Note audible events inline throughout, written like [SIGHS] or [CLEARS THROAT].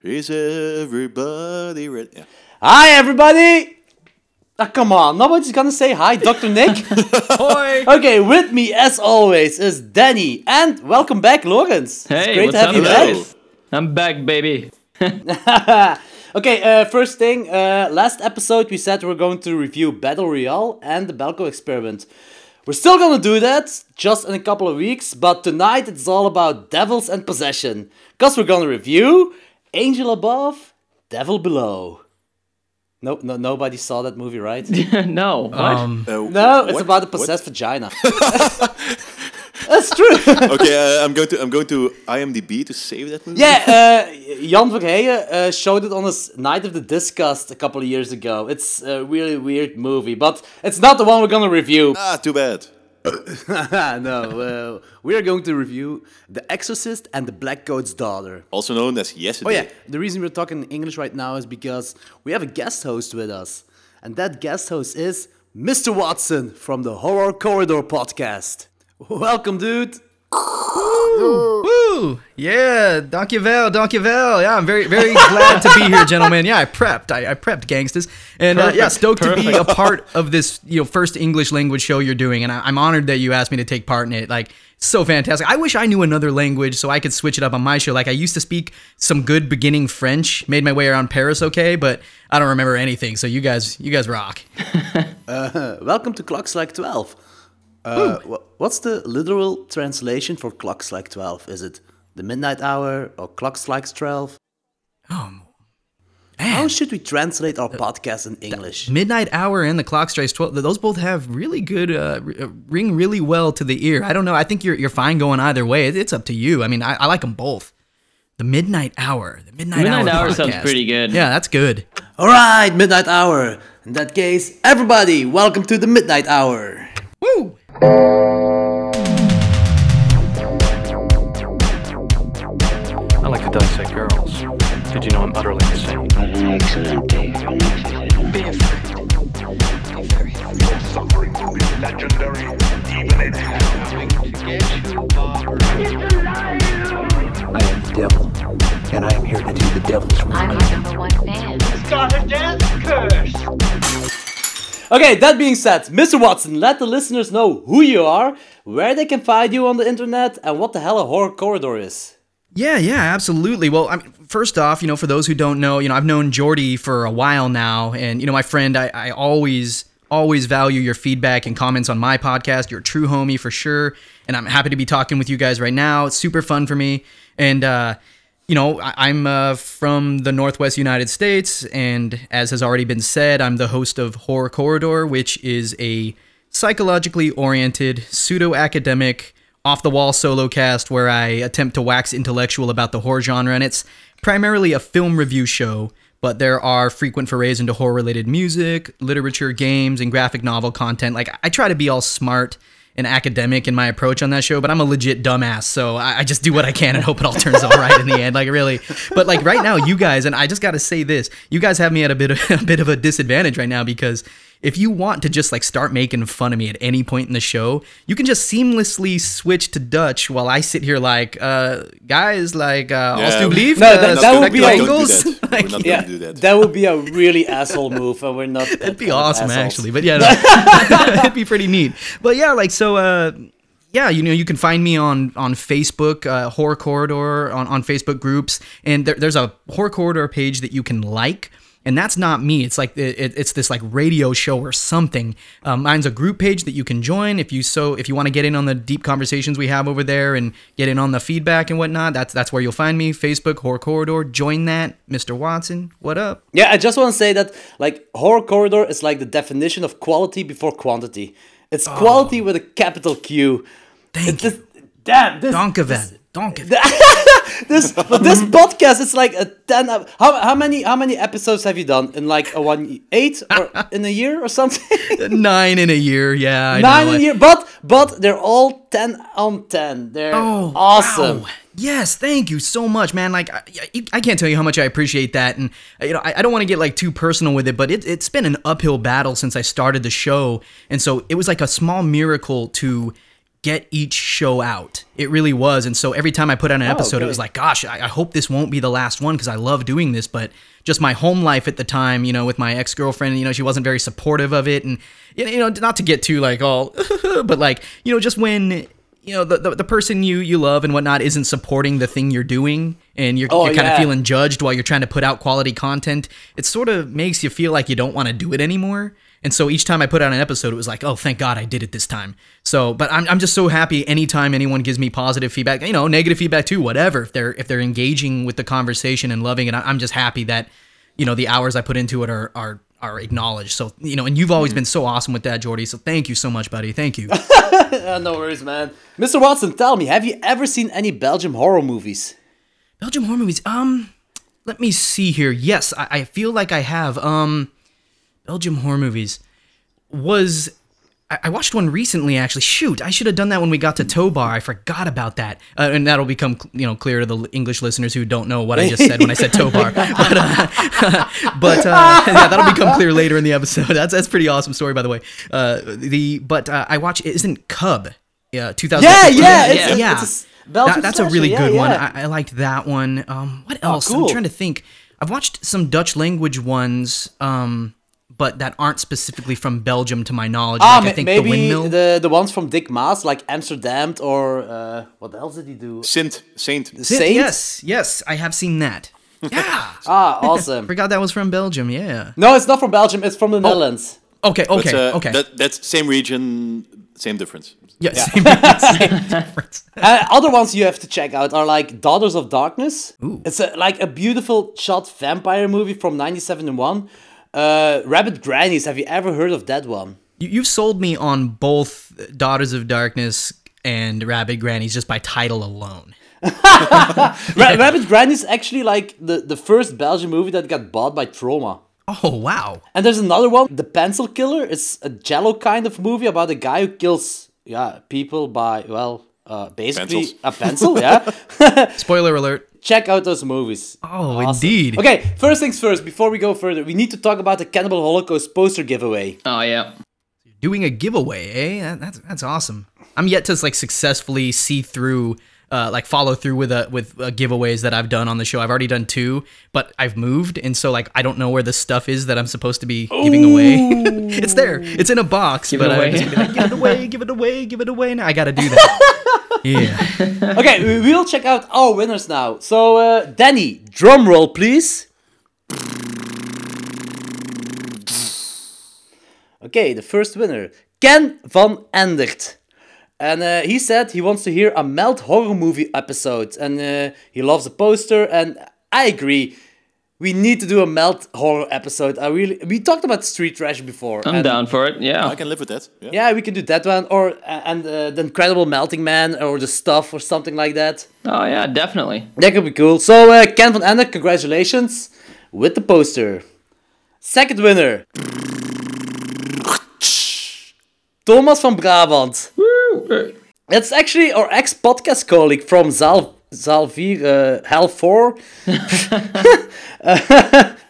Is everybody ready? Yeah. Hi, everybody! Ah, come on, nobody's gonna say hi, Dr. Nick. [LAUGHS] Boy. okay, with me, as always, is Danny, and welcome back, Lawrence. Hey, it's great what's to have up, you guys? back. I'm back, baby. [LAUGHS] Okay, uh, first thing, uh, last episode we said we're going to review Battle Royale and the Belko experiment. We're still gonna do that, just in a couple of weeks, but tonight it's all about devils and possession. Cause we're gonna review Angel Above, Devil Below. No, no, nobody saw that movie, right? [LAUGHS] no, what? Uh, No, it's what? about a What? possessed vagina. [LAUGHS] That's true. [LAUGHS] okay, uh, I'm going to I'm going to IMDb to save that movie. yeah, uh, Jan Verheyen uh, showed it on his Night of the Disgust a couple of years ago. It's a really weird movie, but it's not the one we're gonna review. Ah, too bad. [LAUGHS] no, uh, we are going to review The Exorcist and the Black Coat's Daughter. Also known as Yesterday. Oh yeah, the reason we're talking English right now is because we have a guest host with us, and that guest host is Mr. Watson from the Horror Corridor podcast. Welcome, dude. Woo! Yeah, Donkeyville, Donkeyville. Yeah, I'm very, very glad to be here, gentlemen. Yeah, I prepped. I, I prepped, gangsters, and uh, yeah, Perfect, stoked to be a part of this, you know, first English language show you're doing, and I, I'm honored that you asked me to take part in it. Like, so fantastic. I wish I knew another language so I could switch it up on my show. Like, I used to speak some good beginning French, made my way around Paris, okay, but I don't remember anything. So you guys, you guys rock. [LAUGHS] Uh, welcome to Klokslag 12. Uh, wha- what's the literal translation for Klokslag 12? Is it the midnight hour or Klokslag 12? How should we translate our podcast in English? Midnight Hour and the Clock Strikes 12, those both have really good, uh, r- uh, ring really well to the ear. I don't know. I think you're, you're fine going either way. It's up to you. I mean, I, I like them both. The Midnight Hour. The Midnight, Midnight Hour, Hour sounds pretty good. Yeah, that's good. All right, midnight hour. In that case, everybody, welcome to the midnight hour. Woo! I like to dissect girls. Did you know I'm utterly insane? An excellent day an accident. Be afraid. Be very afraid. suffering will be legendary, even in hell. I am the devil, and I am here to do the devil's work. I'm your number one fan. Okay, that being said, Mr. Watson, let the listeners know who you are, where they can find you on the internet, and what the hell a horror corridor is. Yeah, yeah, absolutely. Well, I first off, you know, for those who don't know, you know, I've known Jordy for a while now, and you know, my friend, I, I always, always value your feedback and comments on my podcast. You're a true homie for sure, and I'm happy to be talking with you guys right now. It's super fun for me, and uh, you know, I'm uh, from the Northwest United States, and as has already been said, I'm the host of Horror Corridor, which is a psychologically oriented, pseudo academic, off the wall solo cast where I attempt to wax intellectual about the horror genre. And it's primarily a film review show, but there are frequent forays into horror related music, literature, games, and graphic novel content. Like, I try to be all smart and academic in my approach on that show, but I'm a legit dumbass, so I, I just do what I can and hope it all turns out right in the end. Like really, but like right now, you guys, and I just got to say this: you guys have me at a bit of [LAUGHS] a bit of a disadvantage right now because if you want to just like start making fun of me at any point in the show, you can just seamlessly switch to Dutch while I sit here like, uh, guys, like, uh, Yeah, alsjeblieft, No, uh, that- that would be je a- Don't do Engels? that. We're Like, not Yeah, going to do that. that would be a really asshole move, and we're not. [LAUGHS] It'd be awesome, actually. But yeah, no, [LAUGHS] [LAUGHS] it'd be pretty neat. But yeah, like so. uh yeah, you know, you can find me on on Facebook, uh, Horror Corridor, on, on Facebook groups, and there, there's a Horror Corridor page that you can like, and that's not me. It's like it, it's this like radio show or something. Um, mine's a group page that you can join if you so if you want to get in on the deep conversations we have over there and get in on the feedback and whatnot. That's that's where you'll find me. Facebook Horror Corridor. Join that, Mr. Watson. What up? Yeah, I just want to say that like horror corridor is like the definition of quality before quantity. It's quality with a capital Q. Thank It's just, damn this. Donkeven. Donkeven. [LAUGHS] this but this podcast is like a 10 how, how many how many episodes have you done in like a one eight or in a year or something [LAUGHS] Nine in a year, yeah. I nine know. in a year but but they're all 10 on 10 they're Oh, awesome wow. Yes, thank you so much, man. Like, I, I can't tell you how much I appreciate that, and uh, you know, I, I don't want to get like too personal with it, but it, it's been an uphill battle since I started the show, and so it was like a small miracle to get each show out. It really was. And so every time I put out an oh, episode, it okay. was like, gosh, I, I hope this won't be the last one because I love doing this. But just my home life at the time, you know, with my ex girlfriend, you know, she wasn't very supportive of it. And, you know, not to get too like all, [LAUGHS] but like, you know, just when. You know the, the the person you you love and whatnot isn't supporting the thing you're doing, and you're, Oh, you're kind of feeling judged while you're trying to put out quality content. It sort of makes you feel like you don't want to do it anymore. And so each time I put out an episode, it was like, oh, thank God I did it this time. So, but I'm, I'm just so happy anytime anyone gives me positive feedback, you know, negative feedback too, whatever. If they're if they're engaging with the conversation and loving it, I- I'm just happy that you know the hours I put into it are are are acknowledged. So you know, and you've always been so awesome with that, Jordy. So thank you so much, buddy. Thank you. [LAUGHS] Uh, no worries, man. Mr. Watson, tell me, have you ever seen any Belgium horror movies? Belgium horror movies. Um, let me see here. Yes, I, I feel like I have. Um, Belgium horror movies was. I, I watched one recently. Actually, shoot, I should have done that when we got to Tobar. I forgot about that, uh, and that'll become you know clear to the English listeners who don't know what I just said when I said Tobar. [LAUGHS] But, uh, [LAUGHS] but uh, yeah, that'll become clear later in the episode. [LAUGHS] That's that's a pretty awesome story, by the way. Uh, the but uh, I watch. Isn't Cub? Yeah, 2000. Yeah, yeah, it's, yeah. a- yeah. it's a That- that's a slasher, really yeah, good one. yeah. I, I liked that one. Um, what else? cool. I'm trying to think. I've watched some Dutch language ones, um, but that aren't specifically from Belgium, to my knowledge. Ah, like, ma- I think maybe the windmill. the the ones from Dick Maas, like Amsterdamned or uh, what else did he do? Sint, Saint. Saint? Yes, yes, I have seen that. [LAUGHS] Yeah, Ah, awesome. [LAUGHS] forgot that was from Belgium. Yeah. no, it's not from Belgium. It's from the Netherlands. Okay. But, Okay. uh, okay. That, that's same region, same difference. yeah. Same, [LAUGHS] same difference. Uh, other ones you have to check out are like Daughters of Darkness. Ooh. It's a, like a beautiful shot vampire movie from 1971. Uh, Rabid Grannies. Have you ever heard of that one? You, you've sold me on both Daughters of Darkness and Rabid Grannies just by title alone. [LAUGHS] Ra- Rabid Grannies actually like the, the first Belgian movie that got bought by Troma. Oh wow. And there's another one, The Pencil Killer. It's a giallo kind of movie about a guy who kills yeah people by well uh, basically Pencils. a pencil. Yeah, [LAUGHS] Spoiler alert. Check out those movies. Oh, indeed. Okay, first things first. Before we go further, we need to talk about the Cannibal Holocaust poster giveaway. Oh yeah. doing a giveaway, eh? That, that's that's awesome. I'm yet to like successfully see through, uh, like follow through with a with uh, giveaways that I've done on the show. I've already done two, but I've moved, and so like I don't know where the stuff is that I'm supposed to be giving away. [LAUGHS] it's there. It's in a box, Give it but I'm away. just gonna be like, give it away, give it away, give it away. Now I gotta do that. [LAUGHS] yeah. [LAUGHS] Okay, we will check out our winners now. So, uh, Danny, drum roll, please. Okay, the first winner, Ken van Endert. And uh, he said he wants to hear a Melt horror movie episode. And uh, he loves the poster. And I agree. We need to do a Melt horror episode. I really. We talked about Street Trash before. I'm down for it. Yeah. I can live with that. Yeah. Yeah, we can do that one. Or uh, and uh, the Incredible Melting Man or the Stuff or something like that. Oh yeah, definitely. That could be cool. So, uh, Ken van Ende, congratulations with the poster. Second winner. Thomas van Brabant. That's actually our ex-podcast colleague from Zaal, Zaal 4, uh, Hal 4.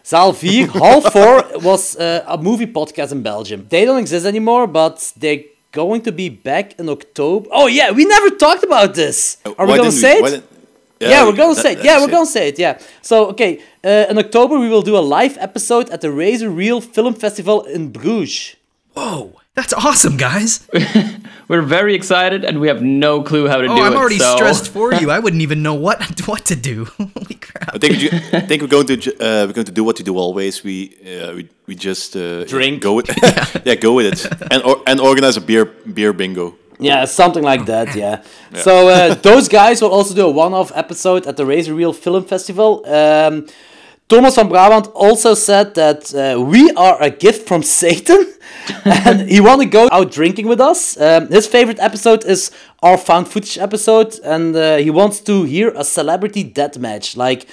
Zaal 4, 4 was uh, a movie podcast in Belgium. They don't exist anymore, but they're going to be back in October. Oh yeah, we never talked about this. Are we gonna say it? why didn't- Yeah, we're gonna that- say it. Yeah, we're gonna say it. Yeah. So, okay, uh, in October we will do a live episode at the Razor Reel Film Festival in Bruges. Whoa, that's awesome, guys. [LAUGHS] We're very excited, and we have no clue how to Oh, do it. I'm already so- stressed for you. [LAUGHS] I wouldn't even know what [LAUGHS] what to do. Holy crap. I think you, I think we're going to uh, we're going to do what we do always. We uh, we, we just uh, Drink. Go with yeah, go with it, and or, and organize a beer beer bingo. Yeah, something like that. Yeah. So uh, those guys will also do a one-off episode at the Razor Reel Film Festival. Um, Thomas van Brabant also said that uh, we are a gift from [LAUGHS] Satan, and he want to go out drinking with us. Um, his favorite episode is our found footage episode, and uh, he wants to hear a celebrity death match, like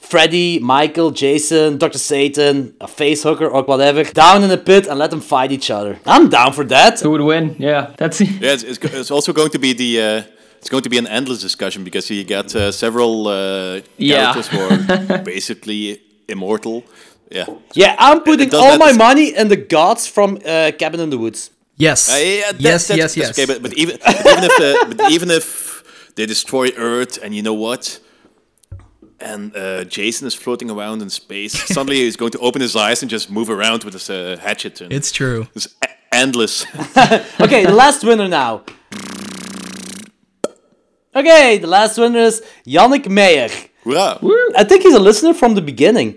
Freddy, Michael, Jason, Dr. Satan, a face hooker or whatever, down in the pit and let them fight each other. I'm down for that. Who would win? Yeah, that's it. Yeah, it's, it's, it's also going to be the uh, it's going to be an endless discussion because you got uh, several uh, Yeah. characters who are [LAUGHS] basically immortal. Yeah, Yeah, I'm putting all my money in the gods from uh, Cabin in the Woods. Yes. Uh, yeah, that- yes, that's- yes, that's yes. Okay, but, but even but even if uh, but [LAUGHS] even if they destroy Earth, and you know what, and uh, Jason is floating around in space, [LAUGHS] suddenly he's going to open his eyes and just move around with his uh, hatchet. And it's true. it's endless. Okay, the last winner now. Okay, the last winner is Yannick Meyer. Hoera! I think he's a listener from the beginning.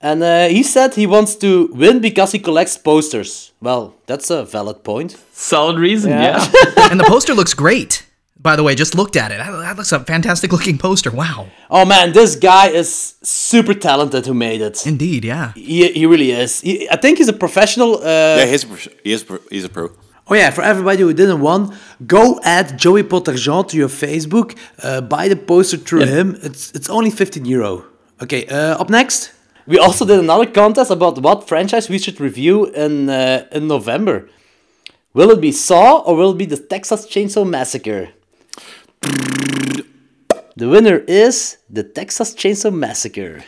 And uh, he said he wants to win because he collects posters. Well, that's a valid point. Solid reason, Yeah. yeah. [LAUGHS] and the poster looks great. By the way, just looked at it. That that looks a fantastic looking poster. Wow. Oh man, this guy is super talented who made it. Indeed, yeah. He, he really is. He, I think he's a professional. Uh, Yeah, he's a, pro- he is pro- he's a pro. Oh yeah, for everybody who didn't won, go add Joey Potterjean to your Facebook. Uh, buy the poster through him. It's it's only 15 euro. Okay, uh, up next. We also did another contest about what franchise we should review in uh, in November. Will it be Saw or will it be the Texas Chainsaw Massacre? The winner is the Texas Chainsaw Massacre.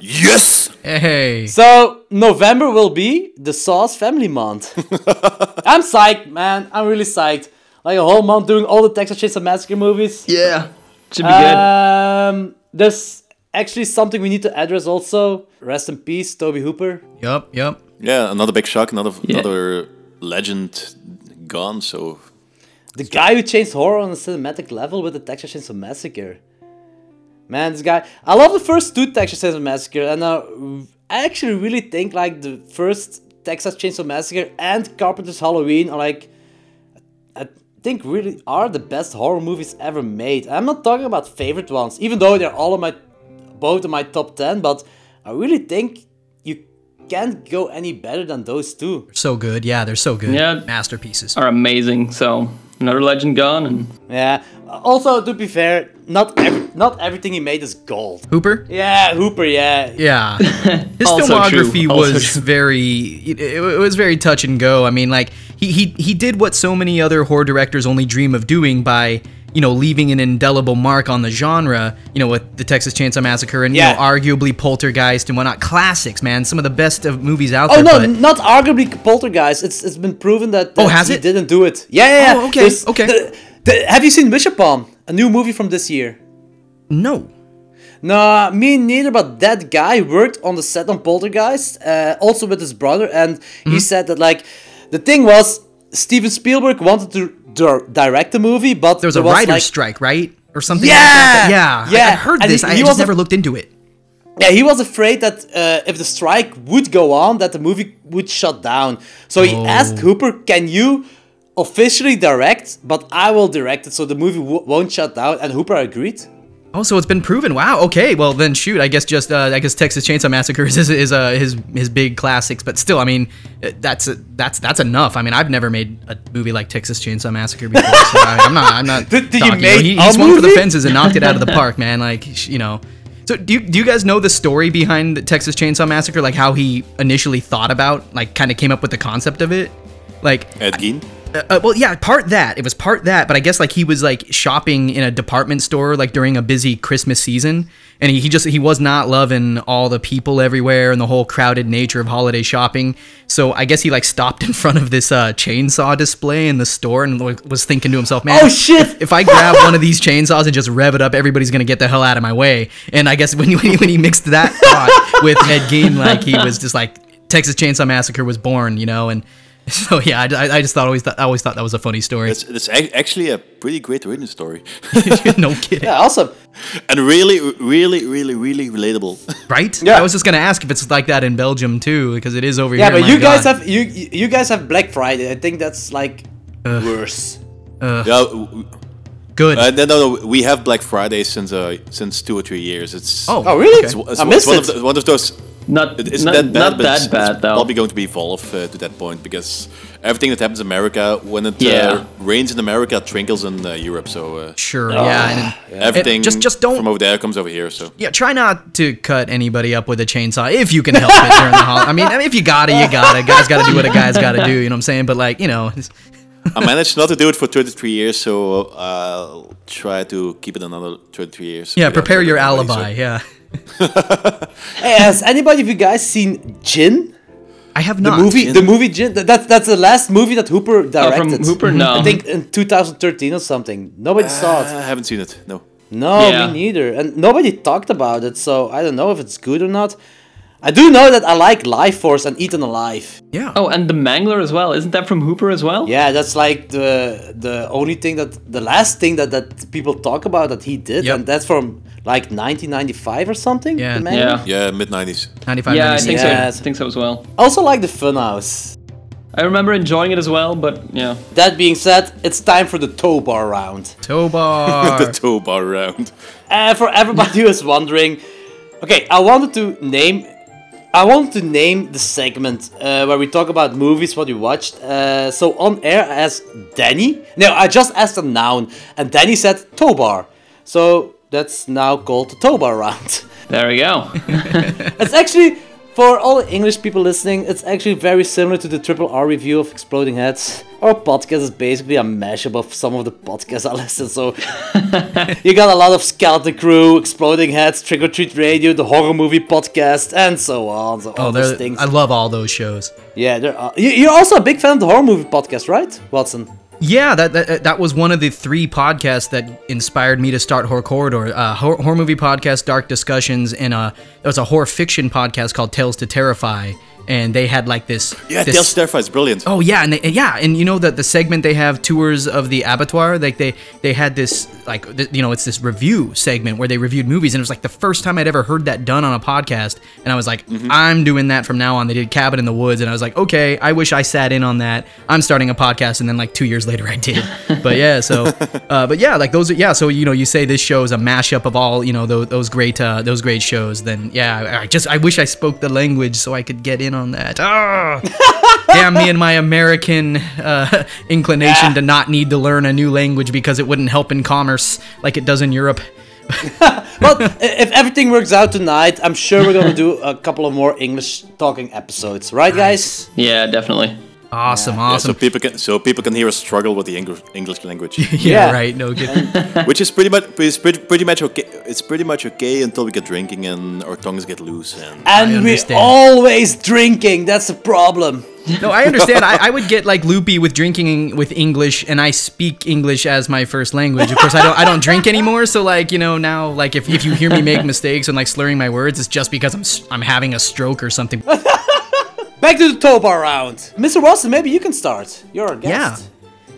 Yes. Hey. So November will be the Sauce Family Month. [LAUGHS] I'm psyched, man. I'm really psyched. Like a whole month doing all the Texas Chainsaw Massacre movies. Yeah. Should be good. Um, there's actually something we need to address also. Rest in peace, Tobe Hooper. Yup, yup. Yeah, another big shock, another Yeah. another legend gone. So The guy who changed horror on a cinematic level with the Texas Chainsaw Massacre. Man, this guy. I love the first two Texas Chainsaw Massacre, and uh, I actually really think like the first Texas Chainsaw Massacre and Carpenter's Halloween are like, I think really are the best horror movies ever made. I'm not talking about favorite ones, even though they're all in my, both in my top ten. But I really think you can't go any better than those two. So good. Yeah, they're so good. Yeah. Masterpieces. Are amazing. So another legend gone, and Yeah. Also, to be fair, not every, not everything he made is gold. Hooper? Yeah, Hooper. Yeah. Yeah. [LAUGHS] His Also filmography true, was very it, it was very touch and go. I mean, like he, he he did what so many other horror directors only dream of doing by, you know, leaving an indelible mark on the genre, you know, with the Texas Chainsaw Massacre and Yeah. you know, arguably Poltergeist and whatnot. Classics, man. Some of the best of movies out Oh there. Oh no, but not arguably Poltergeist. It's it's been proven that, oh, that Oh, has he it? didn't do it. Yeah, yeah. Oh, yeah. Oh, okay, There's- okay. the- the- have you seen Wish Upon? A new movie from this year. no. No, me neither. But that guy worked on the set on Poltergeist, uh, also with his brother, and Mm-hmm. he said that like the thing was Steven Spielberg wanted to dir- direct the movie, but There was a was, writer's like, strike, right? Or something Yeah! like that. Yeah. Yeah. I, have heard And this. he- I he just a- never looked into it. Yeah, he was afraid that uh, if the strike would go on, that the movie would shut down. So he Oh. asked Hooper, "Can you officially direct? But I will direct it, so the movie w- won't shut down." And Hooper agreed. Oh, so it's been proven. Wow. Okay. Well, then shoot. I guess just uh, I guess Texas Chainsaw Massacre [LAUGHS] is is, is uh, his his big classics, but still, I mean, uh, that's that's that's enough. I mean, I've never made a movie like Texas Chainsaw Massacre before, so I, I'm not I'm not. [LAUGHS] Did- did you talking, make he, a he swung for the fences and knocked it out of the [LAUGHS] park, man. Like you know. So do you, do you guys know the story behind the Texas Chainsaw Massacre? Like how he initially thought about, like, kind of came up with the concept of it? Like, Ed Gein. uh, uh, well, yeah, part that. It was part that, but I guess like he was like shopping in a department store like during a busy Christmas season, and he, he just he was not loving all the people everywhere and the whole crowded nature of holiday shopping. So I guess he like stopped [LAUGHS] in front of this uh, chainsaw display in the store and like, was thinking to himself, "Man, Oh, shit! If, if I grab one of these chainsaws and just rev it up, everybody's gonna get the hell out of my way." And I guess when he, [LAUGHS] when he, when he mixed that thought with Ed Gein, like he was just like Texas Chainsaw Massacre was born, you know, and. [LAUGHS] So yeah, I, I just thought always thought I always thought that was a funny story. It's, it's actually a pretty great written story, [LAUGHS] no [LAUGHS] kidding, Yeah, awesome. and really, really, really, really relatable. right? Yeah. I was just gonna ask if it's like that in Belgium too, because it is over Yeah, here. Yeah, but my you guys God. have you you guys have Black Friday. I think that's like worse. yeah, w- good. uh, no, no, no, we have Black Friday since uh, since two or three years. It's oh, Oh, really? it's, it's, I it's missed one, it. Of the, one of those. Not It isn't that bad, not but that it's, bad it's though. probably going to be evolve uh, to that point because everything that happens in America, when it Yeah. uh, rains in America, trinkles in uh, Europe. So uh, Sure, yeah, and, everything just- just don't- from over there comes over here. So yeah. Try not to cut anybody up with a chainsaw if you can help it during the holiday. I mean, I mean, if you gotta, you gotta. Guys gotta do what a guy's gotta do. You know what I'm saying? But like, you know, I managed not to do it for 33 years, so I'll try to keep it another 33 years. yeah. Prepare your hurting anybody, alibi. so- Yeah. [LAUGHS] Hey, has anybody of you guys seen Djinn? I have not. The not. movie, the movie, Djinn- that's that's the last movie that Hooper Oh, directed. from Hooper? No. I think in 2013 or something. Nobody saw it. Uh, I haven't seen it. No. No, Yeah. me neither. And nobody talked about it, so I don't know if it's good or not. I do know that I like Lifeforce and Eaten Alive. Yeah. Oh, and the Mangler as well. Isn't that from Hooper as well? Yeah, that's like the the only thing that the last thing that that people talk about that he did, Yep. and that's from like 1995 or something. Yeah. the manga? Yeah. Yeah, mid 90s. 95 Yeah, I think Yes. so. I think so as well. I Also like the Funhouse. I remember enjoying it as well, but yeah. That being said, it's time for the tow bar round. Tobar. [LAUGHS] the toe bar round. Uh, for everybody [LAUGHS] who is wondering, okay, I wanted to name, I want to name the segment uh, where we talk about movies what we watched. Uh, so on air, I asked Danny. No, I just asked a noun, and Danny said tow bar. So that's now called the tow bar round. There we go. [LAUGHS] it's actually for all English people listening, it's actually very similar to the Triple R review of Exploding Heads. Our podcast is basically a mashup of some of the podcasts I [LAUGHS] listen. So [LAUGHS] you got a lot of Skeleton Crew, Exploding Heads, Trick or Treat Radio, the horror movie podcast, and so on. So oh, all Oh, those things. I love all those shows. yeah, are, you, you're also a big fan of the horror movie podcast, right, Watson? Yeah, that, that that was one of the three podcasts that inspired me to start Horror Corridor. Uh, horror, horror movie podcast, Dark Discussions, and uh, there was a horror fiction podcast called Tales to Terrify, and they had like this. Yeah, this, Tales to is brilliant. Oh yeah, and they, yeah, and you know that the segment they have tours of the abattoir, like they they had this like th- you know it's this review segment where they reviewed movies, and it was like the first time I'd ever heard that done on a podcast, and I was like, I'm doing that from now on. They did Cabin in the Woods, and I was like, okay, I wish I sat in on that. I'm starting a podcast, and then like two years later I did. [LAUGHS] but yeah, so uh, but yeah, like those are yeah. So you know you say this show is a mashup of all you know those, those great uh, those great shows. Then yeah, I I just I wish I spoke the language so I could get in on that. Ah. Damn me and my American uh, inclination to not need to learn a new language because it wouldn't help in commerce like it does in Europe. [LAUGHS] But i- if everything works out tonight, I'm sure we're gonna do a couple of more English talking episodes, right, guys? Yeah, definitely. Awesome, Yeah, awesome. so people can so people can hear us struggle with the English English language, [LAUGHS] yeah, Yeah. right. No kidding. [LAUGHS] which is pretty much it's pretty, pretty much okay. It's pretty much okay until we get drinking and our tongues get loose and And we're always drinking. That's the problem. [LAUGHS] No, I understand. I, I would get like loopy with drinking with English, and I speak English as my first language. Of course, I don't. I don't drink anymore. So like you know now, like if, if you hear me make mistakes and like slurring my words, it's just because I'm s- I'm having a stroke or something. Back to the tow bar round. Mr. Watson, maybe you can start. You're our guest.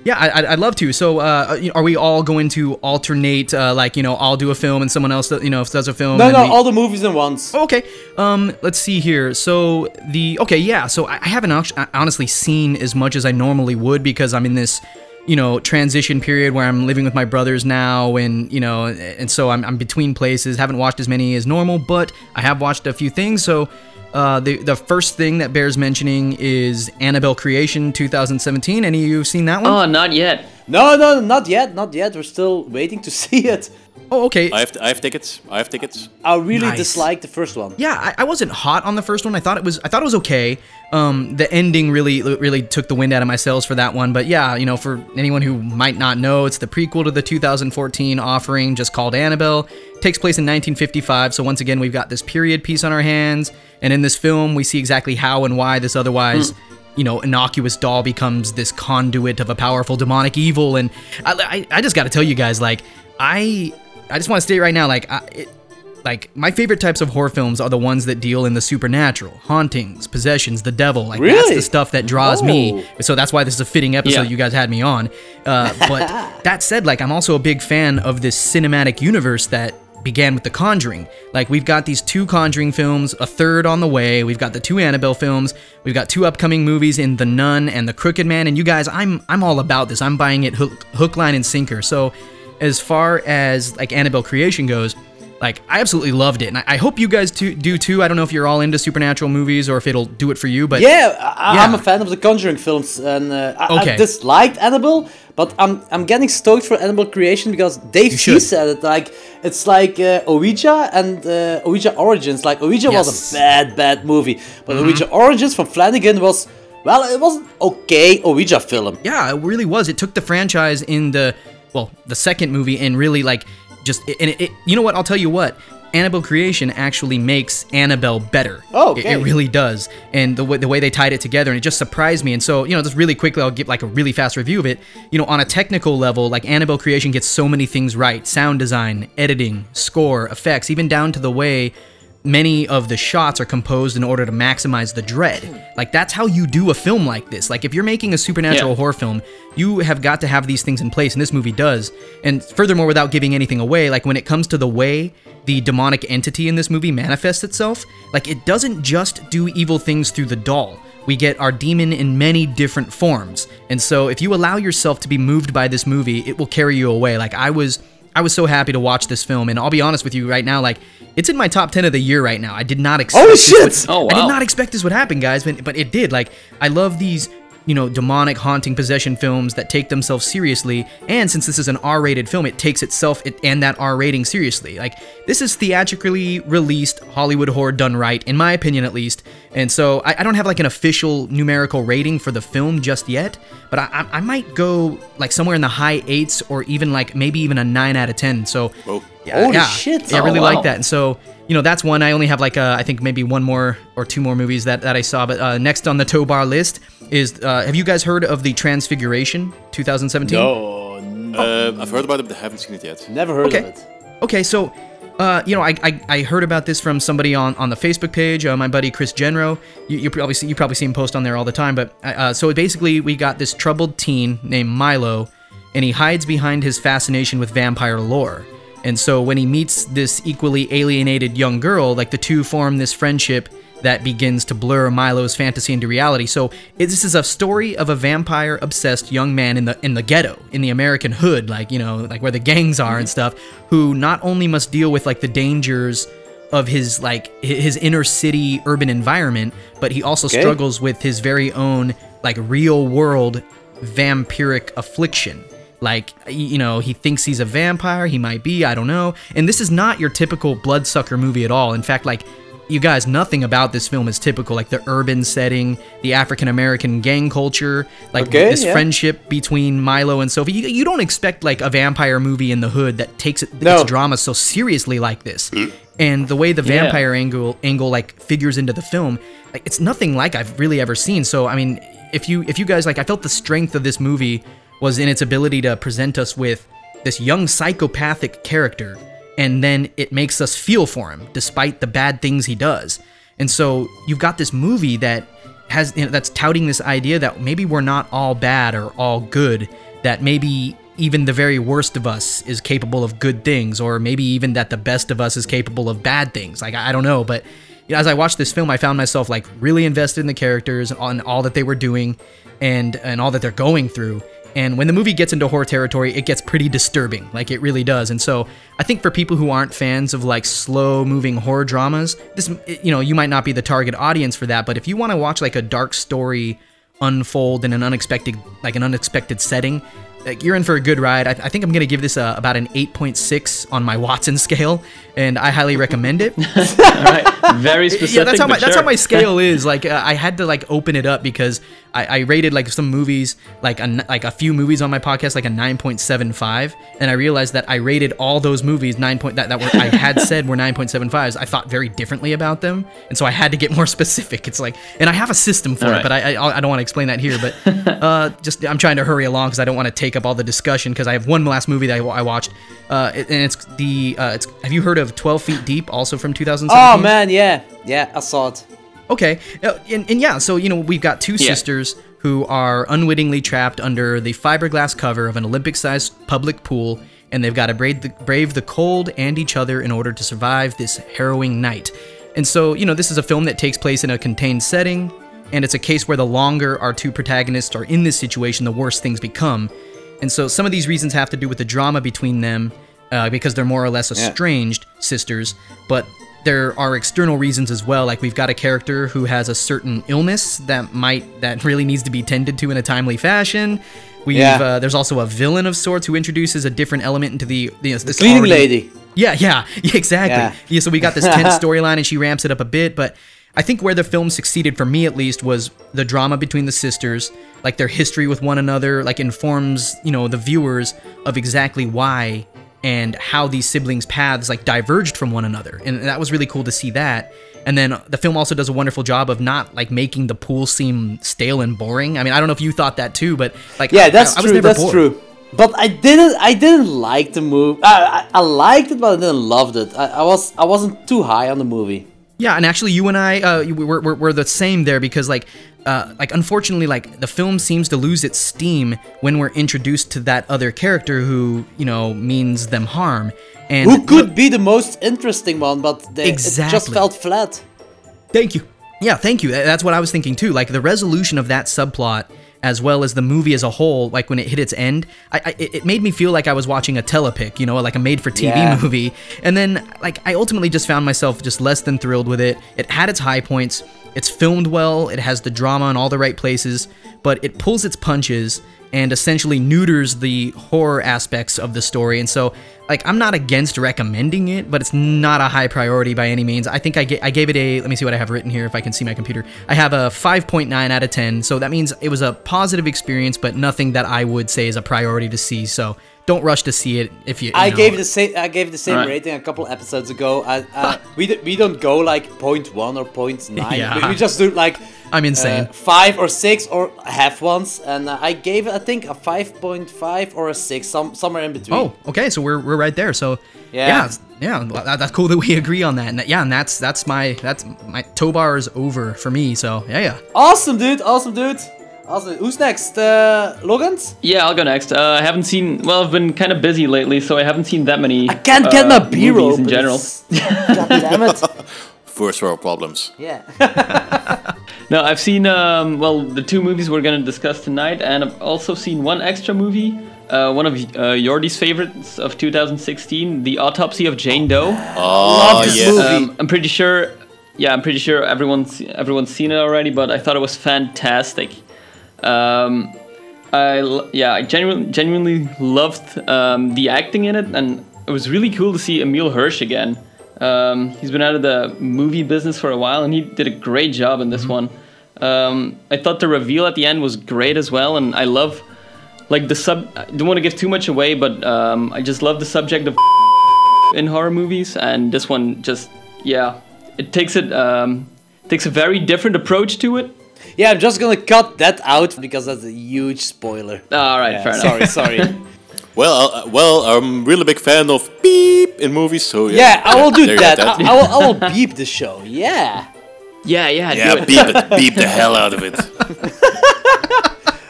Yeah, I, I'd- I'd love to. So, uh, are we all going to alternate? Uh, like, you know, I'll do a film and someone else, you know, does a film. No, and no, we- all the movies in once. Oh, okay. Um, let's see here. So the okay, yeah. So I I haven't act- honestly seen as much as I normally would because I'm in this, you know, transition period where I'm living with my brothers now, and you know, and so I'm, I'm between places. Haven't watched as many as normal, but I have watched a few things. So. Uh, the the first thing that bears mentioning is Annabelle Creation 2017. Any of you have seen that one? Oh, not yet. No, no, not yet, not yet. We're still waiting to [LAUGHS] see it. Oh, okay. I have I have tickets. I have tickets. I really Nice. disliked the first one. yeah, I, I wasn't hot on the first one. I thought it was I thought it was okay. Um, the ending really really took the wind out of my sails for that one. But yeah, you know, for anyone who might not know, it's the prequel to the 2014 offering, just called Annabelle. Takes place in 1955. So once again, we've got this period piece on our hands, and in this film, we see exactly how and why this otherwise. You know, innocuous doll becomes this conduit of a powerful demonic evil, and I, I, I just got to tell you guys, like, I, I just want to state right now, like, I, it, like my favorite types of horror films are the ones that deal in the supernatural, hauntings, possessions, the devil. Like that's the stuff that draws me. So that's why this is a fitting episode. Yeah. You guys had me on. Uh, but [LAUGHS] that said, like I'm also a big fan of this cinematic universe that began with The Conjuring. Like we've got these two Conjuring films, a third on the way. We've got the two Annabelle films. We've got two upcoming movies in The Nun and The Crooked Man. And you guys, I'm I'm all about this. I'm buying it hook, hook line, and sinker. So as far as like Annabelle creation goes, like I absolutely loved it, and I, I hope you guys too, do too. I don't know if you're all into supernatural movies or if it'll do it for you, but Yeah, I, I'm a fan of the Conjuring films, and uh, I, I disliked Annabelle, but I'm I'm getting stoked for Annabelle Creation because Dave T said it like it's like uh, Ouija and uh, Ouija Origins. Like Ouija was a bad bad movie, but Mm-hmm. Ouija Origins from Flanagan was well, it was an okay Ouija film. yeah, it really was. It took the franchise in the well, the second movie and really like just and it, it you know what? I'll tell you what. Annabelle Creation actually makes Annabelle better. Oh, It- okay. It, really does. And the, way the way they tied it together, and it just surprised me. And so, you know, just really quickly, I'll give like a really fast review of it. You know, on a technical level, like Annabelle Creation gets so many things right sound design, editing, score, effects, even down to the way many of the shots are composed in order to maximize the dread. Like that's how you do a film like this. Like if you're making a supernatural Yeah. horror film, you have got to have these things in place and this movie does. And furthermore without giving anything away, like when it comes to the way the demonic entity in this movie manifests itself, like it doesn't just do evil things through the doll. We get our demon in many different forms. And so if you allow yourself to be moved by this movie, it will carry you away. Like I was I was so happy to watch this film, and I'll be honest with you right now, like it's in my top ten of the year right now. I did not oh, expect. Holy this shit! would- Oh, I did not expect this would happen, guys, but, but it did. Like I love these, you know, demonic haunting possession films that take themselves seriously, and since this is an R-rated film, it takes itself and that R rating seriously. Like this is theatrically released Hollywood horror done right, in my opinion at least. And so I, I don't have like an official numerical rating for the film just yet, but I, I, I might go like somewhere in the high eights or even like maybe even a nine out of ten. So Whoa. yeah, Holy yeah, shit. Yeah, I Oh, really wow. like that. And so, you know, that's one. I only have like uh, I think maybe one more or two more movies that, that I saw. But uh, next on the tow bar list is uh, have you guys heard of the Transfiguration 2017? No, Uh, I've heard about it, but I haven't seen it yet. never heard Okay. of it. Okay, so uh, you know, I, I I heard about this from somebody on, on the Facebook page. Uh, my buddy Chris Genro. You, you probably see, you probably see him post on there all the time. But uh, so basically, we got this troubled teen named Milo, and he hides behind his fascination with vampire lore. And so when he meets this equally alienated young girl, like the two form this friendship that begins to blur Milo's fantasy into reality. So it, this is a story of a vampire obsessed young man in the in the ghetto, in the American hood, like you know, like where the gangs are and mhm. stuff, who not only must deal with like the dangers of his like his inner city urban environment, but he also Okay. struggles with his very own like real world vampiric affliction. Like, you know, he thinks he's a vampire, he might be, I don't know. And this is not your typical bloodsucker movie at all. In fact, like, you guys, nothing about this film is typical. Like the urban setting, the African American gang culture, like Okay, this yeah. friendship between Milo and Sophie. You, you don't expect like a vampire movie in the hood that takes it, No. its drama so seriously like this. And the way the Yeah. vampire angle angle like figures into the film, like it's nothing like I've really ever seen. So I mean, if you if you guys like, I felt the strength of this movie was in its ability to present us with this young psychopathic character, and then it makes us feel for him despite the bad things he does. And so you've got this movie that has you know, that's touting this idea that maybe we're not all bad or all good, that maybe even the very worst of us is capable of good things, or maybe even that the best of us is capable of bad things. Like I don't know, but you know, as I watched this film, I found myself like really invested in the characters, and all that they were doing, and and all that they're going through. And when the movie gets into horror territory, it gets pretty disturbing. Like it really does. And so I think for people who aren't fans of like slow moving horror dramas, this you know you might not be the target audience for that. But if you want to watch like a dark story unfold in an unexpected like an unexpected setting like you're in for a good ride i, I think i'm gonna give this a, about an 8.6 on my watson scale and i highly recommend it [LAUGHS] All right. Very specific. [LAUGHS] yeah that's how my but that's how my scale is like uh, i had to like open it up because I, I rated like some movies like a, like a few movies on my podcast like a 9.75 and i realized that i rated all those movies 9 point that, that were i had [LAUGHS] said were 9.75s i thought very differently about them and so i had to get more specific it's like and i have a system for All it right. but I, I i don't want to explain that here but uh just i'm trying to hurry along because i don't want to take up all the discussion because i have one last movie that i, I watched uh and it's the uh it's have you heard of 12 feet deep also from 2017 Oh man, yeah, yeah, I saw it. Okay, uh, and, and yeah, so you know we've got two Yeah. sisters who are unwittingly trapped under the fiberglass cover of an Olympic-sized public pool, and they've got to brave the, brave the cold and each other in order to survive this harrowing night. And so you know this is a film that takes place in a contained setting, and it's a case where the longer our two protagonists are in this situation, the worse things become. And so some of these reasons have to do with the drama between them, uh, because they're more or less estranged sisters, but there are external reasons as well like we've got a character who has a certain illness that might that really needs to be tended to in a timely fashion we've Yeah. uh, there's also a villain of sorts who introduces a different element into the, the this Cleaning already- lady. yeah, yeah, yeah, [LAUGHS] exactly. Yeah. Yeah. so we got this tense [LAUGHS] storyline, and she ramps it up a bit. But I think where the film succeeded for me, at least, was the drama between the sisters, like their history with one another, like informs you know the viewers of exactly why and how these siblings' paths like diverged from one another, and that was really cool to see that. And then the film also does a wonderful job of not like making the pool seem stale and boring. I mean, I don't know if you thought that too, but like Yeah, that's I, I true. That's bored. true. But I didn't. I didn't like the movie. I, I, I liked it, but I didn't loved it. I, I was. I wasn't too high on the movie. Yeah, and actually, you and I, uh, we- we're, we're, we're the same there because, like, uh, like unfortunately, like the film seems to lose its steam when we're introduced to that other character who, you know, means them harm. And Who could be the most interesting one? But they, it just felt flat. Thank you. Yeah, thank you. That's what I was thinking too. Like the resolution of that subplot, as well as the movie as a whole, like when it hit its end, I, I it made me feel like I was watching a telepic, you know, like a made-for-TV Yeah. [LAUGHS] movie. And then, like, I ultimately just found myself just less than thrilled with it. It had its high points. It's filmed well. It has the drama in all the right places, but it pulls its punches and essentially neuters the horror aspects of the story. And so, like, I'm not against recommending it, but it's not a high priority by any means. I think I, ga- I gave it a, let me see what I have written here if I can see my computer. I have a 5.9 out of 10. So that means it was a positive experience, but nothing that I would say is a priority to see. So don't rush to see it if you. you I know. gave the same. I gave the same Alright. rating a couple episodes ago. I, uh, we d- we don't go like point one or point [LAUGHS] nine. Yeah. We, we just do like [LAUGHS] I'm insane. uh, five or six or half ones, and uh, I gave it I think a five point five or a six, some somewhere in between. Oh, okay. So we're, we're right there. So Yeah. yeah, yeah. well, that- that's cool that we agree on that. And that- yeah, and that's that's my that's my Tobar is over for me. So yeah, yeah. awesome, dude! Awesome, dude! Awesome. Who's next? Uh, Logan's? Yeah, I'll go next. Uh, I haven't seen. Well, I've been kind of busy lately, so I haven't seen that many. I can't get uh, my beer movies in general. [LAUGHS] God damn it! [LAUGHS] First world problems. Yeah. [LAUGHS] No, I've seen um, well the two movies we're gonna discuss tonight, and I've also seen one extra movie. Uh, one of uh, Jordi's favorites of 2016, The Autopsy of Jane Doe. Oh, this yeah. movie. Um, I'm pretty sure. Yeah, I'm pretty sure everyone's everyone's seen it already, but I thought it was fantastic. Um, I yeah, I genuinely genuinely loved um, the acting in it, and it was really cool to see Emile Hirsch again. Um, he's been out of the movie business for a while, and he did a great job in this one. Um, I thought the reveal at the end was great as well, and I love like the sub. I don't want to give too much away, but um, I just love the subject of [LAUGHS] in horror movies, and this one just yeah, it takes it um, takes a very different approach to it. Yeah, I'm just gonna cut that out because that's a huge spoiler. All right, Yeah, fair enough. sorry, sorry. [LAUGHS] Well, uh, well, I'm really big fan of beep in movies, so yeah. yeah, I will do There you that. I, I will, I will beep the show. Yeah. Yeah, yeah, do Yeah, it. beep it, beep the hell out of it. [LAUGHS]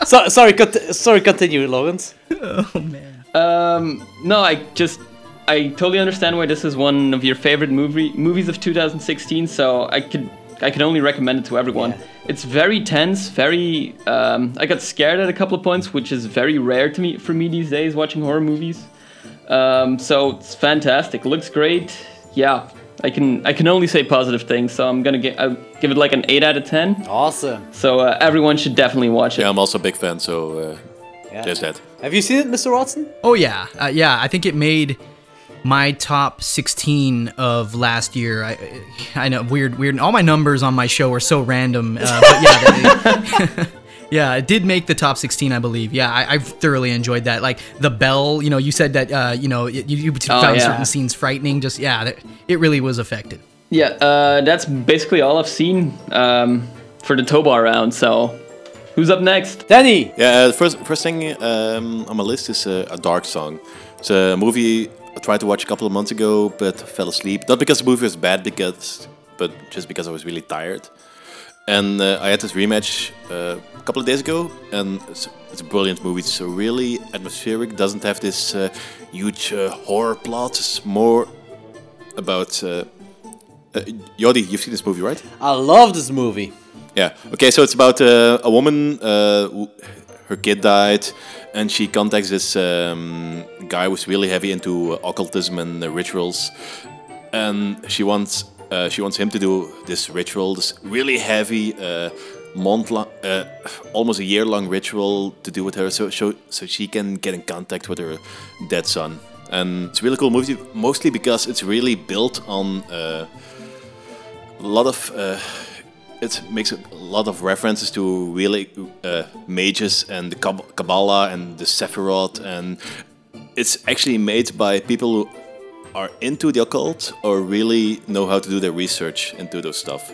So sorry, cont- sorry. Continue, Lawrence. Um, no, I just I totally understand why this is one of your favorite movie movies of 2016. So I could I can only recommend it to everyone. Yeah. It's very tense, very. Um, I got scared at a couple of points, which is very rare to me for me these days watching horror movies. Um, so it's fantastic. Looks great. Yeah, I can I can only say positive things. So I'm gonna get I'll give it like an eight out of ten. Awesome. So uh, everyone should definitely watch it. Yeah, I'm also a big fan, so uh, Yeah. there's that. Have you seen it, Mr. Watson? Oh yeah, uh, yeah. I think it made my top 16 of last year. I, I know weird, weird. All my numbers on my show are so random, uh, but yeah, they- [LAUGHS] [LAUGHS] yeah, it did make the top 16, I believe. Yeah, I, I've thoroughly enjoyed that. Like the bell, you know, you said that, uh, you know, you, you found yeah. certain scenes frightening. Just yeah, that, it really was effective. Yeah, uh, that's basically all I've seen um, for the Tobar round. So, who's up next? Danny. Yeah, uh, the first first thing um, on my list is uh, a dark song. It's a movie I tried to watch a couple of months ago, but fell asleep. Not because the movie was bad, because but just because I was really tired. And uh, I had this rematch uh, a couple of days ago, and it's, it's a brilliant movie. It's really atmospheric. Doesn't have this uh, huge uh, horror plot. It's more about. Uh, uh, Yodi, you've seen this movie, right? I love this movie. Yeah. Okay, so it's about uh, a woman. Uh, her kid died, and she contacts this um, guy was really heavy into occultism and uh, rituals, and she wants uh, she wants him to do this ritual, this really heavy. Uh, month long, uh, almost a year long ritual to do with her, so, so so she can get in contact with her dead son. And it's a really cool movie, mostly because it's really built on uh, a lot of uh, it makes a lot of references to really uh, mages and the Kab- Kabbalah and the Sephiroth, and it's actually made by people who are into the occult or really know how to do their research into those stuff.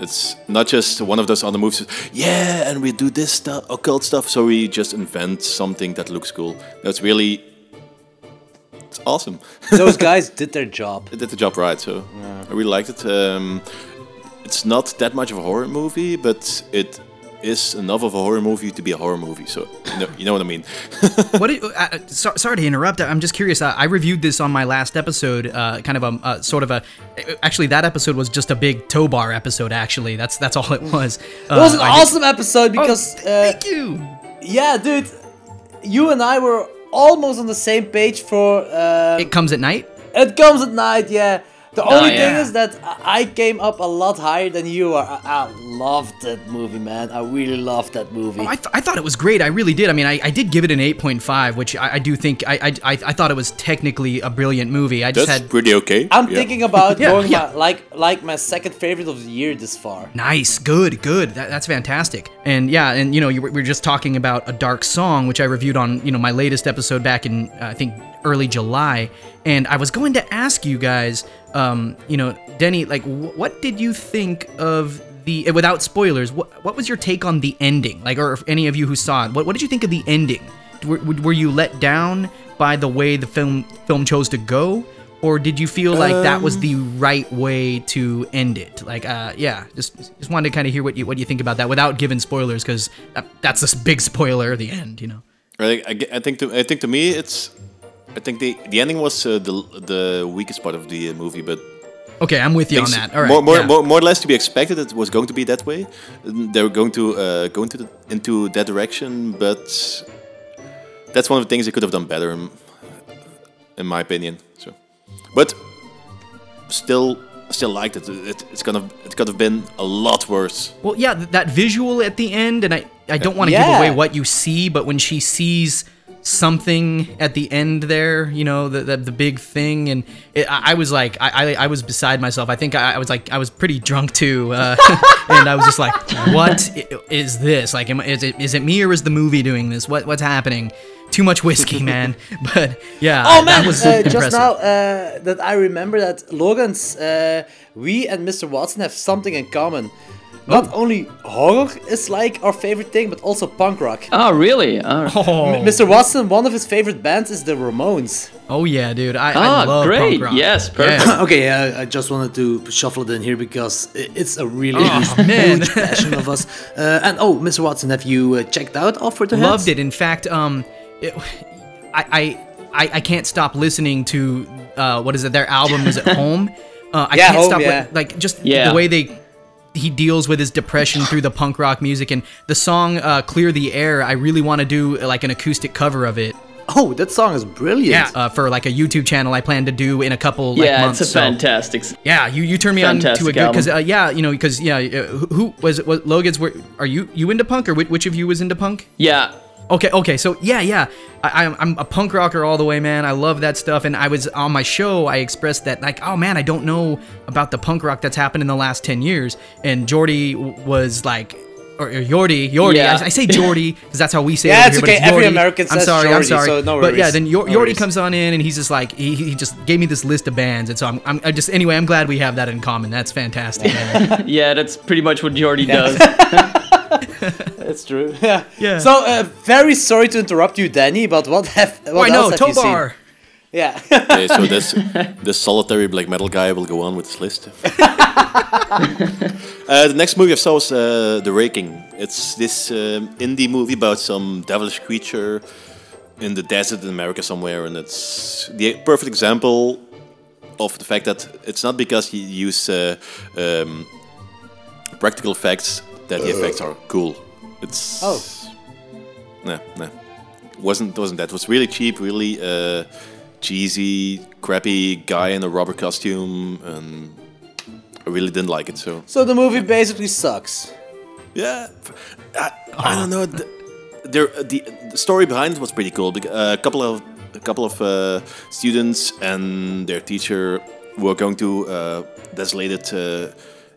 It's not just one of those other movies. Yeah, and we do this stuff, occult stuff, so we just invent something that looks cool. That's really, it's awesome. [LAUGHS] Those guys did their job. It did the job right, so I really liked it. Um, it's not that much of a horror movie, but it is enough of a horror movie to be a horror movie. So you know, you know what I mean. [LAUGHS] what? Did, uh, uh, so, sorry to interrupt. I'm just curious. Uh, I reviewed this on my last episode. Uh, kind of a uh, sort of a. Actually, that episode was just a big Tobe Hooper episode. Actually, that's that's all it was. It was an I awesome episode because. Oh, uh, thank you. Yeah, dude. You and I were almost on the same page for. It comes at night. It comes at night, yeah. The Oh, only thing is that I I came up a lot higher than you are. I, I loved that movie, man. I really loved that movie. Oh, I, th- I thought it was great. I really did. I mean, I, I did give it an 8.5, which I, I do think I, I I I thought it was technically a brilliant movie. I just That's had pretty okay. I'm yeah. thinking about [LAUGHS] Yeah, going yeah. My, like like my second favorite of the year this far. Nice, good, good. That, that's fantastic. And yeah, and you know, you were, we were just talking about a dark song, which I reviewed on you know my latest episode back in uh, I think early July. And I was going to ask you guys, um, you know, Denny, like, wh- what did you think of the? uh, Without spoilers, what what was your take on the ending? Like, or if any of you who saw it, what what did you think of the ending? Were, were you let down by the way the film film chose to go? or did you feel like that was the right way to end it? Like, uh, yeah, just just wanted to kind of hear what you what you think about that without giving spoilers, because that, that's this big spoiler. The end, you know. I, I, I think to I think to me it's I think the the ending was uh, the the weakest part of the uh, movie, but Okay, I'm with you on that. All right, more, more, yeah. more, more or less to be expected. It was going to be that way. They were going to uh, go into the, into that direction, but that's one of the things they could have done better, in, in my opinion. So, but still, still liked it. it it's gonna it could have been a lot worse. Well, yeah, that visual at the end, and I, I don't want to give away what you see, but when she sees something at the end there, you know, the the, the big thing, and it, I, I was like, I, I, I was beside myself. I think I, I was like, I was pretty drunk too, uh, [LAUGHS] and I was just like, what is this? Like, am, is it is it me or is the movie doing this? What what's happening? Too much whiskey, [LAUGHS] man. But yeah, Oh that man, was uh, just now uh, that I remember that Logan's, uh, we and Mr. Watson have something in common. Not only horror is like our favorite thing, but also punk rock. Oh, really? Oh, Oh, Mr. Watson, one of his favorite bands is the Ramones. oh yeah, dude. I, I Ah, love great. punk rock. Yes, perfect. [LAUGHS] Yeah. Okay, uh, I just wanted to shuffle it in here because it's a really Oh, huge, man. passion of us. Uh, and oh, Mr. Watson, have you uh, checked out Offer to loved it. In fact, um, it, I, I I I can't stop listening to uh, what is it? Their album is at [LAUGHS] home. Uh, I Yeah, can't Home, stop li- yeah. like just Yeah. the way they he deals with his depression through the punk rock music and the song uh, "Clear the Air." I really want to do like an acoustic cover of it. Oh, that song is brilliant. Yeah, uh, for like a YouTube channel I plan to do in a couple like yeah, months. it's a so- fantastic. s- yeah, you, you turned me on to a good because uh, yeah, you know because yeah, uh, who, who was it? Was Logan's? Were, are you you into punk or which, which of you was into punk? Yeah, Okay, okay, so yeah, yeah, I, I'm, a punk rocker all the way, man. I love that stuff, and I was on my show. I expressed that, like, oh man, I don't know about the punk rock that's happened in the last ten years. And Jordy was like, or, or Yordi, Yordi. Yeah. I, I say Jordy because that's how we say Yeah, it. it's over here, okay. but Every Yordi. American I'm says sorry, I'm sorry. so no but yeah, worries. then Yor- No Yordi comes on in, and he's just like, he, he just gave me this list of bands, and so I'm, I'm I just anyway, I'm glad we have that in common. That's fantastic. man. [LAUGHS] yeah, that's pretty much what Jordy does. [LAUGHS] That's true. Yeah. [LAUGHS] Yeah. So, uh, very sorry to interrupt you, Danny, but what have oh, what I know, else have you seen? Yeah. Okay, so this [LAUGHS] this solitary black metal guy will go on with this list. [LAUGHS] uh, the next movie I saw was uh, The Raking. It's this um, indie movie about some devilish creature in the desert in America somewhere, and it's the perfect example of the fact that it's not because you use uh, um, practical effects that the effects are cool. It's Oh. no, no, wasn't wasn't that? It was really cheap, really uh, cheesy, crappy guy in a rubber costume, and I really didn't like it. So so the movie basically sucks. yeah, I, I don't know. The, the, the story behind it was pretty cool. uh, a couple of a couple of uh, students and their teacher were going to a desolated uh,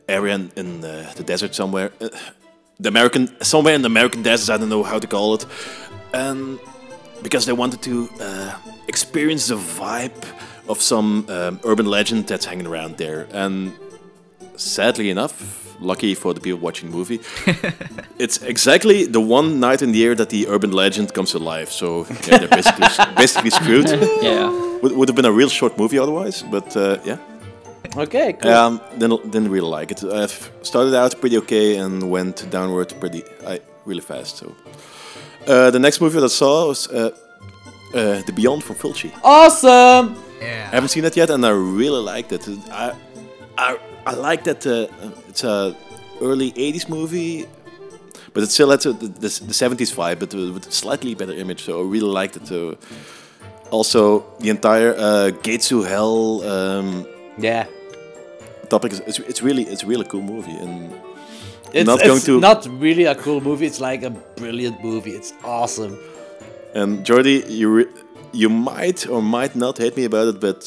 area in, in uh, the desert somewhere. Uh, the American somewhere in the American desert. I don't know how to call it. And because they wanted to uh, experience the vibe of some um, urban legend that's hanging around there. And sadly enough, lucky for the people watching the movie, [LAUGHS] it's exactly the one night in the year that the urban legend comes to life. So yeah, they're basically [LAUGHS] basically screwed. Yeah. Would, would have been a real short movie otherwise, but uh, yeah. Okay, cool. Um, didn't, didn't really like it. I started out pretty okay and went downward pretty I, really fast. So uh, the next movie that I saw was uh, uh, The Beyond from Fulci. awesome! I haven't seen it yet, and I really liked it. I I, I like that uh, it's a early '80s movie, but it still has a, the, the, the '70s vibe, but with a slightly better image. So I really liked it. Also, the entire uh, Gates to Hell. Um, Yeah. topic is it's, it's really it's a really cool movie and It's not it's going to not really a cool movie, it's like a brilliant movie. It's awesome. and Jordy you you might or might not hate me about it but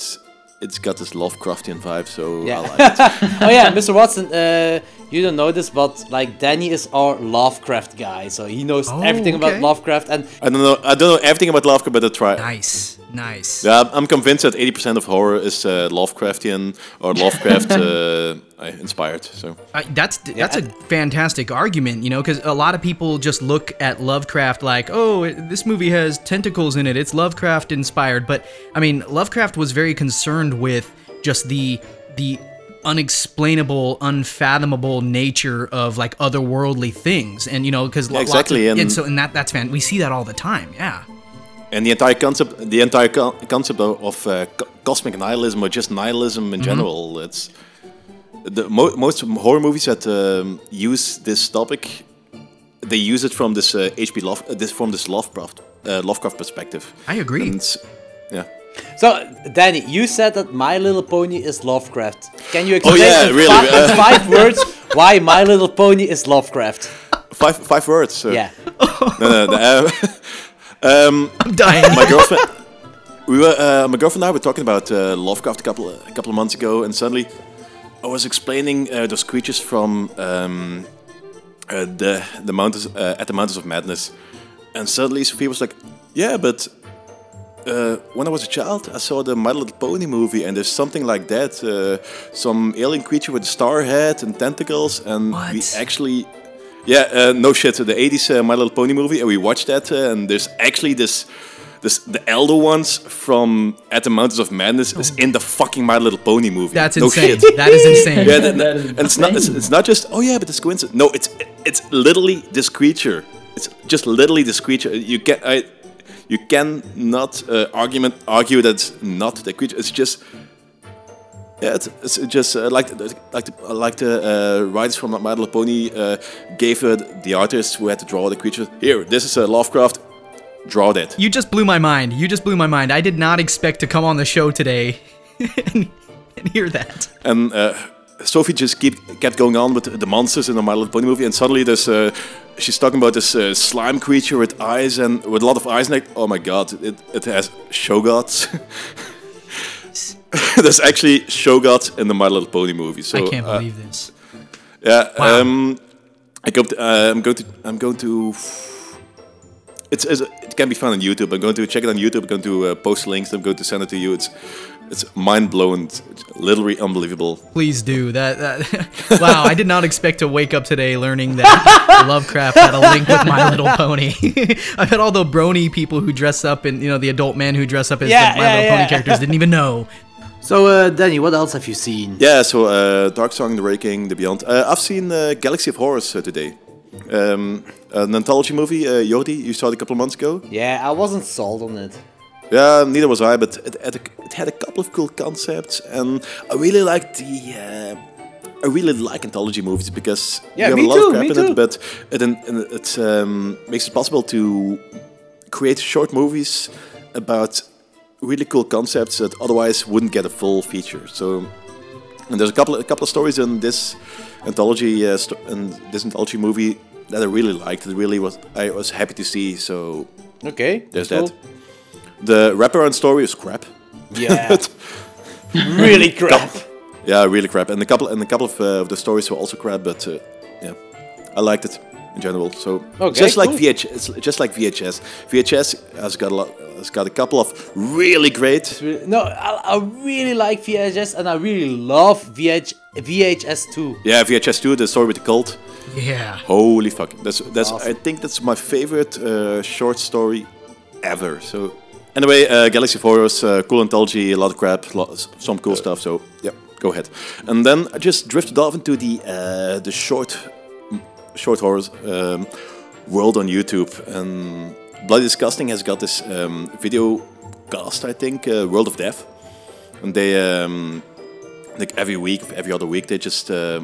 it's got this Lovecraftian vibe so Yeah. I like it [LAUGHS] oh yeah, Mr. Watson, uh, you don't know this, but like Danny is our Lovecraft guy, so he knows Oh, everything okay. about Lovecraft. And I don't know I don't know everything about Lovecraft but I try Nice. Nice. yeah I'm- I'm convinced that 80% of horror is uh, Lovecraftian or Lovecraft [LAUGHS] uh, inspired so Uh, that's that's a fantastic argument, you know, because a lot of people just look at Lovecraft like, oh, this movie has tentacles in it. It's Lovecraft inspired, but I mean, Lovecraft was very concerned with just the the unexplainable, unfathomable nature of like otherworldly things, and you know, because Yeah, exactly, and, and- so and that that's fan. We see that all the time. Yeah. and the entire concept the entire co- concept of, of uh, co- cosmic nihilism or just nihilism in general it's the mo- most horror movies that um, use this topic they use it from this uh, HP Love uh, this from this Lovecraft uh, Lovecraft perspective I agree. And yeah so, Danny, you said that My Little Pony is Lovecraft. Can you explain yeah, in, really, fi- in uh, [LAUGHS] five words why My Little Pony is Lovecraft? five five words so. Yeah. no, no, no, uh, [LAUGHS] um, I'm dying. my girlfriend we were uh, my girlfriend and I were talking about uh, Lovecraft a couple a couple of months ago, and suddenly I was explaining uh, those creatures from um, uh, the the mountains uh, at the Mountains of Madness, and suddenly Sophie was like, "Yeah, but." Uh, when I was a child, I saw the My Little Pony movie, and there's something like that. Uh, some alien creature with a star head and tentacles, and we actually, yeah, uh, no shit. The '80s uh, My Little Pony movie, and we watched that, uh, and there's actually this, this the elder ones from At the Mountains of Madness is in the fucking My Little Pony movie. That's no insane. shit. That is insane. Yeah, that, That is and it's not. It's, it's not just. Oh yeah, but it's coincidence. No, it's it's literally this creature. It's just literally this creature. You can I, you cannot uh, argument argue that it's not the creature. It's just. Yeah, it's, it's just uh, like the, like the, like the uh, writers from My Little Pony uh, gave uh, the artists who had to draw the creature. Here, this is a Lovecraft. Draw that. You just blew my mind. You just blew my mind. I did not expect to come on the show today [LAUGHS] and, and hear that. And uh, Sophie just keep, kept going on with the monsters in the My Little Pony movie, and suddenly there's uh, she's talking about this uh, slime creature with eyes and with a lot of eyes. And like, oh my god, it, it has shoggoths. [LAUGHS] there's actually shoggoths in the My Little Pony movie. So I can't uh, believe this. yeah, Wow. um, I go to, uh, I'm going to I'm going to. It's, it's it can be found on YouTube. I'm going to check it on YouTube. I'm going to uh, post links. I'm going to send it to you. It's it's mind blowing. It's literally unbelievable. Please do that. that [LAUGHS] wow, I did not expect to wake up today learning that Lovecraft had a link with My Little Pony. [LAUGHS] I bet all the brony people who dress up and you know the adult men who dress up as Yeah, the My yeah, Little yeah. Pony characters didn't even know. So, uh, Danny, what else have you seen? Yeah, so uh, Dark Song, The Raking, The Beyond. Uh, I've seen uh, Galaxy of Horrors uh, today. Um, an anthology movie. Uh, Jordi, you saw it a couple of months ago. Yeah, I wasn't sold on it. Yeah, neither was I, but it, had a, it had a couple of cool concepts, and I really liked the. Uh, I really like anthology movies because Yeah, you have a lot too, of crap in too. it, but it it, it um, makes it possible to create short movies about really cool concepts that otherwise wouldn't get a full feature. So, and there's a couple a couple of stories in this anthology uh, sto- in this anthology movie that I really liked. It really was I was happy to see. So Okay. there's cool. that. The wraparound story is crap. Yeah. [LAUGHS] really [LAUGHS] crap. Yeah, really crap. And a couple and a couple of, uh, of the stories were also crap, but uh, yeah, I liked it. in general. So Okay, just like. VHS, just like VHS. VHS has got a lot, has got a couple of really great. No, I, I really like VHS and I really love VH, VHS too. Yeah, VHS 2, the story with the cult. Yeah. Holy fuck! That's that's. I think that's my favorite uh, short story ever. So anyway, uh, Galaxy of Horrors, uh, cool anthology, a lot of crap, lo- some cool stuff. So yeah, go ahead. And then I just drifted off into the uh, the short short horrors um, world on YouTube. And Bloody Disgusting has got this um, video cast, I think, uh, World of Death, and they um, like every week, every other week, they just. Uh,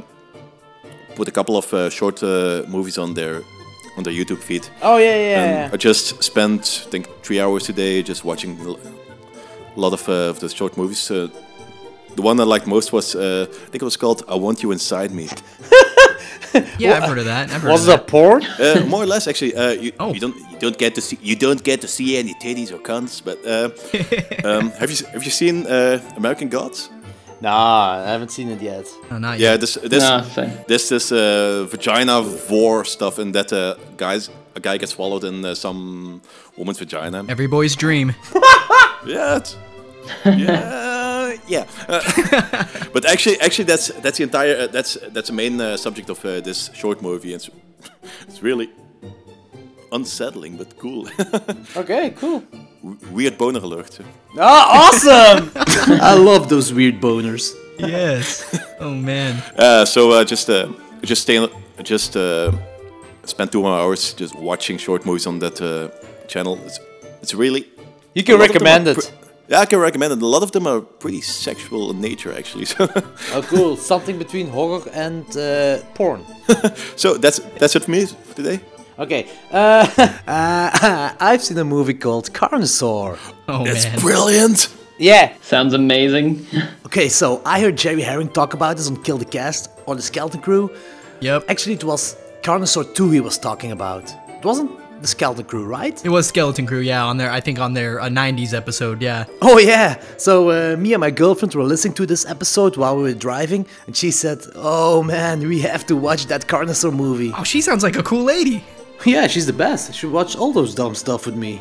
put a couple of uh, short uh, movies on their on their YouTube feed. Oh yeah, yeah, And yeah. I just spent I think three hours today just watching a lot of uh, of the short movies. Uh, the one I liked most was uh, I think it was called "I Want You Inside Me." [LAUGHS] Yeah, I've heard of that. I've heard Was of it a porn? Uh, more or less, actually. Uh, you, Oh. you don't you don't get to see you don't get to see any titties or cunts. But uh, [LAUGHS] um, have you have you seen uh, American Gods? Nah, I haven't seen it yet. Oh, not Yeah, yet. this this Nah, same. this this uh, vagina vore stuff, and that uh, guys a guy gets swallowed in uh, some woman's vagina. Every boy's dream. [LAUGHS] Yeah, it's, yeah, yeah. Uh, [LAUGHS] but actually, actually, that's that's the entire uh, that's that's the main uh, subject of uh, this short movie. It's [LAUGHS] it's really unsettling but cool. [LAUGHS] Okay, cool. Weird boner alert. Ah, awesome! [LAUGHS] I love those weird boners. yes. Oh man. Uh, so uh, just uh, just stay just uh, spend two more hours just watching short movies on that uh, channel. It's it's really You can a lot of them recommend it. pre- yeah, I can recommend it. A lot of them are pretty sexual in nature, actually. So, [LAUGHS] Oh, cool. Something between horror and uh, porn. so that's that's it for me for today. Okay. Uh, [LAUGHS] uh, [LAUGHS] I've seen a movie called Carnosaur. Oh man. Brilliant. Yeah. Sounds amazing. [LAUGHS] Okay, so I heard Jerry Herring talk about this on Kill the Cast or the Skeleton Crew. Yep. Actually, it was Carnosaur 2 he was talking about. It wasn't the Skeleton Crew, right? It was Skeleton Crew, yeah, on their I think on their uh, 90s episode, yeah. Oh yeah. So uh, me and my girlfriend were listening to this episode while we were driving, and she said, "Oh man, we have to watch that Carnosaur movie." Oh, she sounds like a cool lady. [LAUGHS] Yeah, she's the best. She watched all those dumb stuff with me.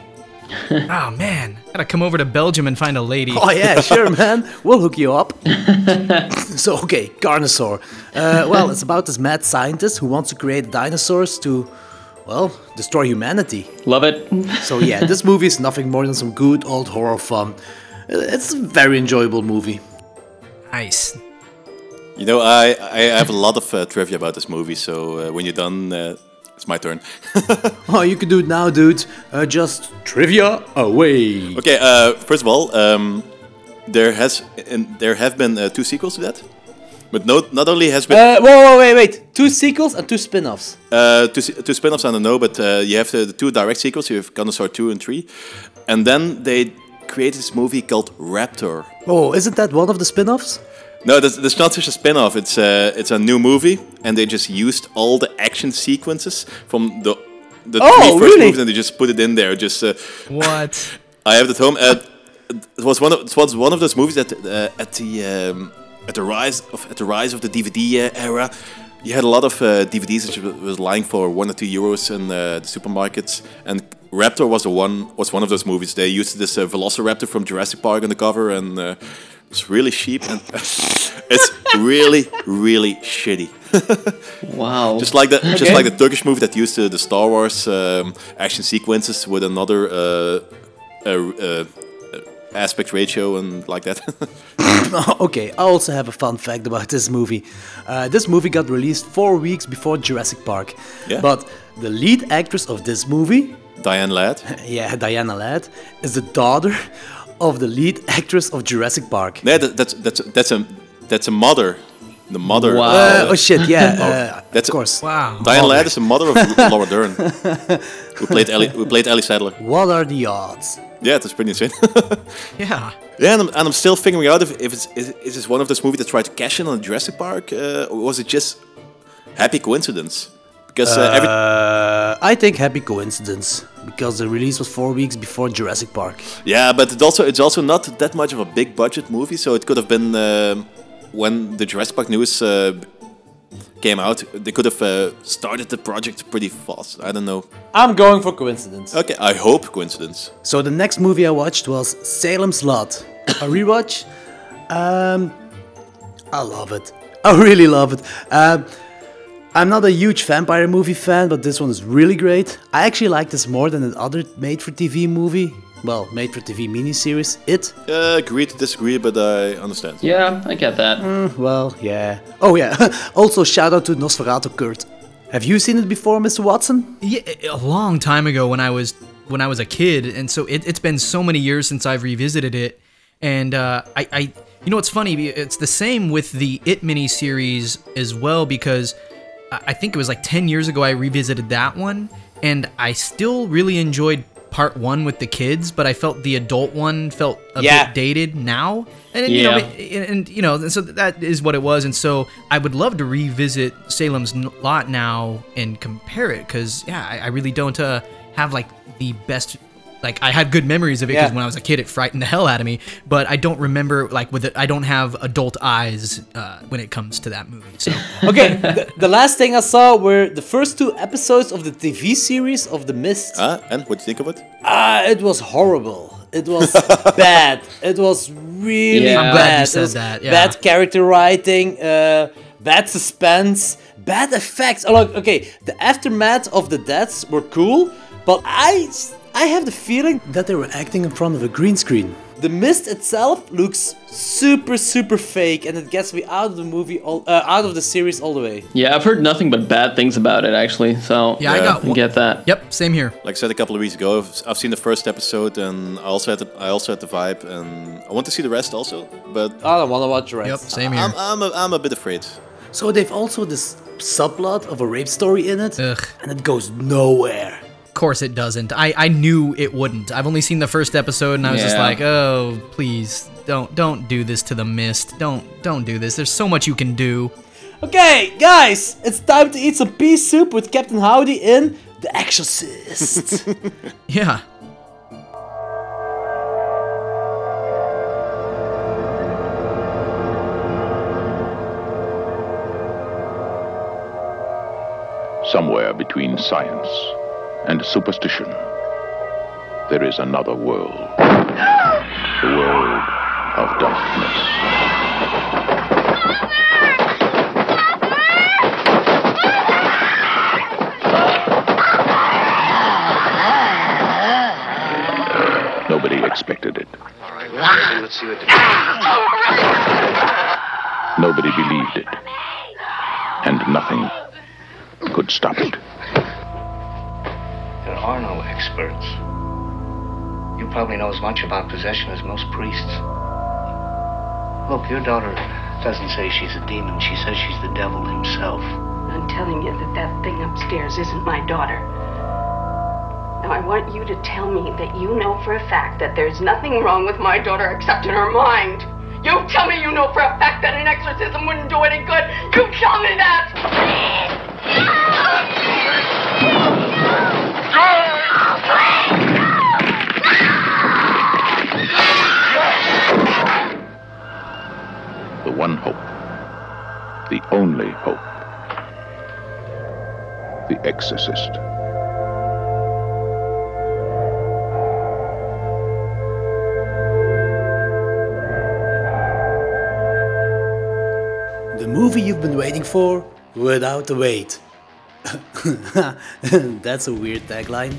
Oh [LAUGHS] man, gotta come over to Belgium and find a lady. Oh yeah, [LAUGHS] sure, man. We'll hook you up. so okay, Carnosaur. Uh, well, it's about this mad scientist who wants to create dinosaurs to, well, destroy humanity. Love it. So yeah, this movie is nothing more than some good old horror fun. It's a very enjoyable movie. Nice. You know, I I have a lot of uh, trivia about this movie. So uh, when you're done, uh, it's my turn. [LAUGHS] Oh, you can do it now, dude. Uh, just trivia away. okay. Uh, first of all, um, there has and there have been uh, two sequels to that, but no, not only has been Uh, whoa, whoa, wait, wait. Two sequels and two spin-offs. Uh, two, two spin-offs, I don't know, but uh, you have the, the two direct sequels. You have Carnosaur 2 and 3. And then they created this movie called Raptor. Oh, isn't that one of the spin-offs? No, that's, that's not just a spin-off. It's, uh, it's a new movie, and they just used all the action sequences from the, the Oh, three first really? movies, and they just put it in there. Just uh, What? [LAUGHS] I have it at home. Uh, it was one of it was one of those movies that uh, at the um, at the rise of at the rise of the DVD uh, era, you had a lot of uh, DVDs that was- was lying for one or two euros in uh, the supermarkets, and Raptor was the one was one of those movies. They used this uh, Velociraptor from Jurassic Park on the cover, and uh, it's really cheap and [LAUGHS] it's really really shitty. [LAUGHS] Wow. Just like the just like the Turkish movie that used uh, the Star Wars um, action sequences with another uh, uh, uh, aspect ratio and like that. [LAUGHS] okay, I also have a fun fact about this movie. Uh, this movie got released four weeks before Jurassic Park. Yeah. But the lead actress of this movie, Diane Ladd. yeah, Diana Ladd, is the daughter of the lead actress of Jurassic Park. Yeah, that, that's that's that's a that's a mother. The mother. Wow. Uh, oh shit, yeah, [LAUGHS] uh, That's- of course. Wow. Diane Ladd is the mother of [LAUGHS] Laura Dern, who played Ellie, who played Ellie Sattler. What are the odds? Yeah, that's pretty insane. [LAUGHS] Yeah. yeah, and I'm, and I'm still figuring out if, if it's is, is this one of those movies that tried to cash in on Jurassic Park, uh, or was it just happy coincidence? Because uh, every Uh, I think happy coincidence because the release was four weeks before Jurassic Park. Yeah, but it's also it's also not that much of a big budget movie, so it could have been um when the Jurassic Park news uh, came out. They could have uh, started the project pretty fast. I don't know. I'm going for coincidence. Okay, I hope coincidence. So the next movie I watched was Salem's Lot, [COUGHS] a rewatch. Um, I love it. I really love it. Um, I'm not a huge vampire movie fan, but this one is really great. I actually like this more than the other made-for-TV movie. Well, made-for-TV miniseries, It. Uh, agree to disagree, but I understand. Yeah, I get that. Well, yeah. Oh yeah. [LAUGHS] also, shout out to Nosferatu Kurt. Have you seen it before, Mr. Watson? Yeah, a long time ago when I was when I was a kid, and so it, it's been so many years since I've revisited it. And uh, I, I, you know, what's funny? It's the same with the It miniseries as well because I think it was like ten years ago I revisited that one, and I still really enjoyed part one with the kids, but I felt the adult one felt a Yeah. bit dated now. And you know, and, and you know, and so that is what it was. And so I would love to revisit Salem's Lot now and compare it because yeah, I, I really don't uh, have like the best. Like I had good memories of it because Yeah. when I was a kid, it frightened the hell out of me. But I don't remember like with it. I don't have adult eyes uh, when it comes to that movie. So [LAUGHS] Okay, the, the last thing I saw were the first two episodes of the TV series of The Mist. Ah, and what do you think of it? Ah, it was horrible. It was [LAUGHS] bad. It was really Yeah. I'm bad. glad you It said was that, yeah. Bad character writing, uh, bad suspense, bad effects. Oh, look, okay, the aftermath of the deaths were cool, but I, I have the feeling that they were acting in front of a green screen. The mist itself looks super, super fake, and it gets me out of the movie, all, uh, out of the series all the way. Yeah, I've heard nothing but bad things about it actually. So Yeah, I got I one- get that. yep, same here. Like I said a couple of weeks ago, I've, I've seen the first episode, and I also had the, I also had the vibe, and I want to see the rest also. But I don't want to watch the rest. Yep, same here. I'm, I'm, a, I'm a bit afraid. So they've also this subplot of a rape story in it, Ugh. and it goes nowhere. Of course it doesn't. I, I knew it wouldn't. I've only seen the first episode and I was just like, "Oh, please don't don't do this to the mist. Don't don't do this. There's so much you can do." Okay, guys, it's time to eat some pea soup with Captain Howdy in The Exorcist. [LAUGHS] Yeah. Somewhere between science and superstition, there is another world. The world of darkness. Nobody expected it. Nobody believed it. And nothing could stop it. There are no experts. You probably know as much about possession as most priests. Look, your daughter doesn't say she's a demon. She says she's the devil himself. I'm telling you that that thing upstairs isn't my daughter. Now, I want you to tell me that you know for a fact that there's nothing wrong with my daughter except in her mind. You tell me you know for a fact that an exorcism wouldn't do any good. You tell me that! The one hope. The only hope. The Exorcist. the movie you've been waiting for without the wait. [LAUGHS] That's a weird tagline.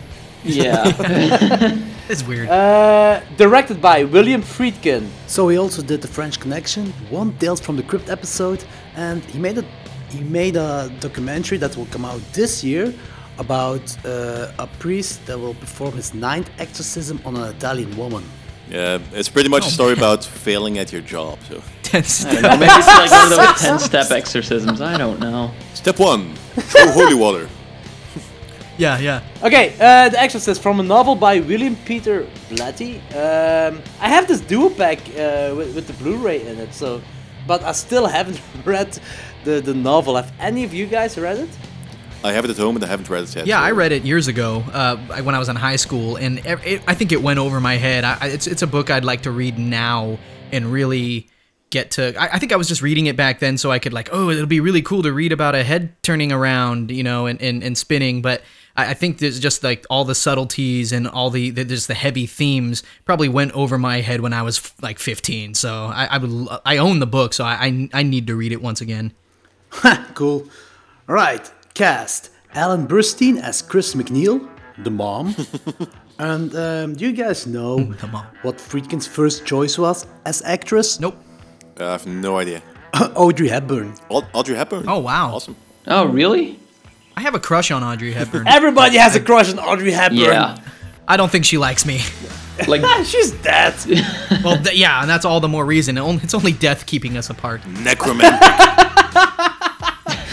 Yeah. [LAUGHS] It's weird. Uh, directed by William Friedkin. So he also did the French Connection, one Tales from the Crypt episode, and he made a he made a documentary that will come out this year about uh, a priest that will perform his ninth exorcism on an Italian woman. Yeah, it's pretty much a story about failing at your job. So, Tense. I don't know, maybe it's like one of those ten-step exorcisms. I don't know. step one: throw holy water. Yeah, yeah. Okay, uh, The Exorcist from a novel by William Peter Blatty. Um, I have this duo pack uh, with, with the Blu-ray in it, so but I still [LAUGHS] haven't read the, the novel. Have any of you guys read it? I have it at home, and I haven't read it yet. Yeah, so- I read it years ago uh, when I was in high school, and it, it, I think it went over my head. I, I- it's it's a book I'd like to read now and really get to. I, I think I was just reading it back then, so I could like, oh, it'll be really cool to read about a head turning around, you know, and and, and spinning. But I, I think there's just like all the subtleties and all the, the just the heavy themes probably went over my head when I was f- like 15. So I, I would l- I own the book, so I, I I need to read it once again. [LAUGHS] cool. All right, cast Ellen Burstyn as Chris MacNeil, the mom. [LAUGHS] and um, do you guys know [LAUGHS] what Friedkin's first choice was as actress? Nope. I have no idea. Audrey Hepburn. Aud- Audrey Hepburn. Oh wow. Awesome. Oh, really? I have a crush on Audrey Hepburn. [LAUGHS] Everybody has a crush on Audrey Hepburn. Yeah. I don't think she likes me. [LAUGHS] Like, [LAUGHS] She's dead. Well, th- yeah, and that's all the more reason. It's only death keeping us apart. Necromantic.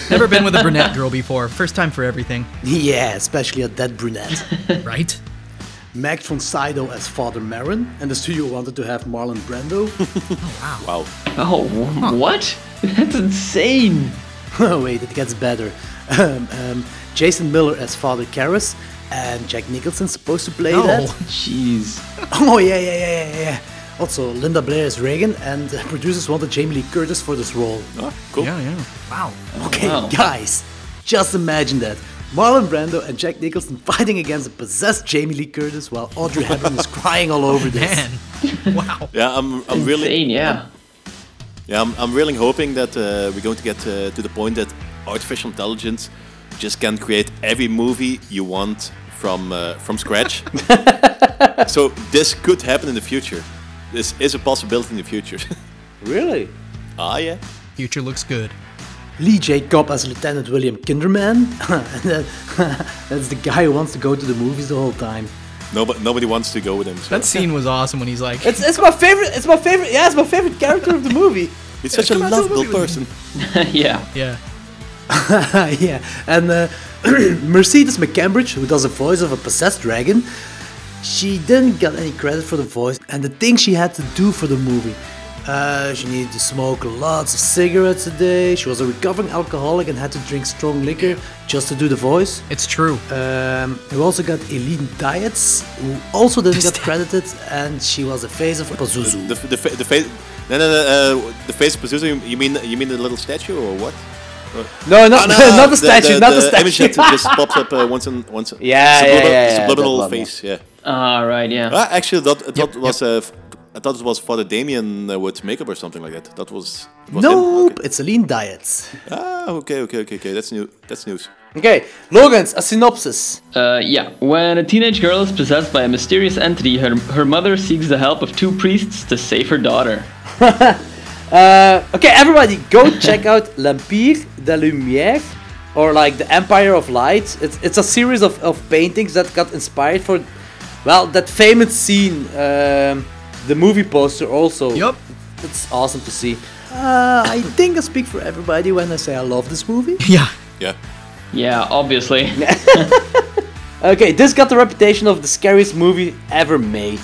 Never been with a brunette girl before. First time for everything, yeah, especially a dead brunette. right? Max von Sydow as Father Merrin, and the studio wanted to have Marlon Brando. wow. Oh, wow. oh, what? That's insane. oh wait, it gets better. Um, um, Jason Miller as Father Karras, and Jack Nicholson supposed to play No. that. Oh, jeez. [LAUGHS] Oh yeah, yeah, yeah, yeah, yeah. Also, Linda Blair as Regan, and the producers wanted Jamie Lee Curtis for this role. Oh, cool. Yeah, yeah. Wow. Okay, Wow. guys, just imagine that. Marlon Brando and Jack Nicholson [LAUGHS] fighting against a possessed Jamie Lee Curtis while Audrey Hepburn is crying all over this. Man. [LAUGHS] Wow. Yeah, I'm, I'm really, Insane, yeah. yeah, I'm, I'm really hoping that uh, we're going to get uh, to the point that artificial intelligence just can create every movie you want from uh, from scratch. [LAUGHS] so this could happen in the future. This is a possibility in the future. [LAUGHS] Really? ah, yeah. Future looks good. Lee J. Cobb as Lieutenant William Kinderman. [LAUGHS] That's the guy who wants to go to the movies the whole time. Nobody, nobody wants to go with him. So. That scene was awesome when he's like, It's, it's my favorite. It's my favorite. Yeah, it's my favorite character of the movie. He's such a come out to the lovable movie with me. person. yeah. yeah. [LAUGHS] yeah, and uh, [CLEARS THROAT] Mercedes McCambridge, who does the voice of a possessed dragon, she didn't get any credit for the voice and the things she had to do for the movie. Uh, she needed to smoke lots of cigarettes a day. She was a recovering alcoholic and had to drink strong liquor just to do the voice. It's true. Um, we also got Eileen Dietz, who also didn't get credited, and she was the face of Pazuzu. The, the, fa- the face. No, no, no. Uh, the face position. You, you mean you mean the little statue or what? No, not, Ah, [LAUGHS] not the statue, not the, image statue. that just pops up uh, once in once. Yeah, subliminal, yeah, yeah, yeah, Subliminal that one, face. Yeah. Ah, right, yeah. Ah, actually, that, I thought it was uh, f- I thought it was Father Damien uh, with makeup or something like that. That was. was him? Nope, it's Eileen Dietz. Ah, okay, okay, okay, okay. That's new. That's news. Okay, Logan's a synopsis. Uh, yeah. When a teenage girl is possessed by a mysterious entity, her, her mother seeks the help of two priests to save her daughter. [LAUGHS] Uh, okay, everybody, go [LAUGHS] check out L'Empire de Lumière, or like the Empire of Light. It's, it's a series of, of paintings that got inspired for, well, that famous scene, um, the movie poster also. Yep. It's awesome to see. Uh, I think I speak for everybody when I say I love this movie. [LAUGHS] Yeah. Yeah. Yeah, obviously. [LAUGHS] Okay, this got the reputation of the scariest movie ever made.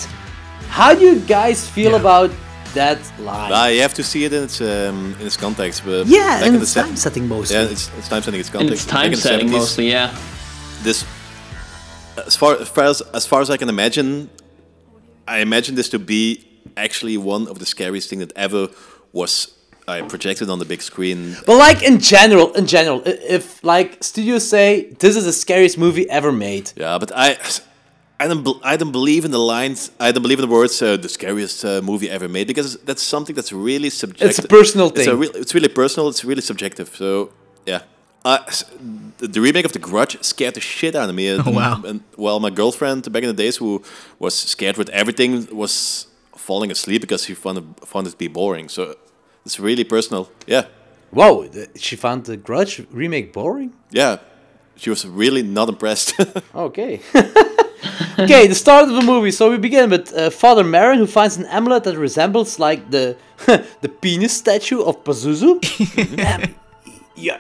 How do you guys feel Yeah. about that line? Ah, you have to see it in its um, in its context. But yeah, back and in the it's se- time setting mostly. Yeah, it's, it's time setting. Its and context. it's time in setting 70s, mostly, yeah. This, as far as far as as far as I can imagine, I imagine this to be actually one of the scariest thing that ever was uh, projected on the big screen. But like in general, in general, if like studios say this is the scariest movie ever made, Yeah, but I, I don't, I don't believe in the lines. I don't believe in the words uh, "the scariest uh, movie ever made" because that's something that's really subjective. It's, a personal thing. real, it's really personal. It's really subjective. So yeah, uh, the, the remake of The Grudge scared the shit out of me. And, Oh, wow. And well, my girlfriend back in the days who was scared with everything was falling asleep because she found it, found it to be boring. So it's really personal. Yeah, whoa, she found the Grudge remake boring. yeah. She was really not impressed. [LAUGHS] Okay. [LAUGHS] [LAUGHS] okay, the start of the movie. So we begin with uh, Father Merrin, who finds an amulet that resembles like the [LAUGHS] the penis statue of Pazuzu. [LAUGHS] Um, yeah.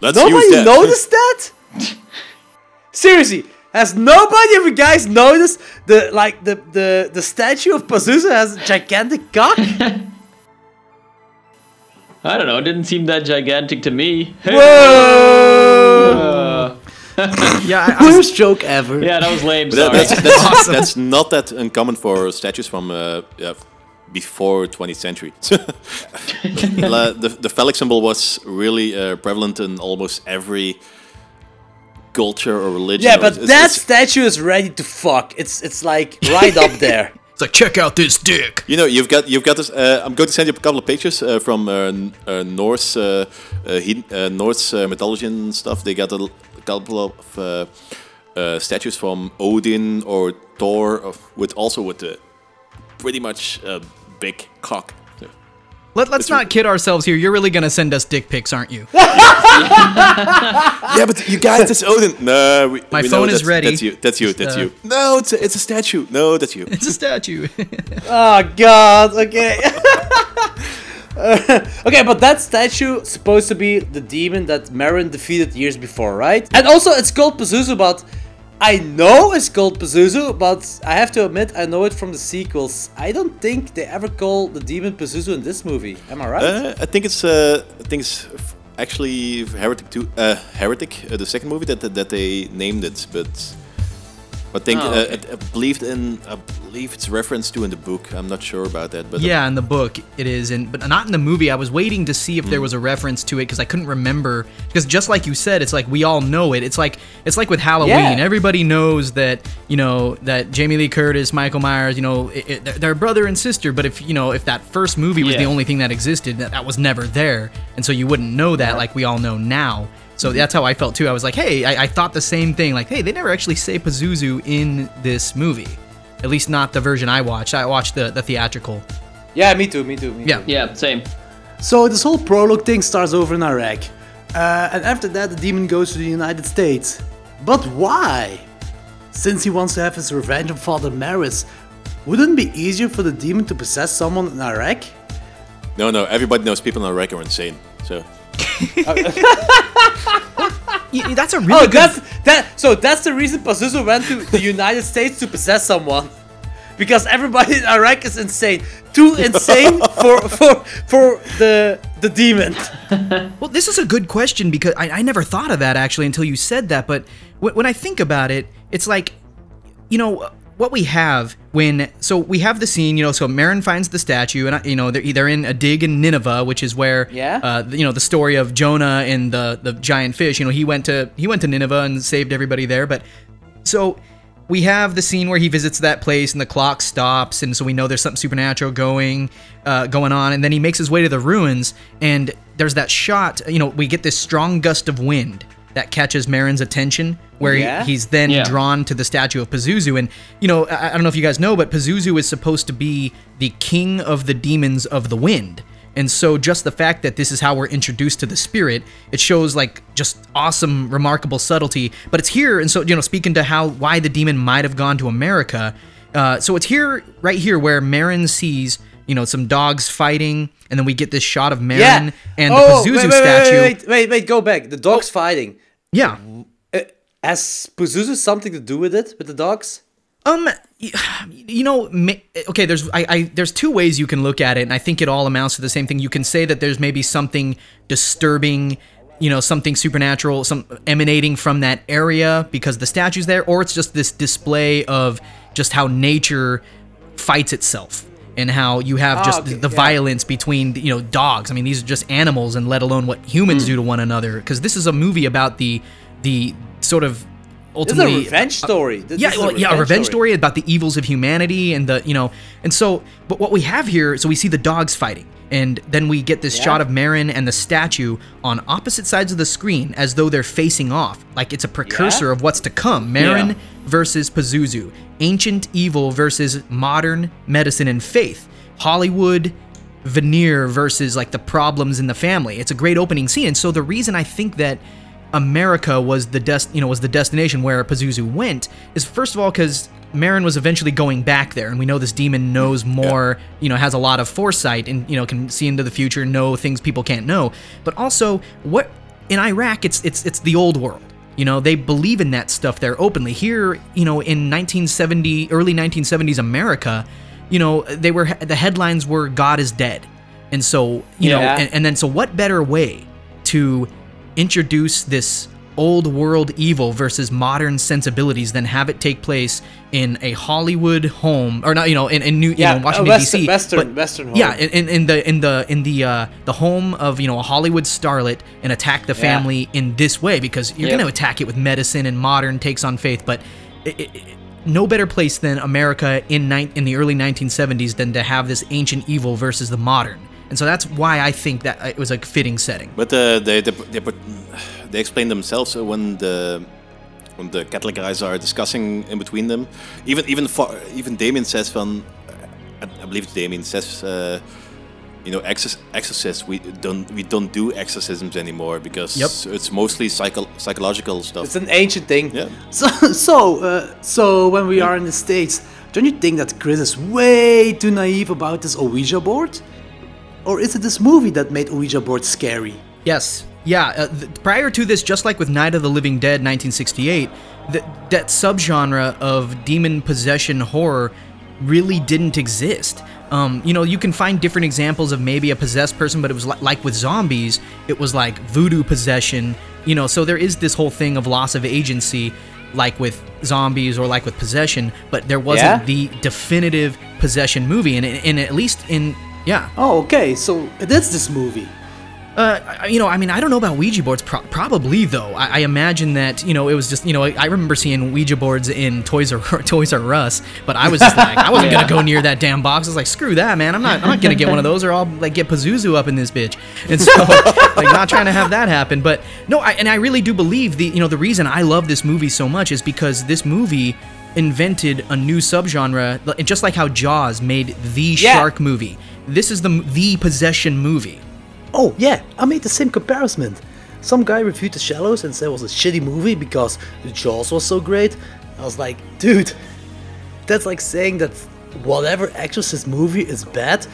Let's Nobody that. noticed that? Seriously, has nobody of you guys noticed the like the the the statue of Pazuzu has a gigantic cock? I don't know, it didn't seem that gigantic to me. Whoa! Uh, [LAUGHS] Yeah, I, I Worst joke ever. Yeah, that was lame. But that- Sorry. that's, that's, [LAUGHS] that's not that uncommon for statues from uh, yeah, before 20th century. [LAUGHS] The, the phallic symbol was really uh, prevalent in almost every culture or religion. Yeah, or but it's- that it's- statue is ready to fuck. It's it's like right up there. it's like check out this dick. You know, you've got you've got this. Uh, I'm going to send you a couple of pictures uh, from uh, N- uh, Norse uh, uh, uh, Norse uh, mythology and stuff. They got a, l- a couple of uh, uh, statues from Odin or Thor, of, with also with the pretty much uh, big cock. Let, let's not kid ourselves here. You're really gonna send us dick pics, aren't you? [LAUGHS] Yeah, but you guys, it's Odin. No, we, My we know phone is that's- ready. That's you. That's you. That's uh, you. No, it's a, it's a statue. No, that's you. [LAUGHS] It's a statue. [LAUGHS] Oh God. Okay. [LAUGHS] Okay, but that statue supposed to be the demon that Merrin defeated years before, right? And also, it's called Pazuzu, but I know it's called Pazuzu, but I have to admit I know it from the sequels. I don't think they ever call the demon Pazuzu in this movie. Am I right? Uh, I think it's uh, I think it's actually Heretic two, uh, Heretic, uh, the second movie that that they named it, but I think Oh, uh. I, I believed in I believe it's referenced to in the book. I'm not sure about that, but yeah, in the book it is, and but not in the movie. I was waiting to see if there was a reference to it because I couldn't remember. Because just like you said, it's like we all know it. It's like it's like with Halloween. Yeah. Everybody knows that you know that Jamie Lee Curtis, Michael Myers, you know, it, it, they're- they're brother and sister. But if you know if that first movie was the only thing that existed, that, that was never there, and so you wouldn't know that like we all know now. So that's how I felt too. I was like, hey, I, I thought the same thing. Like, hey, they never actually say Pazuzu in this movie. At least not the version I watched. I watched the, the theatrical. yeah, me too. Me too. Me Yeah. too. yeah, same. So this whole prologue thing starts over in Iraq, uh, and after that the demon goes to the United States. But why? Since he wants to have his revenge on Father Maris, wouldn't it be easier for the demon to possess someone in Iraq? no, no. Everybody knows people in Iraq are insane. So [LAUGHS] Y- That's a really Oh, good. that's that. So that's the reason Pazuzu went to the United States to possess someone, because everybody in Iraq is insane, too insane [LAUGHS] for for for the the demon. [LAUGHS] Well, this is a good question because I, I never thought of that actually until you said that. But w- when I think about it, it's like, you know, what we have when so we have the scene, you know, so Merrin finds the statue, and uh, you know they're they're in a dig in Nineveh, which is where, Yeah. uh, you know, the story of Jonah and the the giant fish. You know, he went to he went to Nineveh and saved everybody there, but so we have the scene where he visits that place and the clock stops and so we know there's something supernatural going uh, going on and then he makes his way to the ruins and there's that shot you know we get this strong gust of wind that catches Merrin's attention where he- he's then Yeah. drawn to the statue of Pazuzu and you know I, I don't know if you guys know but Pazuzu is supposed to be the king of the demons of the wind and so just the fact that this is how we're introduced to the spirit, it shows like just awesome, remarkable subtlety. But it's here, and so you know, speaking to how why the demon might have gone to America. Uh, so it's here, right here, where Merrin sees you know some dogs fighting, and then we get this shot of Merrin and the oh, Pazuzu wait, wait, statue. Wait, wait, wait, wait, go back. The dogs fighting. Yeah. Uh, has Pazuzu something to do with it, with the dogs? Um, [SIGHS] you know, okay. There's I, I there's two ways you can look at it, and I think it all amounts to the same thing. You can say that there's maybe something disturbing, you know, something supernatural, some emanating from that area because the statue's there, or it's just this display of just how nature fights itself and how you have Ah, just okay, the yeah. violence between you know dogs. I mean, these are just animals, and let alone what humans Hmm. do to one another. Because this is a movie about the the sort of This is a ultimately revenge uh, story. This yeah, is a well, yeah, a revenge story about the evils of humanity and the you know, and so, but what we have here, so we see the dogs fighting, and then we get this Yeah. shot of Merrin and the statue on opposite sides of the screen, as though they're facing off, like it's a precursor Yeah. of what's to come. Merrin Yeah. versus Pazuzu, ancient evil versus modern medicine and faith, Hollywood veneer versus like the problems in the family. It's a great opening scene, and so the reason I think that America was the des- you know was the destination where Pazuzu went is first of all because Merrin was eventually going back there, and we know this demon knows more, you know, has a lot of foresight and you know can see into the future, know things people can't know. But also, what in Iraq, it's it's it's the old world. You know, they believe in that stuff there openly. Here, you know, in 1970, early 1970s America, you know, they were the headlines were "God is dead," and so you know, and, and then so what better way to introduce this old world evil versus modern sensibilities than have it take place in a Hollywood home or not you know in, in New Yeah, you know, a Washington Western- DC Western- but- Western home. yeah in, in, in the in the in the uh, the home of you know a Hollywood starlet and attack the Yeah. family in this way because you're Yep. going to attack it with medicine and modern takes on faith but it, it, it- no better place than America in nine in the early 1970s than to have this ancient evil versus the modern and so that's why I think that it was a fitting setting But uh, they, they they put, they explain themselves uh, when the when the Catholic guys are discussing in between them. Even even fa- even Damien says from I, I believe Damien says. Uh, you know, exorc- exorcists. We don't we don't do exorcisms anymore because Yep. it's mostly psycho- psychological stuff. It's an ancient thing. Yeah. So, so, uh, so when we are in the states, don't you think that Chris is way too naive about this Ouija board? Or is it this movie that made Ouija board scary? Yes. Yeah. Uh, th- prior to this, just like with Night of the Living Dead, 1968, th- that subgenre of demon possession horror really didn't exist. Um, you know, you can find different examples of maybe a possessed person, but it was li- like with zombies, it was like voodoo possession. You know, so there is this whole thing of loss of agency, like with zombies or like with possession, but there wasn't Yeah? the definitive possession movie, and, and at least in yeah, Oh, okay, so it is this movie. uh, you know, I mean, I don't know about Ouija boards. Pro- probably though. I-, I imagine that you know it was just you know I, I remember seeing Ouija boards in Toys R [LAUGHS] Toys R Us, but I was just like I wasn't [LAUGHS] gonna go near that damn box. I was like, screw that, man. I'm not I'm not gonna get one of those, or I'll like get Pazuzu up in this bitch. And so [LAUGHS] like not trying to have that happen. But no, I, and I really do believe the you know the reason I love this movie so much is because this movie invented a new subgenre, just like how Jaws made the Yeah. shark movie. This is the the possession movie. Oh, yeah, I made the same comparison. Some guy reviewed The Shallows and said it was a shitty movie because the Jaws was so great. I was like, dude, that's like saying that whatever Exorcist movie is bad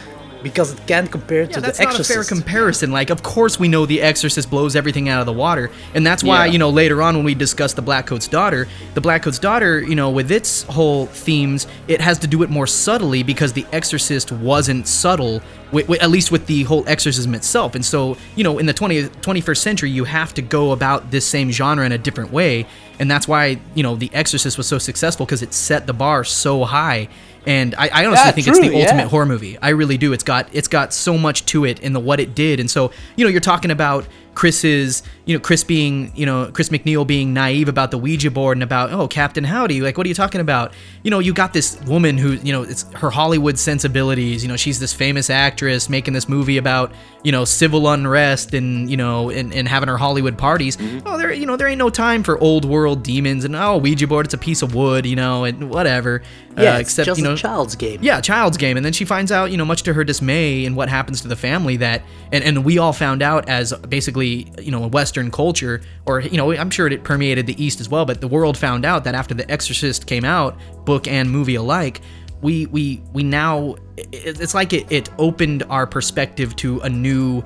because it can't compare Yeah, to that's The not a Exorcist. fair comparison. Like, of course we know The Exorcist blows everything out of the water, and that's why Yeah. you know later on when we discuss the Blackcoat's daughter, the Blackcoat's daughter, you know, with its whole themes, it has to do it more subtly because The Exorcist wasn't subtle, at least with the whole exorcism itself. And so, you know, in the 20th, 21st century, you have to go about this same genre in a different way, and that's why you know The Exorcist was so successful because it set the bar so high. And I, I honestly Yeah, think it's the true, yeah. ultimate horror movie. I really do. It's got it's got so much to it in the what it did. And so, you know, you're talking about Chris's, you know, Chris being, you know, Chris MacNeil being naive about the Ouija board and about, oh, Captain Howdy, like what are you talking about? You know, you got this woman who, you know, it's her Hollywood sensibilities, you know, she's this famous actress making this movie about, you know, civil unrest and, you know, and, and having her Hollywood parties. Mm-hmm. Oh, there you know, there ain't no time for old world demons and oh, Ouija board, it's a piece of wood, you know, and whatever. Yeah, uh, except, just you know, a child's game. yeah, child's game. And then she finds out, you know, much to her dismay and what happens to the family that, and, and we all found out as basically, you know, a Western culture, or, you know, I'm sure it permeated the East as well, but the world found out that after The Exorcist came out, book and movie alike, we, we, we now, it, it's like it, it opened our perspective to a new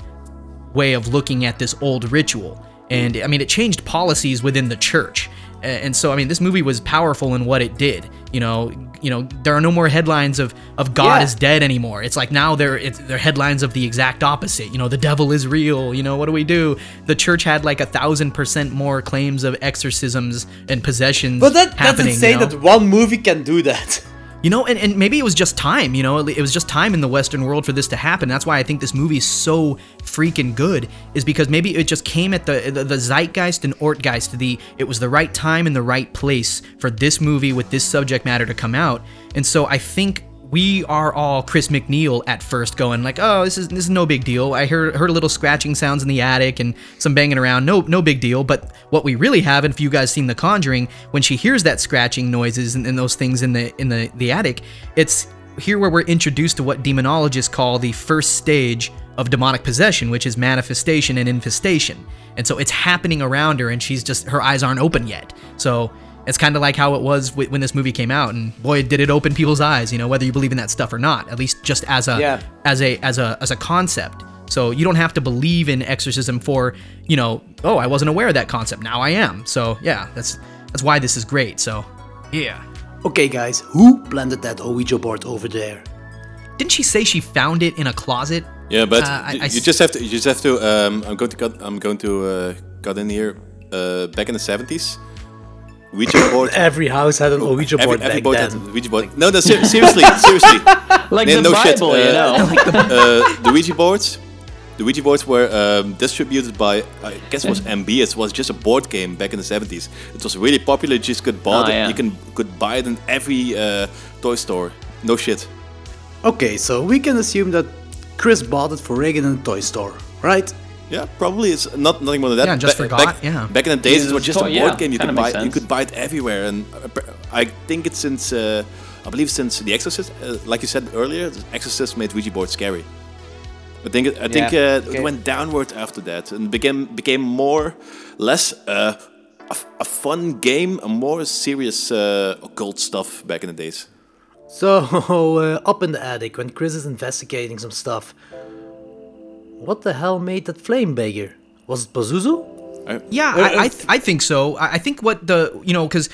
way of looking at this old ritual. And I mean, it changed policies within the church. And so, I mean, this movie was powerful in what it did. You know, you know, there are no more headlines of of God Yeah. is dead anymore. It's like now they're it's, they're headlines of the exact opposite. You know, the devil is real. You know, what do we do? The church had like a thousand percent more claims of exorcisms and possessions. But that doesn't say you know? that one movie can do that. [LAUGHS] You know, and, and maybe it was just time, you know, it was just time in the Western world for this to happen. That's why I think this movie is so freaking good, is because maybe it just came at the the, the zeitgeist and ortgeist. The it was the right time and the right place for this movie with this subject matter to come out. And so I think we are all Chris MacNeil at first going like, oh, this is this is no big deal. I heard heard a little scratching sounds in the attic and some banging around. No, no big deal. But what we really have, and if you guys seen The Conjuring, when she hears that scratching noises and, and those things in the in the the attic, it's here where we're introduced to what demonologists call the first stage of demonic possession, which is manifestation and infestation. And so it's happening around her, and she's just her eyes aren't open yet. So it's kind of like how it was wh- when this movie came out, and boy, did it open people's eyes. You know, whether you believe in that stuff or not, at least just as a Yeah. as a as a as a concept. So you don't have to believe in exorcism for you know, oh, I wasn't aware of that concept. Now I am. So yeah, that's that's why this is great. So yeah. Okay, guys, who planted that Ouija board over there? Didn't she say she found it in a closet? Yeah, but Uh, I- y- I you s- just have to. You just have to. Um, I'm going to cut. I'm going to uh, cut in here. uh, back in the seventies. Ouija board. [LAUGHS] Every house had an Ouija Every, board every back board then. had a Ouija board. No, no, ser- seriously, seriously. [LAUGHS] Like no, the no shit. You uh, know. [LAUGHS] uh, the Ouija boards. The Ouija boards were um, distributed by, I guess it was MB. It was just a board game back in the 70s. It was really popular. You just could buy Oh, it. yeah. You can could buy it in every uh, toy store. No shit. Okay, so we can assume that Chris bought it for Regan in a toy store, right? Yeah, probably it's not nothing more than that. Yeah, just Ba- forgot, Back, yeah. back in the days, Yeah, it was it's just a board yeah, game. You could buy makes it. You could buy it everywhere, and uh, I think it's since uh, I believe since The Exorcist, uh, like you said earlier, The Exorcist made Ouija board scary. I think it, I think Yeah, uh, okay. it went downward after that and became became more less uh, a, f- a fun game, a more serious uh, occult stuff back in the days. So, [LAUGHS] uh, up in the attic, when Chris is investigating some stuff, what the hell made that flame bigger? Was it Pazuzu? Yeah, Uh, I I, th- I think so. I I think what the you know because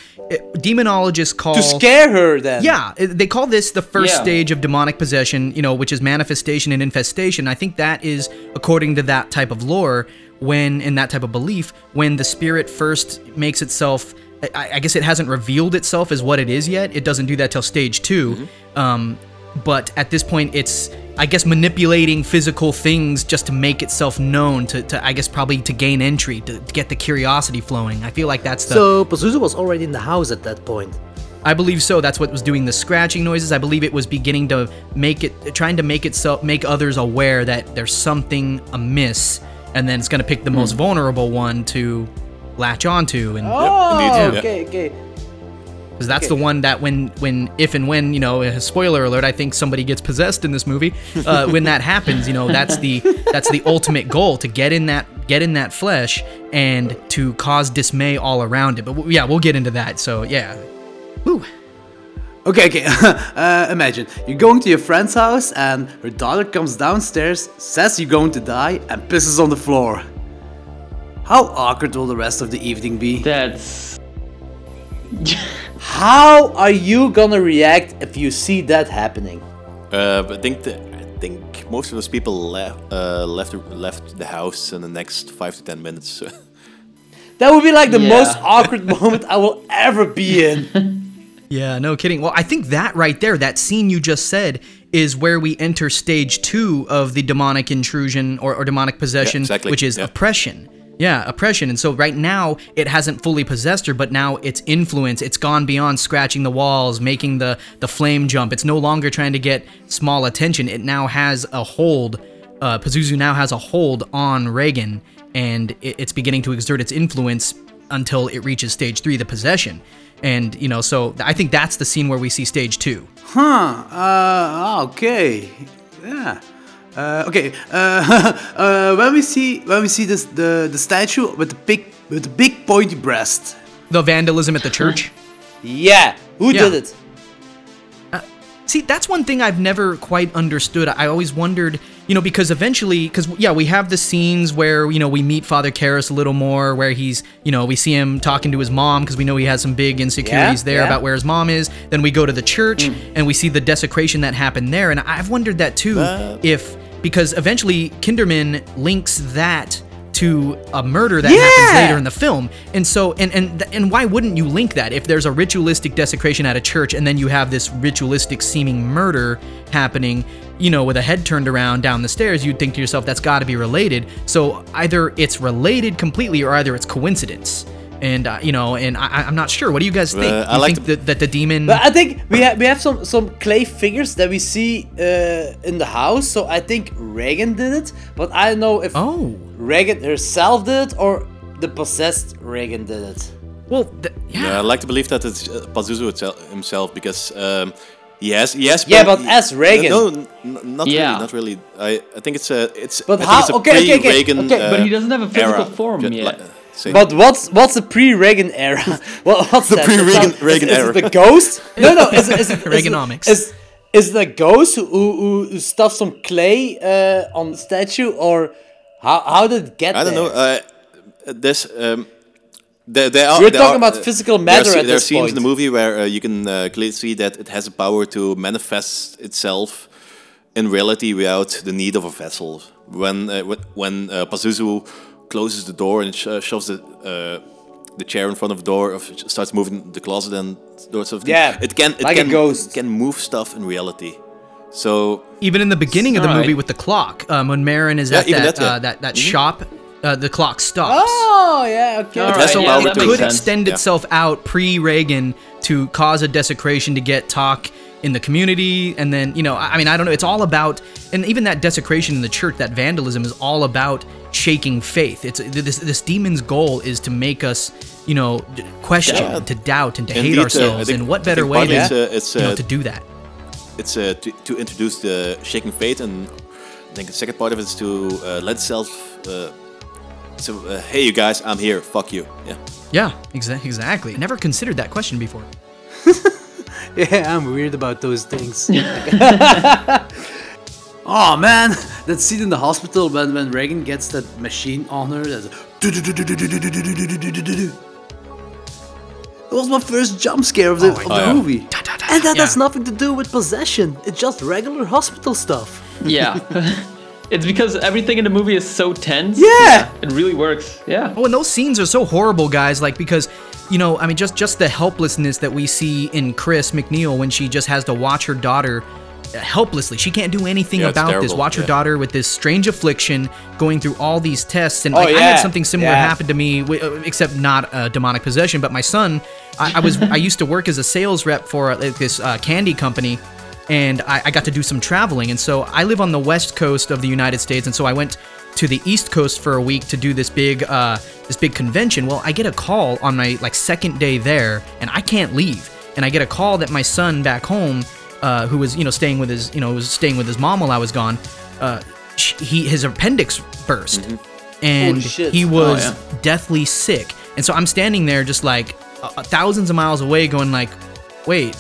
demonologists call To scare her, then. Yeah, they call this the first Yeah. stage of demonic possession, you know, which is manifestation and infestation. I think that is according to that type of lore, when in that type of belief, when the spirit first makes itself. I, I guess it hasn't revealed itself as what it is yet. It doesn't do that till stage 2 Um, but at this point, it's I guess manipulating physical things just to make itself known. To, to I guess probably to gain entry, to, to get the curiosity flowing. I feel like that's the. So, Pazuzu was already in the house at that point. I believe so. That's what was doing the scratching noises. I believe it was beginning to make it, trying to make itself, make others aware that there's something amiss, and then it's gonna pick the most hmm. vulnerable one to latch onto, and Oh, indeed, yeah. okay, okay. Because that's the one that when, when, if and when, you know, a spoiler alert, I think somebody gets possessed in this movie. Uh, [LAUGHS] when that happens, you know, that's the that's the ultimate goal to get in that get in that flesh and to cause dismay all around it. But w- yeah, we'll get into that. So yeah, Woo. Okay, okay. [LAUGHS] uh, imagine you're going to your friend's house and her daughter comes downstairs, says you're going to die, and pisses on the floor. How awkward will the rest of the evening be? That's How are you gonna react if you see that happening? Uh, I think the, I think most of those people left uh, left left the house in the next five to ten minutes. [LAUGHS] That would be like the Yeah. most awkward [LAUGHS] moment I will ever be in. [LAUGHS] Yeah, no kidding. Well, I think that right there, that scene you just said, is where we enter stage two of the demonic intrusion or, or demonic possession, exactly, which is yeah. oppression. Yeah, oppression. And so right now, it hasn't fully possessed her, but now its influence, it's gone beyond scratching the walls, making the, the flame jump. It's no longer trying to get small attention. It now has a hold. Uh, Pazuzu now has a hold on Regan, and it, it's beginning to exert its influence until it reaches stage three, the possession. And, you know, so I think that's the scene where we see stage two. Huh, uh, okay. Yeah. Uh, okay. Uh, [LAUGHS] uh, when we see when we see this the the statue with the big with the big pointy breast. The vandalism at the church. Yeah. Who Yeah. did it? See, that's one thing I've never quite understood. I always wondered, you know, because eventually, because yeah, we have the scenes where you know we meet Father Karras a little more, where he's, you know, we see him talking to his mom because we know he has some big insecurities Yeah, there yeah. about where his mom is. Then we go to the church and we see the desecration that happened there, and I've wondered that too, if because eventually Kinderman links that to a murder that happens later in the film. And so and and and why wouldn't you link that if there's a ritualistic desecration at a church and then you have this ritualistic seeming murder happening, you know, with a head turned around down the stairs, you'd think to yourself that's got to be related. So either it's related completely or either it's coincidence. And uh, you know, and I, I'm not sure. What do you guys think? Uh, I you like think that, that the demon? But I think we have we have some some clay figures that we see uh, in the house. So I think Regan did it, but I don't know if oh, Regan herself did it or the possessed Regan did it. well, th- yeah. yeah, I like to believe that it's uh, Pazuzu himself because um, he has he has. Yeah, been- but as Regan. No, n- n- not Yeah. really, not really. I, I think it's a it's. But I how- it's a okay, okay, okay, pre-Regan, okay, uh, But he doesn't have a physical era. form yet. like- say- But what's what's the pre-Regan era? [LAUGHS] [LAUGHS] What, what's The that? pre-Regan- Is that- Regan is, era. Is it the ghost? [LAUGHS] No, no. Is, it- is, it- is, it- Reaganomics. Is, is it the ghost who, who, who stuffed some clay uh, on the statue, or how how did it get there? I don't there? know. Uh, this um, there, there are. We're there talking are, about uh, physical there are matter sce- at There are this scenes in the movie where uh, you can uh, clearly see that it has a power to manifest itself in reality without the need of a vessel. When uh, when uh, Pazuzu closes the door and sh- shoves the uh, the chair in front of the door, or f- starts moving the closet and those sort of things. Yeah, it can it like a can ghost. can move stuff in reality. So Even in the beginning of the Alright. movie with the clock, um, when Merrin is Yeah, at that that, yeah. uh, that that Mhm. shop, uh, the clock stops. Oh yeah, okay. All It has right, a yeah, power that to it could sense. extend Yeah. itself out pre Regan to cause a desecration to get talk in the community, and then you know, I I mean, I don't know. It's all about, and even that desecration in the church, that vandalism is all about shaking faith. It's this this demon's goal is to make us, you know, question, Yeah. to doubt, and to Indeed, hate uh, ourselves. think- and what better way partly than it's, uh, it's, you know to do that? it's uh, to, to introduce the shaking faith, and I think the second part of it is to uh, let self. Uh, so uh, hey, you guys, I'm here. Fuck you. Yeah. Yeah, exa- exactly. I never considered that question before. [LAUGHS] Yeah, I'm weird about those things. [LAUGHS] oh man, that scene in the hospital when, when Regan gets that machine on her. That's That was my first jump scare of the, of the Oh, yeah. movie. And that has nothing to do with possession. It's just regular hospital stuff. Yeah. it's because everything in the movie is so tense. Yeah. It really works. Yeah. Oh, and those scenes are so horrible, guys. Like because, you know, I mean, just just the helplessness that we see in Chris MacNeil when she just has to watch her daughter uh, helplessly. She can't do anything Yeah, about this. Watch her yeah. daughter with this strange affliction, going through all these tests, and Oh, like, I had something similar yeah. happen to me, uh, except not a demonic possession. But my son, I, I was I used to work as a sales rep for uh, like, this uh, candy company and I, I got to do some traveling. And so I live on the west coast of the United States, and so I went to the east coast for a week to do this big uh, this big convention. Well, I get a call on my like second day there, and I can't leave. And I get a call that my son back home, uh, who was you know staying with his you know was staying with his mom while I was gone, uh, he his appendix burst, and Holy shit. he was yeah. deathly sick. And so I'm standing there just like uh, thousands of miles away, going like, wait,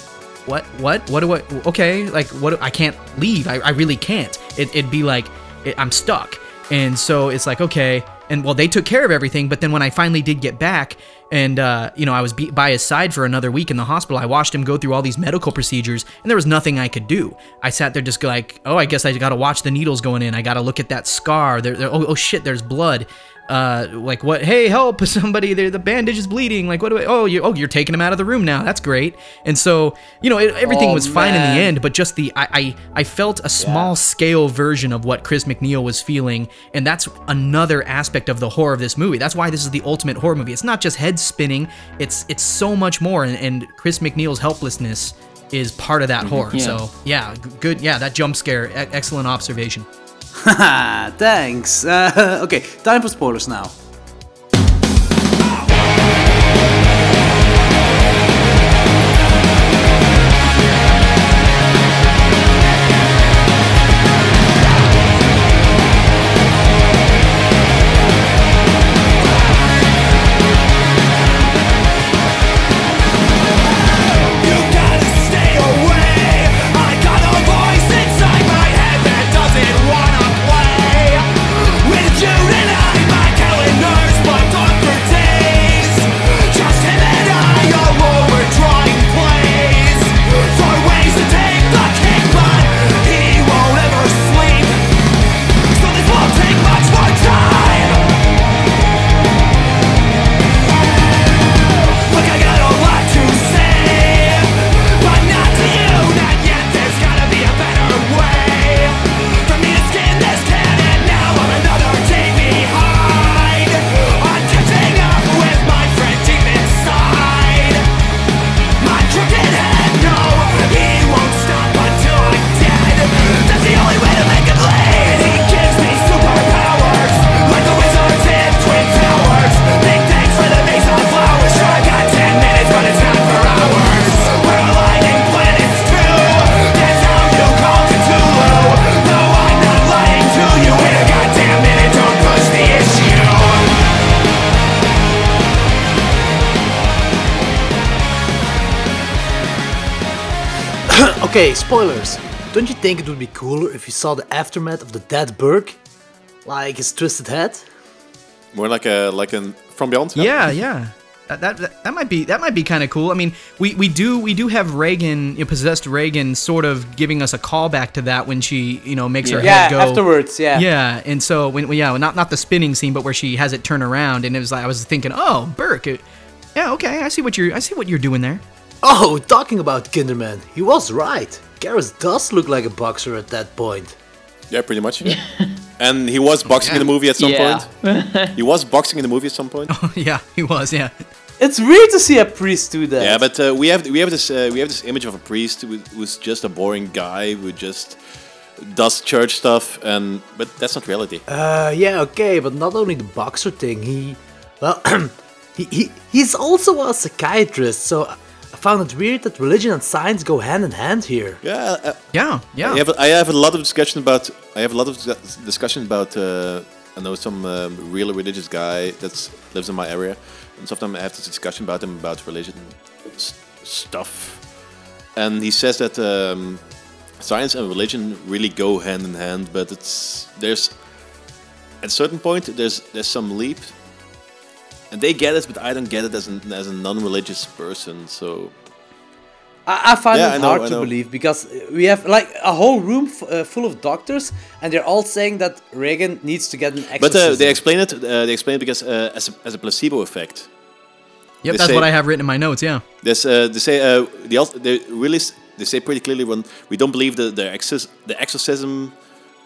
what what what do i okay like what i can't leave i, I really can't it, it'd be like it, i'm stuck and so it's like okay and well they took care of everything but then when i finally did get back and uh, you know i was by his side for another week in the hospital i watched him go through all these medical procedures and there was nothing i could do. I sat there just like oh i guess i gotta watch the needles going in. I gotta look at that scar. There, there oh, oh shit there's blood uh, like what? Hey, help! [LAUGHS] Somebody, there, the bandage is bleeding. Like what? Do I, oh, you, oh, you're taking him out of the room now. That's great. And so, you know, it, everything Oh, was fine in the end, but just the I, I, I felt a small scale version of what Chris MacNeil was feeling, and that's another aspect of the horror of this movie. That's why this is the ultimate horror movie. It's not just head spinning. It's it's so much more, and, and Chris MacNeil's helplessness is part of that horror. Yeah. So yeah, good. Yeah, that jump scare, e- excellent observation. Haha, [LAUGHS] thanks. Uh, [LAUGHS] okay, time for spoilers now. Okay, spoilers. Don't you think it would be cooler if you saw the aftermath of the dead Burke? Like his twisted head? More like a like an from beyond. Yeah, yeah. That, that, that, that might be that might be kind of cool. I mean, we, we do we do have Regan, you know, possessed Regan, sort of giving us a callback to that when she you know makes her Yeah, head go afterwards, yeah. yeah. And so when when- yeah, not not the spinning scene, but where she has it turn around, and it was like I was thinking, oh, Burke, it- yeah, okay, I see what you're I see what you're doing there. Oh, talking about Kinderman, he was right. Karras does look like a boxer at that point. Yeah, pretty much. [LAUGHS] and he was boxing in the movie at some Yeah. point. [LAUGHS] he was boxing in the movie at some point. [LAUGHS] yeah, he was. Yeah. It's weird to see a priest do that. Yeah, but uh, we have we have this uh, we have this image of a priest who, who's just a boring guy who just does church stuff, and but that's not reality. Uh, yeah, okay, but not only the boxer thing, he, well, [CLEARS THROAT] he, he he's also a psychiatrist, so I found it weird that religion and science go hand in hand here. Yeah, uh, Yeah, yeah. I have I have a lot of discussion about I have a lot of dis- discussion about uh, I know some um, real religious guy that lives in my area, and sometimes I have this discussion about him about religion s- stuff, and he says that um, science and religion really go hand in hand, but it's there's at a certain point there's there's some leap, and they get it, but I don't get it as an, as a non-religious person. So I, I find Yeah, it I know, hard I to know. believe because we have like a whole room f- uh, full of doctors, and they're all saying that Regan needs to get an exorcism. But uh, they explain it. Uh, they explain it because uh, as a, as a placebo effect. Yep, They that's say- what I have written in my notes. Yeah. There's, uh, they say uh, the al- they really they say pretty clearly when we don't believe that the exorc- the exorcism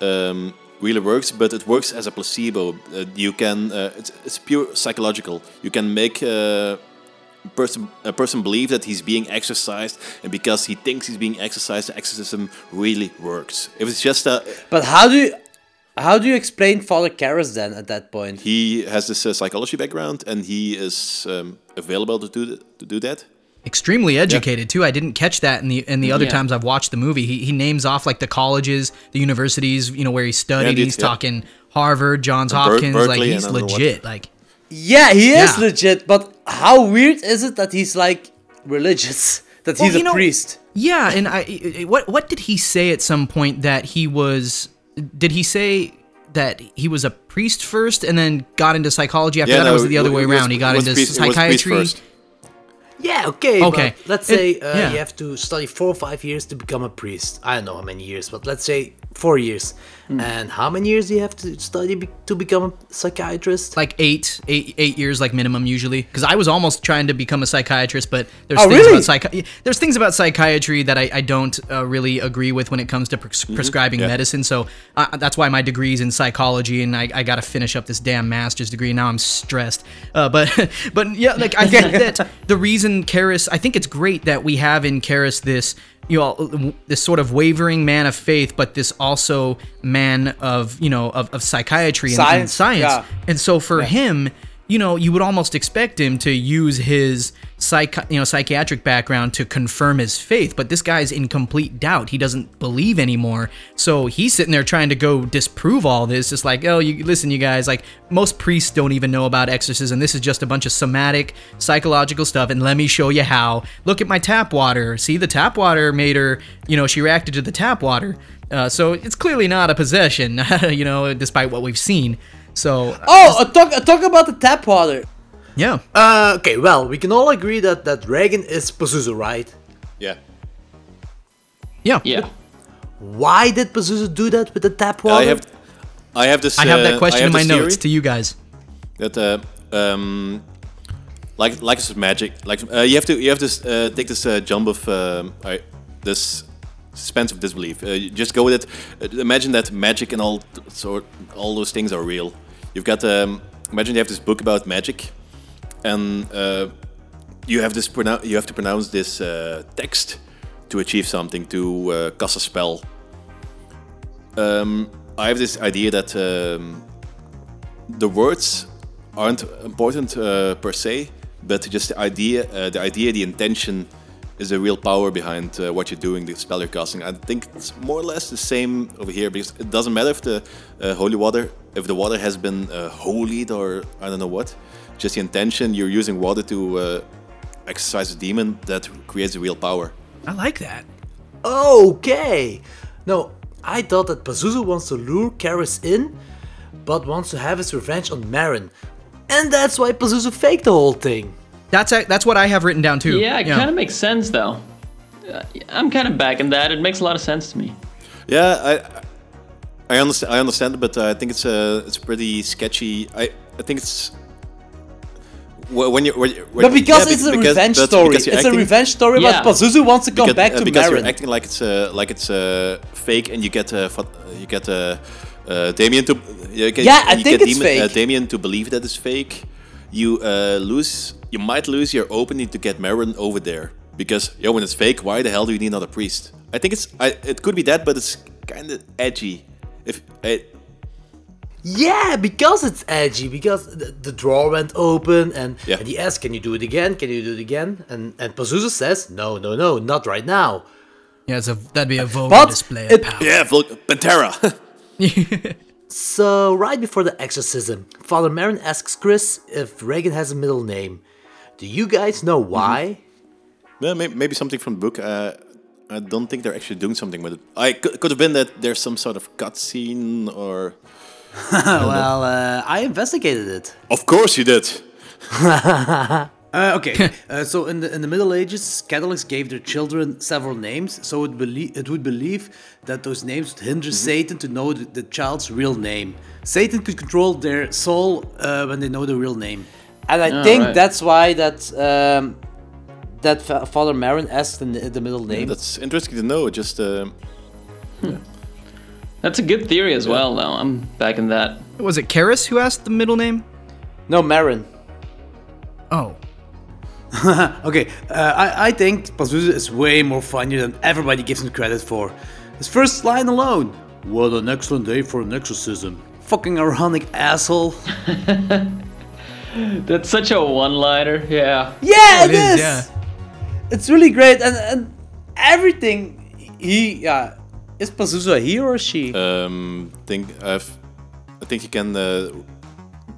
um, really works, but it works as a placebo. Uh, you can uh, it's, it's pure psychological. You can make uh, a person a person believe that he's being exorcised, and because he thinks he's being exorcised, the exorcism really works. If it's just a But how do you how do you explain Father Karras then at that point? he has this uh, psychology background, and he is um, available to do th- to do that. Extremely educated too. I didn't catch that in the in the other Yeah. times I've watched the movie. He, he names off like the colleges, the universities, you know, where he studied. Yeah, he's yeah. talking Harvard, Johns And Ber- Hopkins. like he's and I don't know what. legit. Like Yeah, he is Yeah. legit. But how weird is it that he's like religious? [LAUGHS] That Well, he's a know- priest? yeah, and I I- I- what what did he say at some point that he was? Did he say that he was a priest first and then got into psychology? After Yeah, that, or no, was it the other he way around? He got into priest- he priest psychiatry. Yeah, okay. Okay. Let's It- say uh, yeah. you have to study four or five years to become a priest. I don't know how many years, but let's say four years. Hmm. And how many years do you have to study be- to become a psychiatrist? like eight, eight, eight years, like minimum usually. Because I was almost trying to become a psychiatrist, but there's Oh, things really? about psychi- there's things about psychiatry that I, I don't uh, really agree with when it comes to pres- prescribing yeah. medicine. So uh, that's why my degree's in psychology, and I, I got to finish up this damn master's degree. Now I'm stressed. Uh, but [LAUGHS] but yeah, like I think [LAUGHS] that the reason Karras, I think it's great that we have in Karras this you know uh, this sort of wavering man of faith, but this also man of you know of, of psychiatry and, and Science, science. yeah. And so for him, you know, you would almost expect him to use his psych, you know, psychiatric background to confirm his faith, but this guy's in complete doubt. He doesn't believe anymore. So he's sitting there trying to go disprove all this. Just like, oh, you listen, you guys, like most priests don't even know about exorcism. This is just a bunch of somatic, psychological stuff. And let me show you how. Look at my tap water. See, the tap water made her, you know, she reacted to the tap water. Uh, so it's clearly not a possession, [LAUGHS] you know, despite what we've seen. So Oh, uh, talk uh, talk about the tap water. Yeah. Uh, okay, well, we can all agree that, that Regan is Pazuzu, right? Yeah. Yeah. Yeah. Why did Pazuzu do that with the tap water? I have, I have this. I have uh, that question I in my this notes theory to you guys. That uh, um, like like it's magic. Like uh, you have to you have to uh, take this uh, jump of um, uh, this suspense of disbelief. Uh, you just go with it. Uh, imagine that magic and all sort all those things are real. You've got um, imagine you have this book about magic, and uh, you have this you have to pronounce this uh, text to achieve something to uh, cast a spell. Um, I have this idea that um, the words aren't important uh, per se, but just the idea, uh, the idea, the intention is the real power behind uh, what you're doing, the spell you're casting. I think it's more or less the same over here because it doesn't matter if the uh, holy water, if the water has been uh, holied or I don't know what, just the intention. You're using water to uh, exorcise a demon that creates the real power. I like that. Okay. No, I thought that Pazuzu wants to lure Karras in, but wants to have his revenge on Merrin. And that's why Pazuzu faked the whole thing. That's a, that's what I have written down too. Yeah, it kind of makes sense though. Uh, I'm kind of backing that. It makes a lot of sense to me. Yeah, I I understand. I understand, but uh, I think it's a it's pretty sketchy. I I think it's wh- when you when, you- when But because yeah, it's a because- revenge story. It's you're a revenge story, but Pazuzu wants to come because, back uh, to because Merrin. you're acting like it's uh, like it's uh, fake, and you get uh, you get uh, uh, Damien to you get, Yeah, I you think get it's Damien, Uh, fake. Damien to believe that it's fake. You uh, lose. You might lose your opening to get Merrin over there because yo, when it's fake, why the hell do you need another priest? I think it's I, it could be that, but it's kind of edgy. If it, Yeah, because it's edgy. Because the, the drawer went open, and, Yeah. and he asks, "Can you do it again? Can you do it again?" And and Pazuzu says, "No, no, no, not right now." Yeah, so that'd be a vulgar But display it- of power. yeah, Vul- Pantera. [LAUGHS] So right before the exorcism, Father Merrin asks Chris if Regan has a middle name. Do you guys know why? yeah, maybe, maybe something from the book. Uh, I don't think they're actually doing something with it. I could, could have been that there's some sort of cutscene or. [LAUGHS] well, uh, I investigated it. Of course you did. [LAUGHS] Uh, okay, [LAUGHS] uh, so in the in the Middle Ages, Catholics gave their children several names, so it belie- it would believe that those names would hinder Satan to know the, the child's real name. Satan could control their soul uh, when they know the real name, and I Oh, think right. that's why that um, that Father Merrin asked the, the middle name. That's interesting to know. Just uh, That's a good theory as well, though. I'm backing that. Was it Karras who asked the middle name? no, Merrin. Oh. [LAUGHS] Okay, uh, I, I think Pazuzu is way more funnier than everybody gives him credit for. His first line alone. What an excellent day for an exorcism. Fucking ironic asshole. [LAUGHS] That's such a one-liner. Yeah. Yeah, It it is, is. yeah. It's really great, and, and everything he yeah. Is Pazuzu a he or she? um, think I've, I think you can. Uh,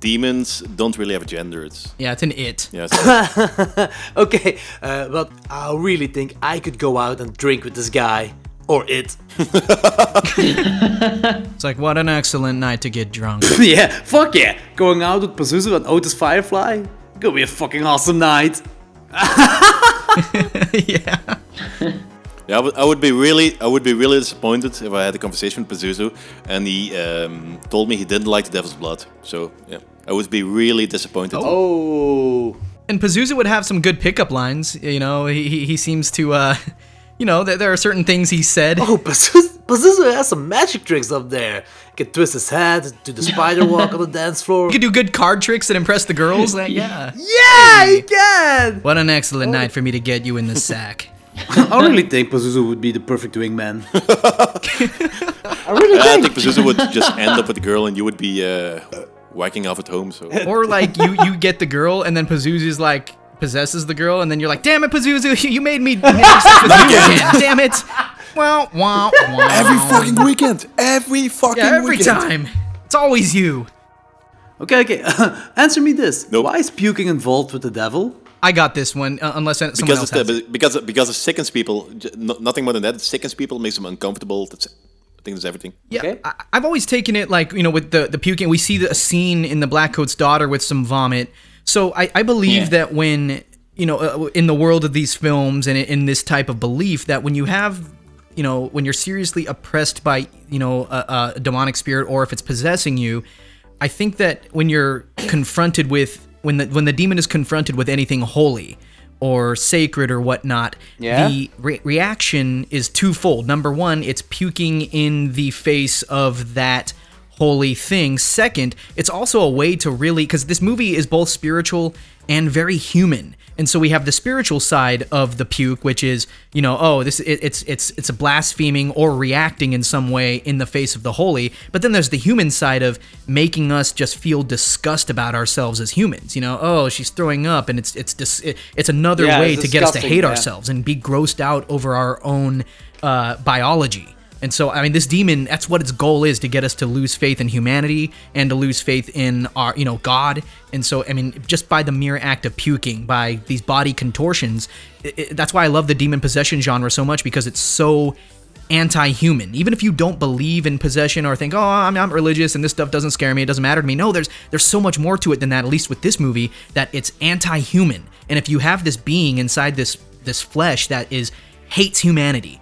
demons don't really have a gender. It's Yeah, it's an it. yeah. [LAUGHS] so- Okay, uh, but I really think I could go out and drink with this guy or it. [LAUGHS] It's like what an excellent night to get drunk. [LAUGHS] yeah, fuck yeah. Going out with Pazuzu and Otis Firefly? Gonna be a fucking awesome night. yeah. Yeah, I would, I would be really, I would be really disappointed if I had a conversation with Pazuzu and he um, told me he didn't like the Devil's Blood. So yeah, I would be really disappointed. Oh. And Pazuzu would have some good pickup lines. You know, he he, he seems to uh, [LAUGHS] you know, there, there are certain things he said. Oh, Pazuzu, Pazuzu has some magic tricks up there. He can twist his head, do the spider [LAUGHS] walk on the dance floor. He could do good card tricks that impress the girls. Like, [LAUGHS] yeah. Yeah, he can! What an excellent night for me to get you in the sack. [LAUGHS] I really think Pazuzu would be the perfect wingman. [LAUGHS] I really Yeah, I think. think Pazuzu would just end up with the girl and you would be uh, whacking off at home. So Or like you you get the girl and then Pazuzu's like possesses the girl and then you're like, damn it, Pazuzu, [LAUGHS] you made me have with you again. Damn it. Well, wow, wow. every fucking weekend, every fucking yeah, every weekend. time. It's always you. Okay, okay. Answer me this. Nope. Why is puking involved with the devil? I got this one, uh, unless someone Because else it's has. the, because because it sickens people. Nothing more than that. It sickens people, makes them uncomfortable. That's I think that's everything. Yeah, Okay. I, I've always taken it like you know with the the puking. We see the, a scene in the Blackcoat's daughter with some vomit. So I, I believe Yeah. that when you know uh, in the world of these films and in this type of belief that when you have you know when you're seriously oppressed by you know a, a demonic spirit or if it's possessing you, I think that when you're confronted with when the when the demon is confronted with anything holy or sacred or whatnot, Yeah. the re- reaction is twofold. Number one, it's puking in the face of that holy thing. Second, it's also a way to really because this movie is both spiritual and very human. And so we have the spiritual side of the puke, which is, you know, oh, this it, it's it's it's a blaspheming or reacting in some way in the face of the holy. But then there's the human side of making us just feel disgust about ourselves as humans. You know, oh, she's throwing up, and it's it's dis- it, it's another Yeah, way it's to get us to hate yeah. ourselves and be grossed out over our own uh, biology. And so, I mean, this demon, that's what its goal is to get us to lose faith in humanity and to lose faith in our, you know, God. And so, I mean, just by the mere act of puking, by these body contortions, i i that's why I love the demon possession genre so much because it's so anti-human. Even if you don't believe in possession or think, "Oh, I'm not religious and this stuff doesn't scare me, it doesn't matter to me." No, there's there's so much more to it than that. At least with this movie, that it's anti-human. And if you have this being inside this this flesh that is hates humanity,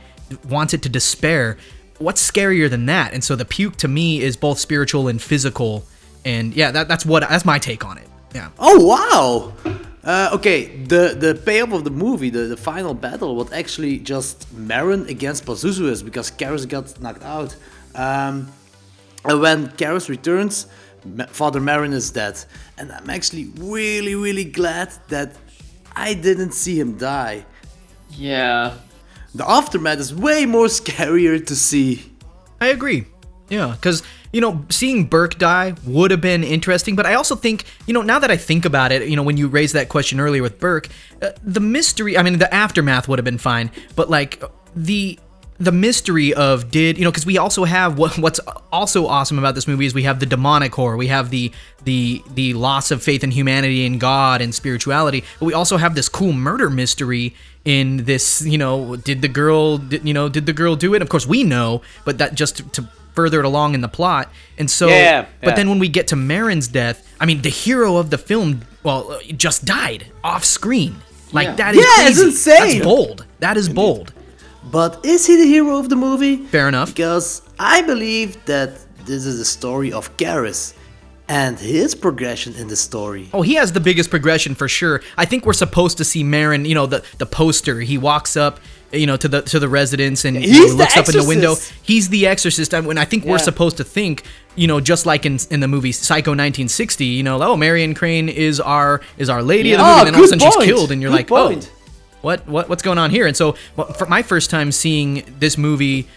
wants it to despair, what's scarier than that? And so the puke to me is both spiritual and physical. And yeah, that, that's what that's my take on it. Yeah. Oh wow! Uh, okay, the the payoff of the movie, the, the final battle, was actually just Merrin against Pazuzu is because Karras got knocked out. Um, and when Karras returns, Ma- Father Merrin is dead, and I'm actually really really glad that I didn't see him die. Yeah. The aftermath is way more scarier to see. I agree. Yeah, because you know, seeing Burke die would have been interesting, but I also think, you know, now that I think about it, you know, when you raised that question earlier with Burke, uh, the mystery, I mean, the aftermath would have been fine, but like the the mystery of did you know because we also have what, what's also awesome about this movie is we have the demonic horror. We have the the the loss of faith in humanity and god and spirituality but we also have this cool murder mystery in this you know did the girl did, you know did the girl do it? Of course we know but that just to, to further it along in the plot. And so Yeah, but then when we get to Merrin's death i mean the hero of the film well uh, just died off screen. Like Yeah. that is Yeah, it's insane. that's bold. That is bold But is he the hero of the movie? Fair enough. Because I believe that this is the story of Karras and his progression in the story. Oh, he has the biggest progression for sure. I think we're supposed to see Merrin, you know, the the poster. He walks up, you know, to the to the residence and you know, looks up in the window. He's the exorcist. I, and I think we're supposed to think, you know, just like in in the movie Psycho 1960, you know, oh, Marion Crane is our is our lady of the movie, Oh, and then all of a sudden she's killed, and you're Good like, oh, point. oh, what what what's going on here? And so, for my first time seeing this movie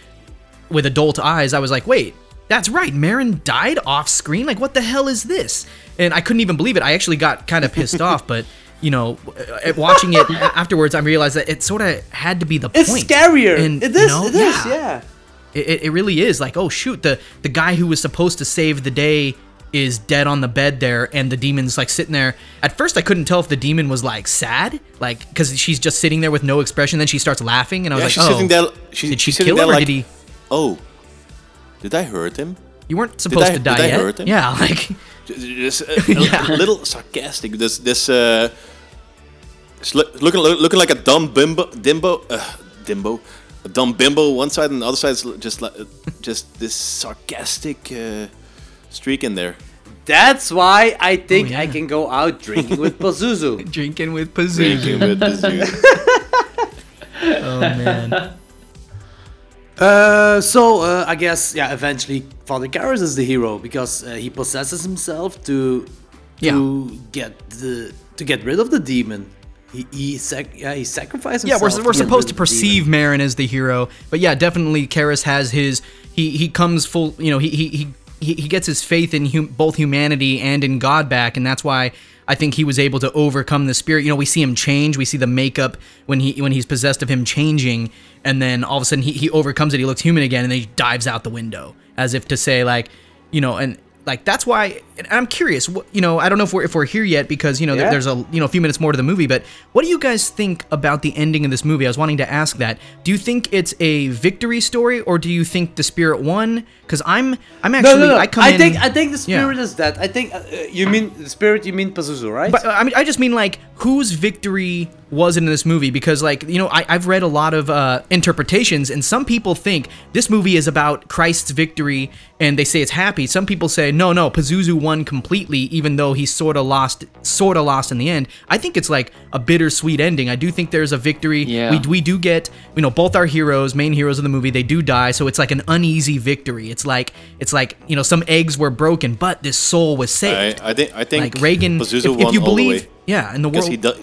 with adult eyes, I was like, wait, that's right. Merrin died off screen. Like, what the hell is this? And I couldn't even believe it. I actually got kind of pissed off, but [LAUGHS] you know, uh, watching it afterwards, I realized that it sort of had to be the It's point. It's scarier. And, it you is. know, it is. Yeah. It, it- it really is. Like, oh shoot, the the guy who was supposed to save the day is dead on the bed there, and the demon's like sitting there. At first, I couldn't tell if the demon was like sad, like because she's just sitting there with no expression. Then she starts laughing, and I was Yeah, like, she's oh, there. She, did she she's kill him, like, did he? Oh, did I hurt him? You weren't supposed I- to die did I yet. hurt him? Yeah, [LAUGHS] like Just [LAUGHS] a, a little sarcastic. This this uh, looking looking like a dumb bimbo, dimbo, uh, dimbo, a dumb bimbo one side, and the other side is just like just this sarcastic uh, streak in there. That's why I think Oh, I can go out drinking with [LAUGHS] Pazuzu. drinking with Drinking Pazuzu. with Pazuzu. [LAUGHS] oh man. [LAUGHS] Uh, so uh, I guess yeah. Eventually, Father Karras is the hero because uh, he possesses himself to to get the to get rid of the demon. He he sac- yeah he sacrificed Yeah, we're, we're get supposed to of demon. perceive Merrin as the hero, but yeah, definitely Karras has his. He he comes full. You know, he he he he he gets his faith in hum, both humanity and in God back, and that's why I think he was able to overcome the spirit. You know, we see him change. We see the makeup when he when he's possessed of him changing, and then all of a sudden he he overcomes it. He looks human again, and then he dives out the window as if to say like, you know, and. Like that's why I'm curious. You know, I don't know if we're if we're here yet because you know Yeah. there's a you know a few minutes more to the movie. But what do you guys think about the ending of this movie? I was wanting to ask that. Do you think it's a victory story or do you think the spirit won? Because I'm I'm actually no, no. I come I in. think I think the Yeah. spirit is dead. I think uh, you mean the spirit. You mean Pazuzu, right? But uh, I mean, I just mean like whose victory was it in this movie? Because like you know, I, I've read a lot of uh, interpretations, and some people think this movie is about Christ's victory, and they say it's happy. Some people say no, no, Pazuzu won completely, even though he sort of lost, sort of lost in the end. I think it's like a bittersweet ending. I do think there's a victory. Yeah. We we do get you know both our heroes, main heroes of the movie, they do die, so it's like an uneasy victory. It's like it's like you know some eggs were broken, but this soul was saved. I, I think I think like Regan, if, if you believe, yeah, in the because world, he, do,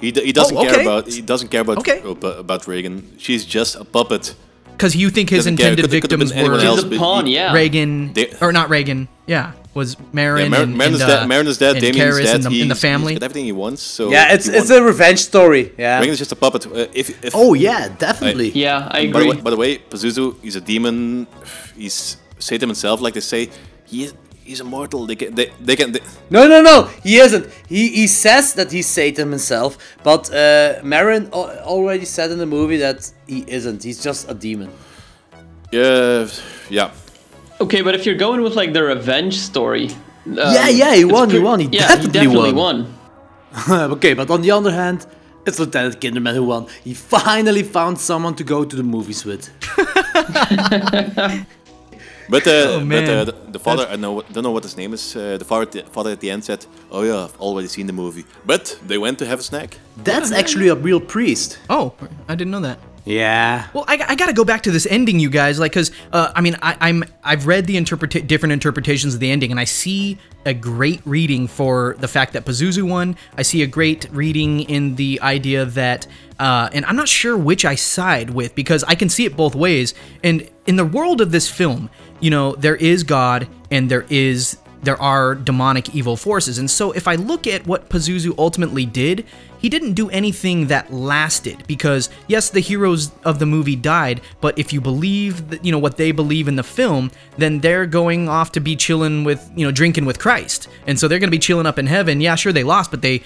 he do- he doesn't Oh, care about he doesn't care about Okay. about, about Regan. She's just a puppet. because you think his Doesn't care. intended Could've- could've victims were else, a pawn, yeah. Regan, They- or not Regan, yeah, was Merrin Yeah, Mar- and, Merrin is and, uh, dead. Merrin is dead. and Damien is Karras dead. in the, in the family. He's got everything he wants. So yeah, it's it's a revenge story. Yeah. Regan is just a puppet. Uh, if, if Oh yeah, definitely. Yeah, I By the, agree. way, by the way, Pazuzu, he's a demon. He's Satan himself, like they say. He is, he's immortal. They can they, they can. They, No, no, no. He isn't. He he says that he's Satan himself, but uh, Marin already said in the movie that he isn't. He's just a demon. Yeah, yeah. Okay, but if you're going with like the revenge story. Um, Yeah, yeah, he it's won, he won, he yeah, definitely he definitely won. won. [LAUGHS] okay, but on the other hand, it's Lieutenant Kinderman who won. He finally found someone to go to the movies with. [LAUGHS] But, uh, Oh, but uh, the, the father, I know, don't know what his name is. Uh, the father, the, father at the end said, "Oh yeah, I've already seen the movie." But they went to have a snack. That's actually a real priest. Oh, I didn't know that. Yeah. Well, I, I got to go back to this ending, you guys, like, cause uh, I mean, I, I'm I've read the interpreta- different interpretations of the ending, and I see a great reading for the fact that Pazuzu won. I see a great reading in the idea that, uh, and I'm not sure which I side with because I can see it both ways. And in the world of this film, you know, there is God and there is there are demonic evil forces. And so if I look at what Pazuzu ultimately did, he didn't do anything that lasted because yes, the heroes of the movie died, but if you believe that, you know what they believe in the film, then they're going off to be chilling with, you know, drinking with Christ. And so they're going to be chilling up in heaven. Yeah, sure they lost, but they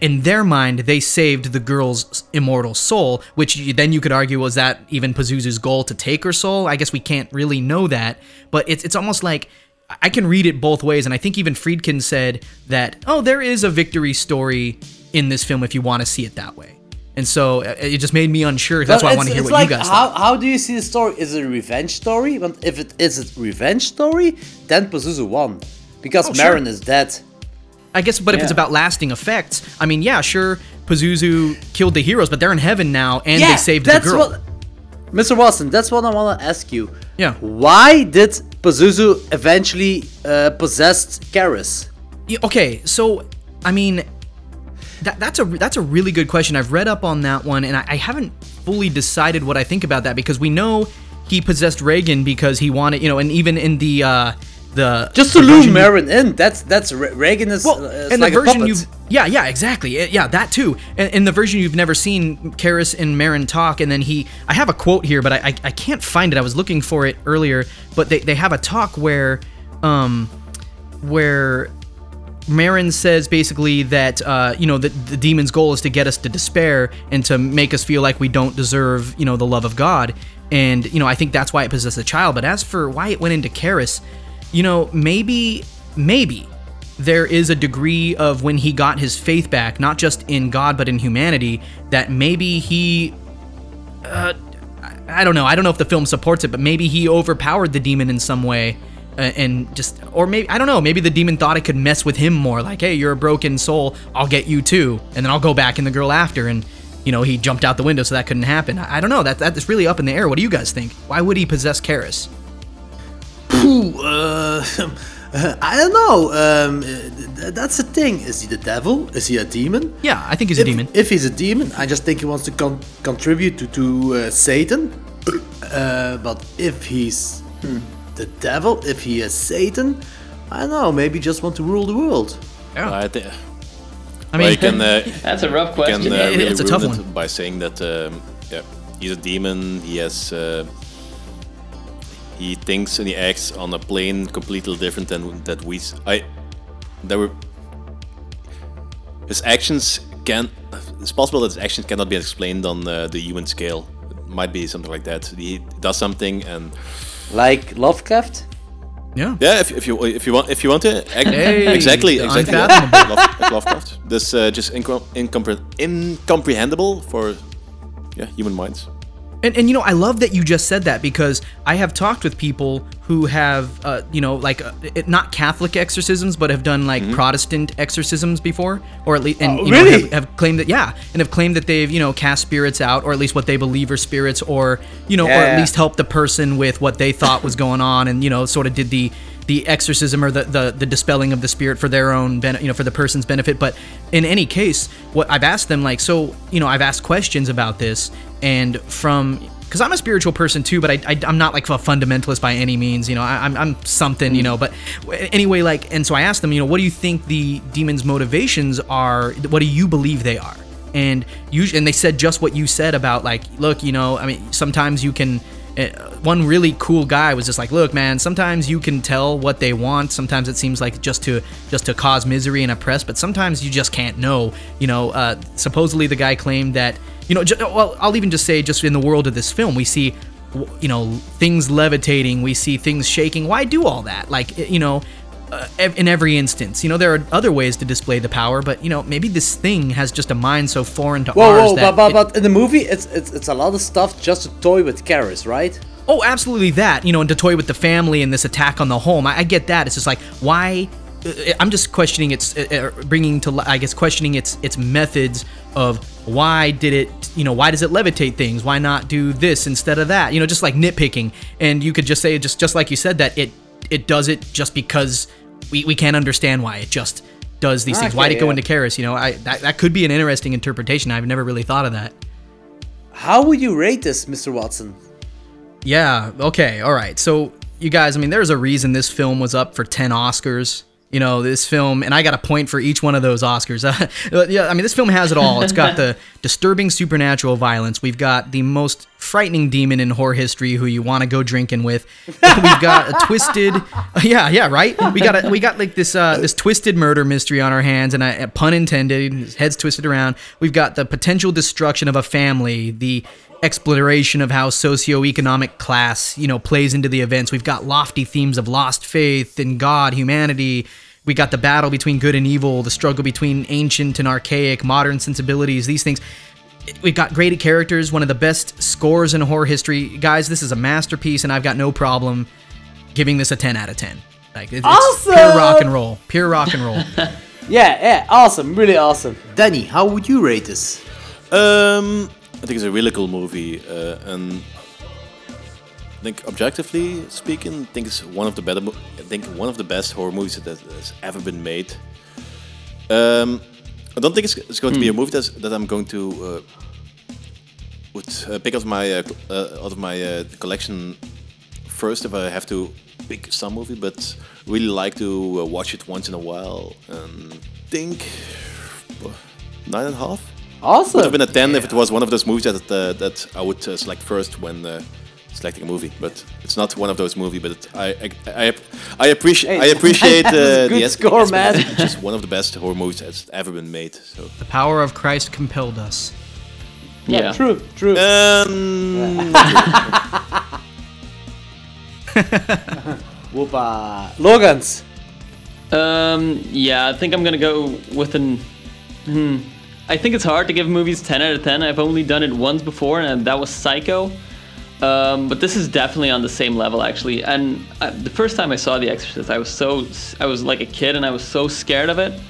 in their mind, they saved the girl's immortal soul, which then you could argue was that even Pazuzu's goal to take her soul. I guess we can't really know that, but it's it's almost like I can read it both ways, and I think even Friedkin said that oh, there is a victory story in this film if you want to see it that way. And so uh, it just made me unsure. That's But why I want to hear what like, you guys how, thought. how do you see the story? Is it a revenge story? But if it is a revenge story, then Pazuzu won. Because Oh, sure. Merrin is dead. I guess, but if it's about lasting effects, I mean, yeah, sure, Pazuzu killed the heroes, but they're in heaven now, and yeah, they saved that's the girl. what. Mr. Watson, that's what I want to ask you. Yeah. Why did Pazuzu eventually uh, possess Karras? Okay, so I mean, that, that's a that's a really good question. I've read up on that one, and I, I haven't fully decided what I think about that because we know he possessed Regan because he wanted, you know, and even in the uh, the Just to the you- Merrin in. That's that's Re- Regan is, well, uh, and like the version you've yeah yeah exactly Uh, yeah that too. And in the version you've never seen Karras and Merrin talk and then he I have a quote here but I, I I can't find it. I was looking for it earlier but they, they have a talk where um where Merrin says basically that uh, you know the, the demon's goal is to get us to despair and to make us feel like we don't deserve you know the love of God. And you know I think that's why it possessed the child. But as for why it went into Karras you know maybe maybe there is a degree of when he got his faith back not just in God but in humanity that maybe he uh, I- don't know. I don't know if the film supports it, but maybe he overpowered the demon in some way, uh, and just, or maybe I don't know. Maybe the demon thought it could mess with him more. Like, hey, you're a broken soul. I'll get you too, and then I'll go back in the girl after. And you know, he jumped out the window, so that couldn't happen. I, I don't know. That that's really up in the air. What do you guys think? Why would he possess Karras? Ooh, uh, [LAUGHS] I don't know. Um, th- that's the thing. Is he the devil? Is he a demon? Yeah, I think he's a demon. If he's a demon, I just think he wants to con- contribute to, to uh, Satan. [COUGHS] Uh, but if he's hmm, the devil, if he is Satan, I don't know. Maybe just want to rule the world. Yeah. I think. I mean, you can, uh, [LAUGHS] That's a rough question. Can, uh, really it's a tough one. by saying that um, yeah, he's a demon. He has uh, he thinks and he acts on a plane completely different than that we. s- I there were his actions can. It's possible that his actions cannot be explained on uh, the human scale. It might be something like that. He does something and Like Lovecraft? Yeah. yeah, if, if you if you want if you want to ac- Hey, exactly exactly unfathomable. Love, Lovecraft. This uh, just incom- incompre- incomprehensible for yeah human minds. And, and you know, I love that you just said that because I have talked with people who have, uh, you know, like uh, it, not Catholic exorcisms, but have done like Protestant exorcisms before, or at least, and Oh, you know, really? have, have claimed that, yeah, and have claimed that they've, you know, cast spirits out, or at least what they believe are spirits, or you know, or at Yeah. least helped the person with what they thought was going on, and you know, sort of did the the exorcism or the, the the dispelling of the spirit for their own benefit, you know, for the person's benefit. But in any case, what I've asked them, like, so you know, I've asked questions about this, and from because I'm a spiritual person too, but I, I am not like a fundamentalist by any means. You know, I, I'm I'm something. You mm. know, but anyway, like, and so I asked them, you know, what do you think the demon's motivations are? What do you believe they are? And usually, and they said just what you said about like, look, you know, I mean, sometimes you can. Uh, one really cool guy was just like, look, man, sometimes you can tell what they want. Sometimes it seems like just to just to cause misery and oppress, but sometimes you just can't know. You know, uh, supposedly the guy claimed that you know, ju- well, I'll even just say, just in the world of this film, we see you know things levitating, we see things shaking. Why do all that? Like you know. Uh, in every instance, you know there are other ways to display the power, but you know maybe this thing has just a mind so foreign to Whoa, ours whoa, that but, but, but in the movie, it's, it's it's a lot of stuff just to toy with Karras, right? Oh, absolutely that. You know, and to toy with the family and this attack on the home. I, I get that. It's just like why. uh, I'm just questioning its, uh, uh, bringing to, I guess, questioning its its methods of why did it, you know, why does it levitate things? Why not do this instead of that? You know, just like nitpicking. And you could just say, just just like you said, that it it does it just because we, we can't understand why it just does these ah, things. Why did it go Okay, into Karras? You know, I that, that could be an interesting interpretation. I've never really thought of that. How would you rate this, Mr. Watson? Yeah, okay, all right. So, you guys, I mean, there's a reason this film was up for 10 Oscars. You know, this film, and I got a point for each one of those Oscars. [LAUGHS] Uh, yeah, I mean, this film has it all. It's got the [LAUGHS] disturbing supernatural violence. We've got the most frightening demon in horror history who you want to go drinking with. We've got a twisted, [LAUGHS] uh, yeah, yeah, right. We got a, we got like this uh, this twisted murder mystery on our hands, and a, a uh, pun intended. His head's twisted around. We've got the potential destruction of a family. The exploration of how socioeconomic class, you know, plays into the events. We've got lofty themes of lost faith in God, humanity. We got the battle between good and evil, the struggle between ancient and archaic, modern sensibilities, these things. We've got great characters, one of the best scores in horror history. Guys, this is a masterpiece, and I've got no problem giving this a 10 out of 10. Like, it's Awesome! pure rock and roll. Pure rock and roll. [LAUGHS] Yeah, yeah, awesome, really awesome. Danny, how would you rate this? Um, I think it's a really cool movie, uh, and I think objectively speaking, I think it's one of the better, I think one of the best horror movies that has ever been made. Um, I don't think it's, it's going to be a movie that's, that I'm going to uh, would uh, pick out of my uh, uh, out of my uh, collection first if I have to pick some movie, but really like to uh, watch it once in a while and think nine and a half. Awesome. Would have been a ten if it was one of those movies that uh, that I would uh, select first when uh, selecting a movie. But it's not one of those movies. But it, I, I I I appreciate I appreciate that was a uh, good the es- score, man. It's just one of the best horror movies that's ever been made. So the power of Christ compelled us. Yeah. True, true. um, [LAUGHS] Whoopa. Logan's. Um, yeah, I think I'm gonna go with an. Hmm. I think it's hard to give movies 10 out of 10. I've only done it once before, and that was Psycho. Um, but this is definitely on the same level, actually. And uh, the first time I saw The Exorcist, I was so I was like a kid, and I was so scared of it.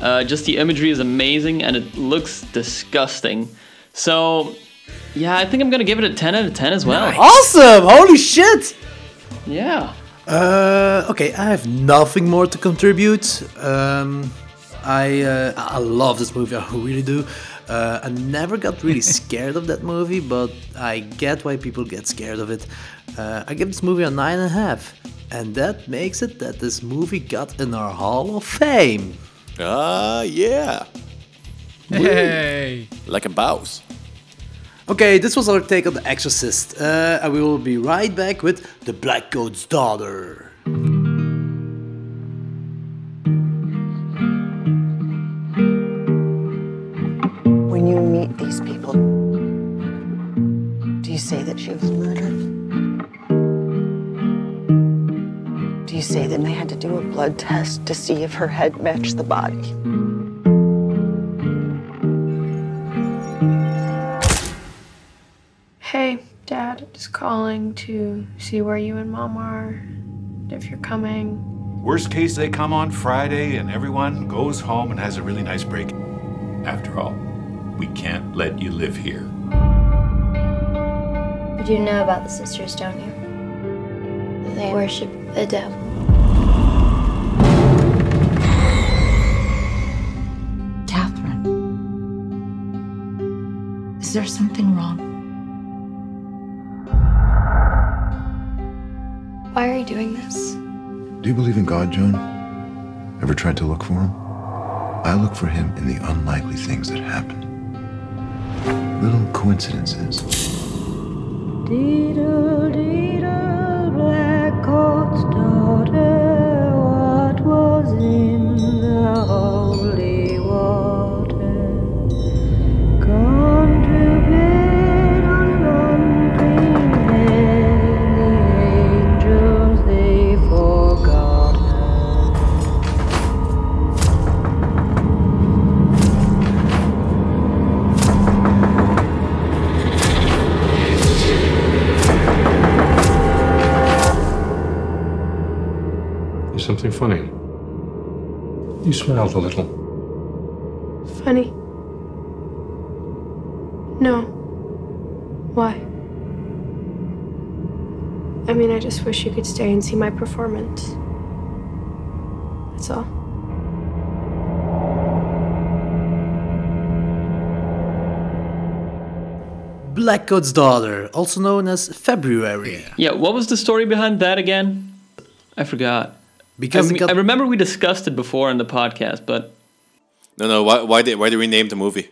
Uh, just the imagery is amazing, and it looks disgusting. So, yeah, I think I'm gonna give it a 10 out of 10 as well. Awesome! Holy shit! Yeah. Uh, okay, I have nothing more to contribute. Um, I uh, I love this movie. I really do. Uh, I never got really [LAUGHS] scared of that movie, but I get why people get scared of it. Uh, I give this movie a nine and a half, and that makes it that this movie got in our Hall of Fame. ah yeah, Hey. like a mouse. Okay, this was our take on The Exorcist, uh, and we will be right back with The Blackcoat's Daughter. Blood test to see if her head matched the body? Hey, Dad, just calling to see where you and Mom are, if you're coming. Worst case, they come on Friday and everyone goes home and has a really nice break. After all, we can't let you live here. But you know about the sisters, don't you? They worship the devil. Is there something wrong? Why are you doing this? Do you believe in God, Joan? Ever tried to look for him? I look for him in the unlikely things that happen. Little coincidences. Diddle, diddle, something funny? You smiled a little. Funny. No. Why? I mean, I just wish you could stay and see my performance. That's all. Blackcoat's Daughter, also known as February. Yeah, what was the story behind that again? I forgot. Because I, it me- got- I remember we discussed it before in the podcast, but No, no. Why? Why did? Why did we name the movie?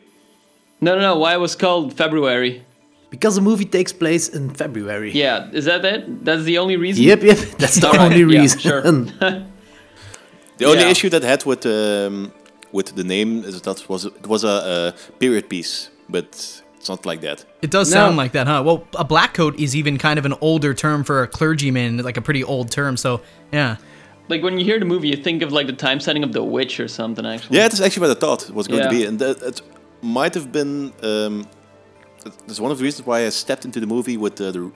no, no, no. Why it was called February? Because the movie takes place in February. Yeah, is that it? That's the only reason. Yep, yep. [LAUGHS] That's the Alright, only yeah, reason. sure. [LAUGHS] The only Yeah. issue that had with um, with the name is that was it was a, a period piece, but it's not like that. It does sound like that, huh? Well, a black coat is even kind of an older term for a clergyman, like a pretty old term. So, yeah. Like when you hear the movie, you think of like the time setting of The Witch or something. Actually. Yeah, that's actually what I thought it was going to be, and that, it might have been. Um, that's one of the reasons why I stepped into the movie with the the,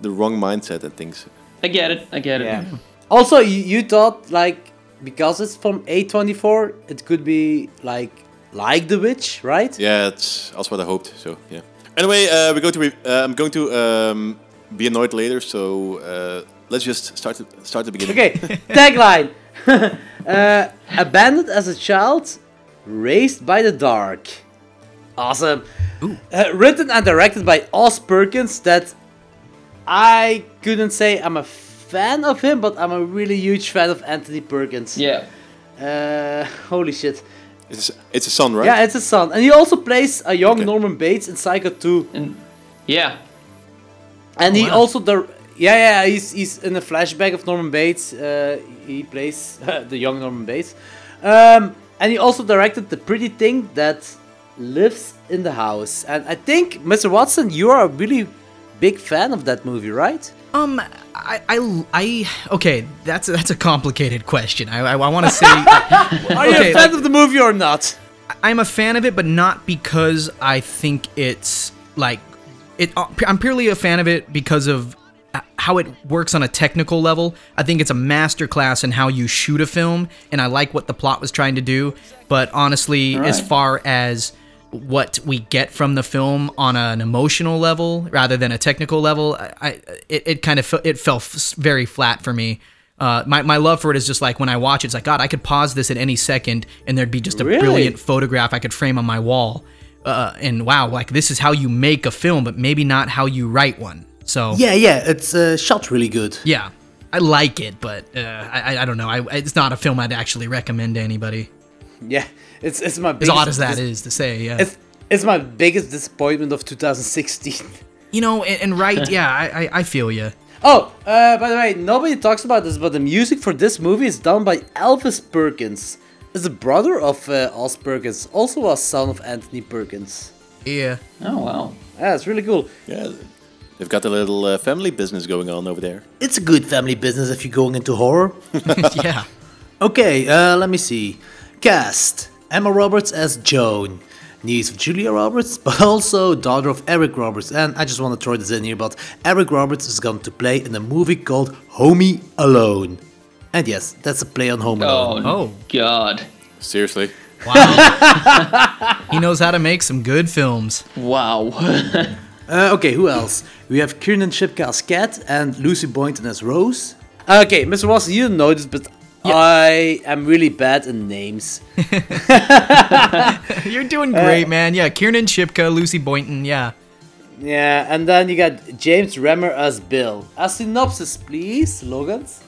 the wrong mindset and things. I get it. I get it. Yeah. Also, you, you thought like because it's from A24, it could be like like The Witch, right? Yeah, that's also what I hoped. So yeah. Anyway, uh, we're going to. Re- uh, I'm going to um, be annoyed later. So uh, let's just start. To, start the beginning. Okay, [LAUGHS] tagline. [LAUGHS] uh, abandoned as a child, raised by the dark. Awesome. Uh, written and directed by Oz Perkins. That I couldn't say I'm a fan of him, but I'm a really huge fan of Anthony Perkins. Yeah. Uh, holy shit. It's it's a son, right? Yeah, it's a son, and he also plays a young Norman Bates in Psycho 2. Yeah. And Oh, he wow. also the yeah yeah he's he's in a flashback of Norman Bates. Uh, he plays [LAUGHS] the young Norman Bates, um, and he also directed the pretty thing that lives in the house. And I think Mr. Watson, you are a really big fan of that movie, right? Um, I, I, I okay, that's a, that's a complicated question. I, I, I want to say, [LAUGHS] Are you Okay, a fan of the movie or not? I'm a fan of it, but not because I think it's like it. I'm purely a fan of it because of how it works on a technical level. I think it's a masterclass in how you shoot a film, and I like what the plot was trying to do. But honestly, as far as what we get from the film on an emotional level rather than a technical level, I, I it, it kind of it fell f- very flat for me. Uh, my, my love for it is just like when I watch it, it's like God, I could pause this at any second and there'd be just a Really? brilliant photograph I could frame on my wall. Uh, and wow, like this is how you make a film, but maybe not how you write one. So Yeah, yeah, it's uh, shot really good. yeah, I like it, but uh, I, I- I don't know. I, it's not a film I'd actually recommend to anybody. Yeah, it's it's my As biggest, odd as that dis- is to say, yeah. It's it's my biggest disappointment of 2016. [LAUGHS] You know, and, and right, yeah, I, I, I feel you. Oh, uh, by the way, nobody talks about this, but the music for this movie is done by Elvis Perkins. Is the brother of uh, Oz Perkins, also a son of Anthony Perkins. Yeah. Oh wow. Yeah, it's really cool. Yeah, they've got a little uh, family business going on over there. It's a good family business if you're going into horror. [LAUGHS] [LAUGHS] yeah. Okay, uh, let me see. Cast Emma Roberts as Joan, niece of Julia Roberts, [LAUGHS] but also daughter of Eric Roberts. And I just want to throw this in here, but Eric Roberts is going to play in a movie called Homie Alone. And yes, that's a play on Home Alone. Oh, God. Seriously. Wow. he knows how to make some good films. Wow. Uh, okay, who else? We have Kiernan Shipka as Cat and Lucy Boynton as Rose. Okay, Mr. Watson, you don't know this, but I am really bad in names. [LAUGHS] [LAUGHS] You're doing Uh, great, man. Yeah, Kiernan Shipka, Lucy Boynton, yeah. Yeah, and then you got James Remar as Bill. A synopsis, please, Logans.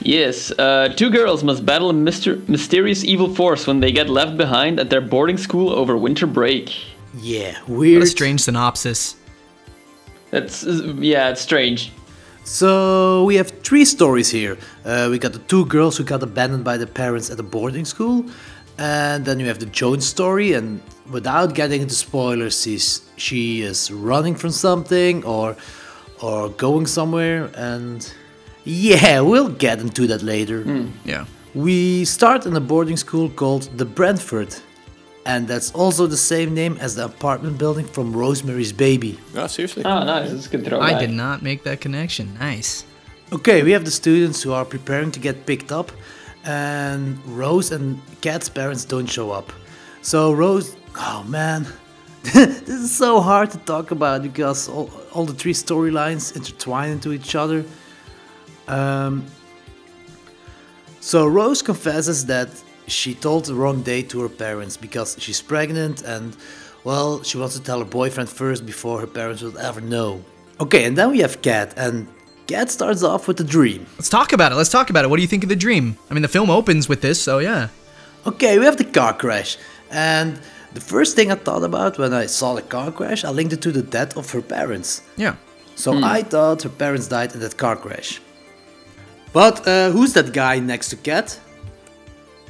Yes, uh, two girls must battle a myster- mysterious evil force when they get left behind at their boarding school over winter break. Yeah, weird. What weird. a strange synopsis. That's yeah, it's strange. So we have three stories here. Uh, we got the two girls who got abandoned by their parents at a boarding school, and then you have the Joan's story. And without getting into spoilers, she's, she is running from something or or going somewhere. And yeah, we'll get into that later. Yeah. We start in a boarding school called the Bramford, and that's also the same name as the apartment building from Rosemary's Baby. Oh, seriously? Oh, nice. That's a good I did not make that connection. Nice. Okay, we have the students who are preparing to get picked up, and Rose and Kat's parents don't show up. So Rose, oh man, [LAUGHS] this is so hard to talk about because all, all the three storylines intertwine into each other. Um, so Rose confesses that she told the wrong date to her parents because she's pregnant and, well, she wants to tell her boyfriend first before her parents will ever know. Okay, and then we have Kat, and Kat starts off with a dream. Let's talk about it. Let's talk about it. What do you think of the dream? I mean, the film opens with this, so yeah. Okay, we have the car crash, and the first thing I thought about when I saw the car crash, I linked it to the death of her parents. Yeah. So I thought her parents died in that car crash. But uh, who's that guy next to Kat?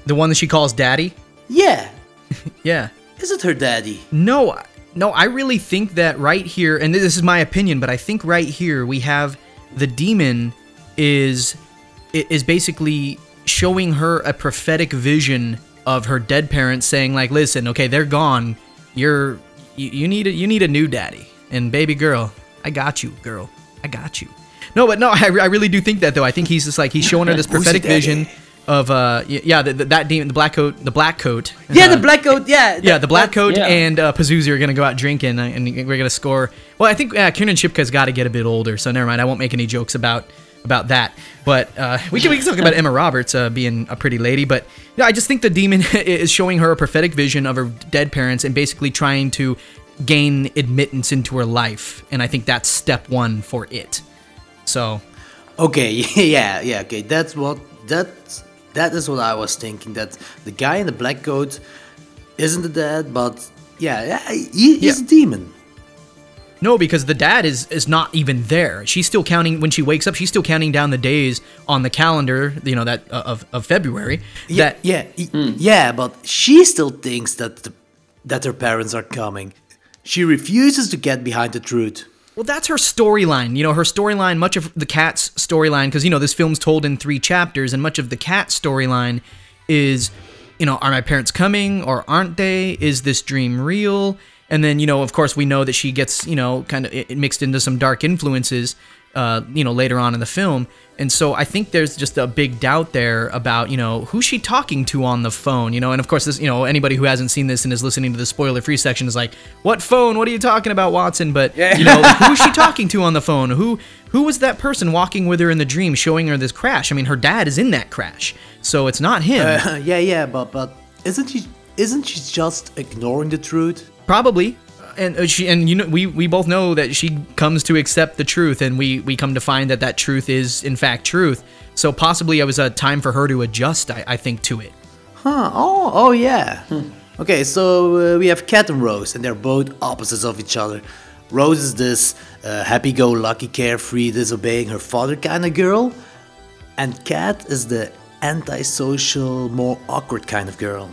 The one that she calls daddy? Yeah, [LAUGHS] Yeah. is it her daddy? No, no, I really think that right here, and this is my opinion, but I think right here we have the demon is is basically showing her a prophetic vision of her dead parents, saying like, "Listen, okay, they're gone. You're you, you need a you need a new daddy, and baby girl, I got you, girl, I got you." No, but no, [LAUGHS] I, I really do think that though. I think he's just like he's showing her this [LAUGHS] prophetic vision of uh yeah the, the, that demon the black coat the black coat Yeah, uh, the black coat. Yeah, yeah, the black that- coat yeah. and uh, Pazuzu are gonna go out drinking, uh, and we're gonna score. Well, I think uh, Kiernan Shipka's got to get a bit older, so never mind. I won't make any jokes about about that. But uh, we can we can talk about Emma Roberts uh, being a pretty lady. But yeah, I just think the demon [LAUGHS] is showing her a prophetic vision of her dead parents and basically trying to gain admittance into her life, and I think that's step one for it. So Okay, [LAUGHS] yeah, yeah, okay. That's what that's that is what I was thinking. That the guy in the black coat isn't the dad, but yeah, yeah he, he's a demon. No, because the dad is is not even there. She's still counting when she wakes up. She's still counting down the days on the calendar. You know that uh, of of February. Yeah, that yeah, y- yeah, but she still thinks that the, that her parents are coming. She refuses to get behind the truth. Well, that's her storyline. You know, her storyline, much of the Kat's storyline, because, you know, this film's told in three chapters, and much of the Kat storyline is, you know, are my parents coming or aren't they? Is this dream real? And then, you know, of course, we know that she gets, you know, kind of mixed into some dark influences, uh, you know, later on in the film. And so I think there's just a big doubt there about, you know, who's she talking to on the phone, you know? And of course, this, you know, anybody who hasn't seen this and is listening to the spoiler free section is like, what phone? What are you talking about, Watson? But, you know, [LAUGHS] who's she talking to on the phone? Who who was that person walking with her in the dream showing her this crash? I mean, her dad is in that crash. So it's not him. Uh, [LAUGHS] yeah, yeah, but but isn't she isn't she just ignoring the truth? Probably. And uh, she and you know we we both know that she comes to accept the truth, and we we come to find that that truth is in fact truth. So possibly it was a time for her to adjust. I, I think to it. Huh? Oh, oh yeah. Okay, so uh, we have Cat and Rose, and they're both opposites of each other. Rose is this uh, happy-go-lucky, carefree, disobeying her father kind of girl, and Cat is the antisocial, more awkward kind of girl.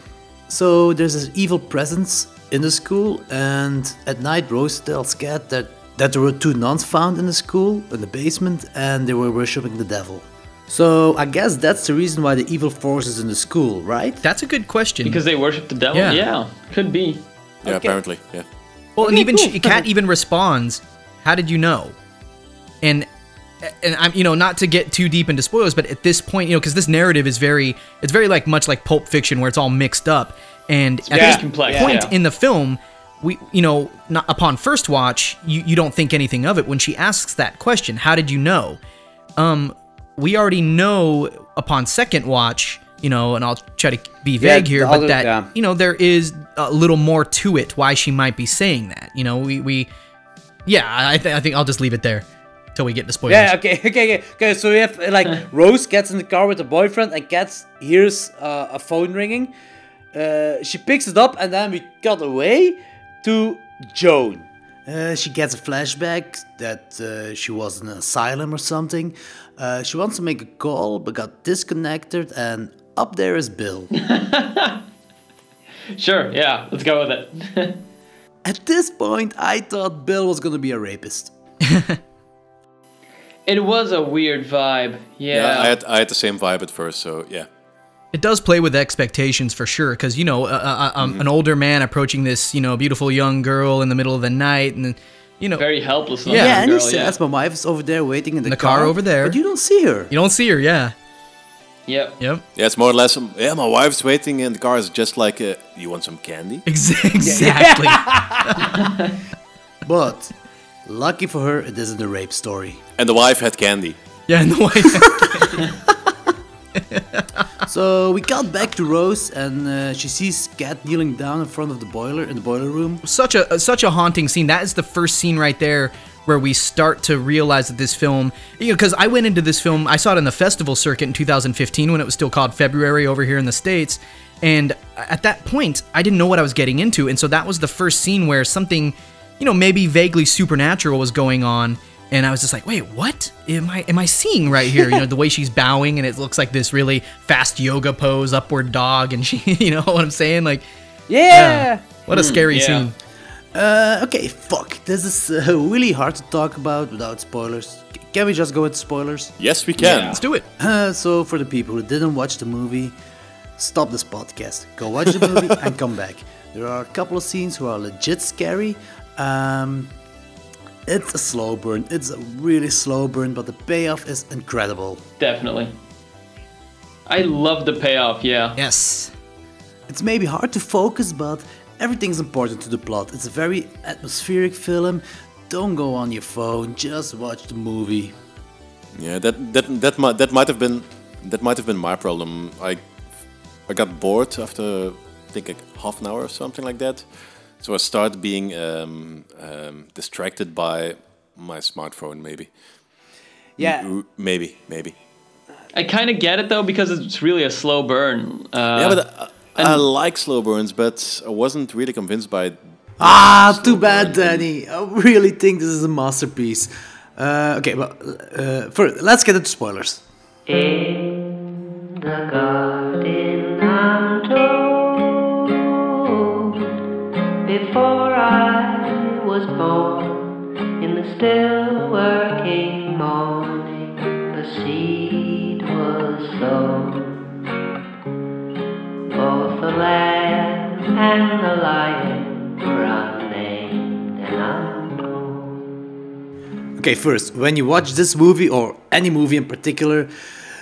So there's this evil presence in the school, and at night Rose tells Cat that that there were two nuns found in the school in the basement, and they were worshipping the devil. So I guess that's the reason why the evil force is in the school, right? That's a good question. Because they worship the devil? Yeah. Yeah, could be. Yeah, apparently, yeah. Well, and even cool. she, Kat even responds, "How did you know?" And and I'm you know not to get too deep into spoilers, but at this point, you know, because this narrative is very it's very like much like Pulp Fiction, where it's all mixed up. And at very this complex, point yeah. in the film, we you know not upon first watch, you you don't think anything of it when she asks that question, "How did you know?" Um, we already know upon second watch. You know, and I'll try to be vague the here, but other- that yeah. you know there is a little more to it why she might be saying that you know we we yeah i, th- I think i'll just leave it there till we get to spoilers Yeah, okay, [LAUGHS] okay, okay, okay. So we have like [LAUGHS] Rose gets in the car with her boyfriend and gets hears uh, a phone ringing. Uh, she picks it up and then we cut away to Joan. Uh, she gets a flashback that uh, she was in an asylum or something. Uh, she wants to make a call but got disconnected, and up there is Bill. [LAUGHS] Sure, yeah, let's go with it. [LAUGHS] At this point, I thought Bill was gonna be a rapist. [LAUGHS] it was a weird vibe. Yeah. Yeah, I had I had the same vibe at first, so yeah. It does play with expectations for sure because you know uh, uh, um, Mm-hmm. an older man approaching this you know beautiful young girl in the middle of the night and you know, very helpless. Yeah. Yeah, and he girl, says my wife's over there waiting in the, the car over there. But you don't see her. You don't see her, yeah. Yep. Yep. Yeah, it's more or less. Yeah, my wife's waiting in the car. Is just like, uh, you want some candy? [LAUGHS] Exactly. [LAUGHS] But lucky for her, it isn't a rape story. And the wife had candy. Yeah, and the wife. [LAUGHS] So we got back to Rose, and uh, she sees Cat kneeling down in front of the boiler in the boiler room. such a such a haunting scene. That is the first scene right there where we start to realize that this film, you know, because I went into this film, I saw it in the festival circuit in 2015 when it was still called February over here in the states, and at that point I didn't know what I was getting into, and so that was the first scene where something, you know, maybe vaguely supernatural was going on. And I was just like, wait, what am I am I seeing right here? You know, the way she's [LAUGHS] bowing and it looks like this really fast yoga pose, upward dog, and she, [LAUGHS] you know what I'm saying? Like, Yeah! what a scary yeah. scene. Uh, okay, fuck. This is uh, really hard to talk about without spoilers. C- Can we just go with spoilers? Yes, we can. Let's do it. Uh, so, for the people who didn't watch the movie, stop this podcast. Go watch the movie [LAUGHS] and come back. There are a couple of scenes who are legit scary. Um, it's a slow burn. It's a really slow burn, but the payoff is incredible. Definitely. I love the payoff. Yeah. Yes. It's maybe hard to focus, but everything's important to the plot. It's a very atmospheric film. Don't go on your phone. Just watch the movie. Yeah, that that that might that might have been that might have been my problem. I I got bored after I think like half an hour or something like that. So I start being um, um, distracted by my smartphone, maybe. Yeah. M- maybe, maybe. I kind of get it though because it's really a slow burn. Uh, yeah, but I, I like slow burns, but I wasn't really convinced by. Ah, too bad, Danny. I really think this is a masterpiece. Uh, okay, but uh, first, let's get into spoilers. In the garden, was born, in the still working morning, the seed was sown. Both the lamb and the lion were unnamed and unknown. Okay, first, when you watch this movie or any movie in particular,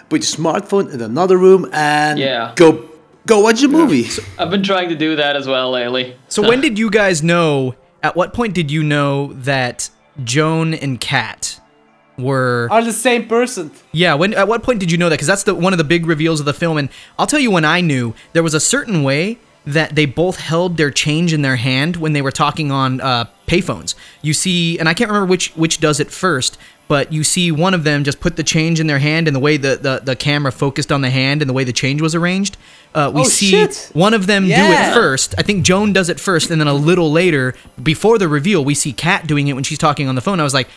put your smartphone in another room and Yeah. go go watch the movie. I've been trying to do that as well lately. So when did you guys know? At what point did you know that Joan and Kat were Are the same person. Yeah, when at what point did you know that? Because that's the one of the big reveals of the film. And I'll tell you when I knew there was a certain way that they both held their change in their hand when they were talking on uh, payphones. You see, and I can't remember which which does it first, but you see one of them just put the change in their hand, and the way the the, the camera focused on the hand and the way the change was arranged. Uh, we Oh, see shit. one of them do it first. I think Joan does it first, and then a little later, before the reveal, we see Kat doing it when she's talking on the phone. I was like,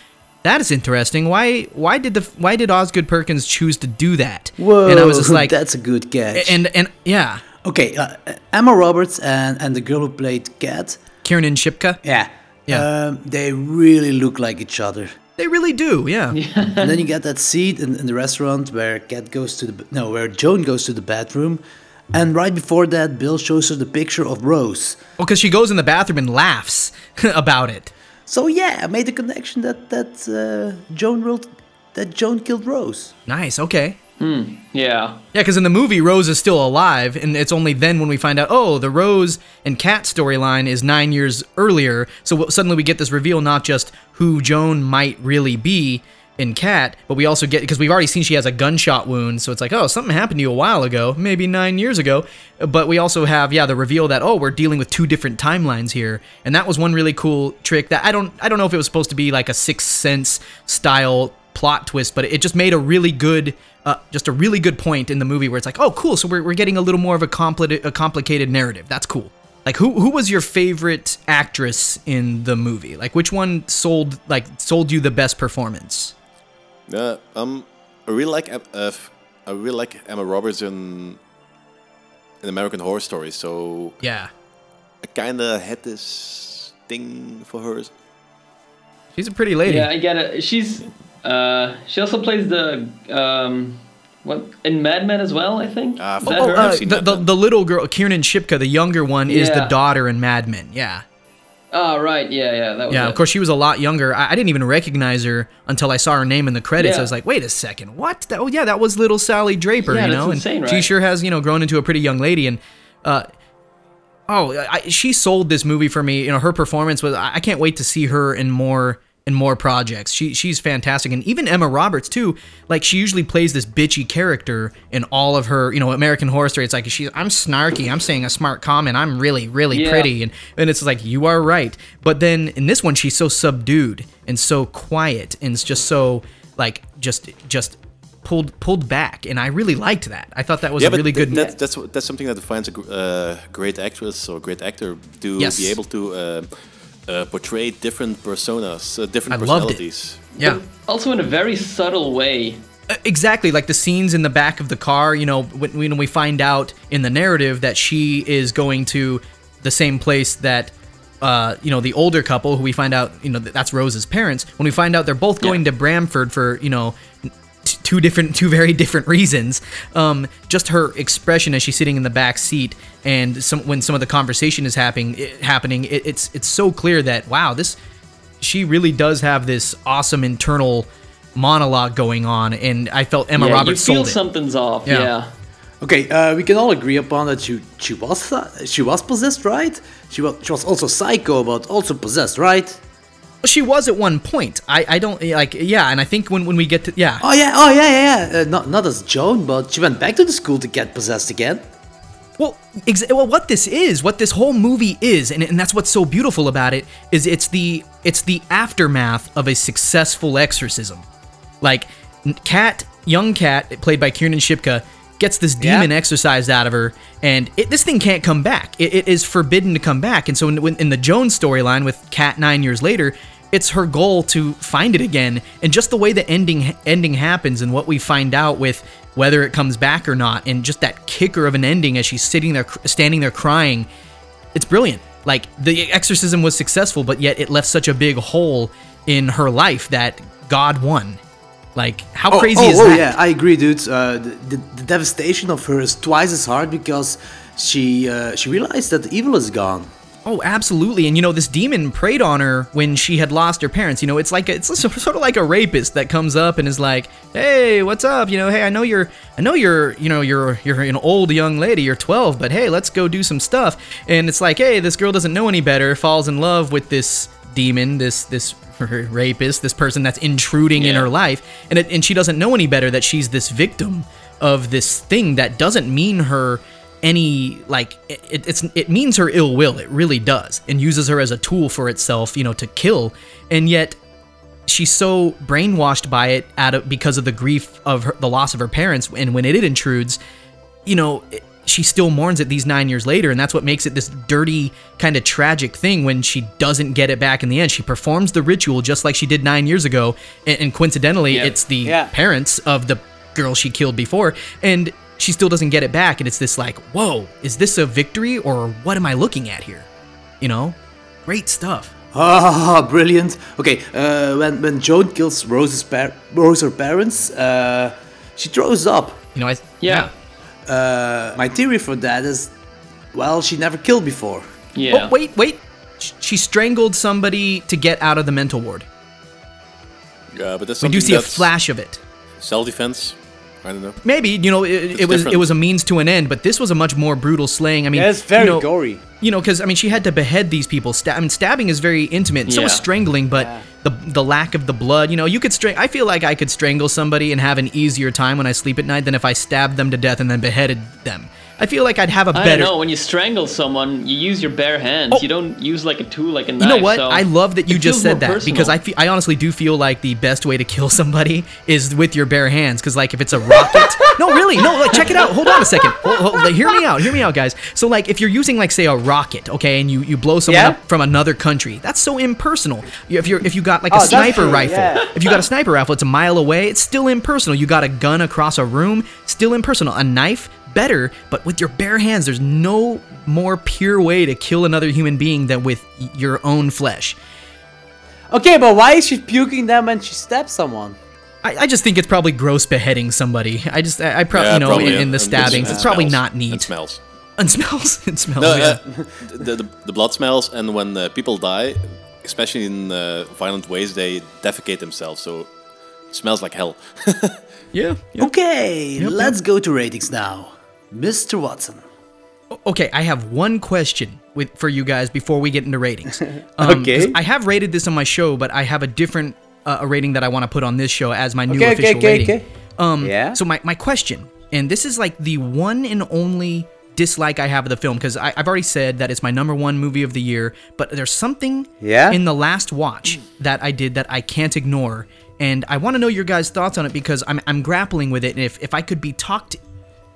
"That is interesting. Why? Why did the Why did Osgood Perkins choose to do that?" Whoa, and I was just [LAUGHS] like, that's a good catch. and and yeah, Okay, uh, Emma Roberts and, and the girl who played Kat, Kiernan Shipka. yeah, Yeah. um, they really look like each other. They really do, yeah. and then you get that seat in, in the restaurant where Kat goes to the no, where Joan goes to the bathroom, and right before that, Bill shows her the picture of Rose. Well, because she goes in the bathroom and laughs about it. So yeah, I made the connection that that uh, Joan wrote that Joan killed Rose. Nice. Okay. Hmm. Yeah. Yeah, because in the movie, Rose is still alive, and it's only then when we find out, oh, the Rose and Cat storyline is nine years earlier. So w- suddenly we get this reveal not just who Joan might really be in Cat, but we also get because we've already seen she has a gunshot wound. So it's like, oh, something happened to you a while ago, maybe nine years ago. But we also have, yeah, the reveal that oh, we're dealing with two different timelines here, and that was one really cool trick that I don't, I don't know if it was supposed to be like a Sixth Sense style plot twist, but it just made a really good, uh, just a really good point in the movie where it's like, oh, cool. So we're, we're getting a little more of a complicated, a complicated narrative. That's cool. Like who who was your favorite actress in the movie? Like which one sold like sold you the best performance? Uh, um, I really like Em- uh, f- I really like Emma Roberts in in American Horror Story. So Yeah. I kind of had this thing for her. She's a pretty lady. Yeah, I get it. She's uh, she also plays the um, what in Mad Men as well. I think. Ah, Is that Oh, uh, the, the, the little girl, Kiernan Shipka, the younger one, is the daughter in Mad Men. Yeah. Oh right, yeah, yeah, that was Yeah, it. of course she was a lot younger. I, I didn't even recognize her until I saw her name in the credits. Yeah. I was like, wait a second, what? That, oh yeah, that was little Sally Draper, Yeah, you that's know. insane, and she sure has, you know, grown into a pretty young lady. And uh, oh, I, she sold this movie for me. You know, her performance was. I I can't wait to see her in more in more projects. She she's fantastic, and even Emma Roberts too. Like she usually plays this bitchy character in all of her, you know, American Horror Story. It's like she's I'm snarky, I'm saying a smart comment, I'm really really Yeah. pretty, and and it's like you are right. But then in this one, she's so subdued and so quiet, and it's just so like just just pulled pulled back, and I really liked that. I thought that was yeah, a really th- good. That, that's that's something that defines a uh, great actress or great actor to Yes. be able to uh, uh, portray different personas, uh, different I loved it. personalities. yeah. Also in a very subtle way. Uh, Exactly, like the scenes in the back of the car. You know, when, when we find out in the narrative that she is going to the same place that, uh, you know, the older couple who we find out, you know, that's Rose's parents. When we find out they're both going to Bramford for, you know, t- two different, two very different reasons. Um, just her expression as she's sitting in the back seat, and some when some of the conversation is happening, it, happening, it, it's it's so clear that wow, this she really does have this awesome internal monologue going on, and I felt Emma yeah, Roberts you feel sold it. something's off. Yeah. Yeah. Okay, uh, we can all agree upon that she she was uh, she was possessed, right? She was she was also psycho, but also possessed, right? She was at one point. I, I don't like yeah, and I think when, when we get to yeah. Oh yeah, oh yeah, yeah, yeah. Uh, not not as Joan, but she went back to the school to get possessed again. Well, ex- well, what this is, what this whole movie is, and, and that's what's so beautiful about it, is it's the it's the aftermath of a successful exorcism. Like, Cat, young Cat, played by Kiernan Shipka, gets this demon exorcised out of her, and it, this thing can't come back. It, it is forbidden to come back. And so, in, in the Joan's storyline with Cat nine years later, it's her goal to find it again. And just the way the ending ending happens, and what we find out with whether it comes back or not, and just that kicker of an ending as she's sitting there, standing there crying, it's brilliant. Like the exorcism was successful, but yet it left such a big hole in her life that God won. Like how oh, crazy oh, is oh, that? yeah, I agree, dude. Uh, the, the, the devastation of her is twice as hard because she uh, she realized that the evil is gone. Oh, absolutely. And you know, this demon preyed on her when she had lost her parents. You know, it's like it's sort of like a rapist that comes up and is like, "Hey, what's up? You know, hey, I know you're, I know you're, you know, you're, you're an old young lady. You're 12, but hey, let's go do some stuff." And it's like, "Hey, this girl doesn't know any better. Falls in love with this demon, this this [LAUGHS] rapist, this person that's intruding in her life, and it, and she doesn't know any better that she's this victim of this thing that doesn't mean her." Any like it, it's it means her ill will it really does and uses her as a tool for itself you know to kill and yet she's so brainwashed by it out of because of the grief of her, the loss of her parents and when it intrudes you know it- she still mourns it these nine years later and that's what makes it this dirty kind of tragic thing when she doesn't get it back in the end she performs the ritual just like she did nine years ago and, and coincidentally Yeah. it's the Yeah. parents of the girl she killed before and she still doesn't get it back and it's this like whoa is this a victory or what am i looking at here you know great stuff Ah, [LAUGHS] brilliant. Okay, uh, when when Joan kills Rose's par- Rose her parents, uh, she throws up. you know i Yeah. Uh, my theory for that is, well, she never killed before. Yeah. oh wait wait she strangled somebody to get out of the mental ward Yeah, but that's we something do see a flash of it self-defense. I don't know. maybe you know it, it was different. it was a means to an end but this was a much more brutal slaying i mean Yeah, it's very you know, gory. you know because i mean she had to behead these people Sta- I mean, stabbing is very intimate and so is Yeah. strangling but the the lack of the blood you know you could string i feel like i could strangle somebody and have an easier time when i sleep at night than if i stabbed them to death and then beheaded them i feel like i'd have a I better don't know. When you strangle someone, you use your bare hands. You oh. don't use like a tool, like a knife. You know what? so I love that you just said more that because I personal. fe- I honestly do feel like the best way to kill [LAUGHS] somebody is with your bare hands. Because like if it's a rocket, [LAUGHS] no, really, no, like check it out. Hold on a second. Hold, hold, like, hear me out. Hear me out, guys. So like if you're using like say a rocket, okay, and you you blow someone Yeah. up from another country, that's so impersonal. If you're if you got like Oh, a that's sniper true, rifle, yeah. if you got a sniper rifle, it's a mile away. It's still impersonal. You got a gun across a room, still impersonal. A knife. Better, but with your bare hands, there's no more pure way to kill another human being than with your own flesh. Okay, but why is she puking them when she stabs someone? I, I just think it's probably gross beheading somebody. I just, I, I probably, Yeah, you know, probably, in, yeah. in the stabbings, it it's probably smells. not It neat. smells. it smells. [LAUGHS] It smells. No, yeah. uh, the, the the blood smells, and when uh, people die, especially in uh, violent ways, they defecate themselves. So it smells like hell. [LAUGHS] yeah. Okay, Yep, let's go to ratings now. Mr. Watson. Okay, I have one question with for you guys before we get into ratings. [LAUGHS] Um, Okay. I have rated this on my show, but I have a different uh, a rating that I want to put on this show as my new okay, official okay, rating. okay. Um, Yeah. So my, my question, and this is like the one and only dislike I have of the film, because I've already said that it's my number one movie of the year, but there's something Yeah? in the last watch that I did that I can't ignore. And I want to know your guys' thoughts on it because I'm, I'm grappling with it. And if, if I could be talked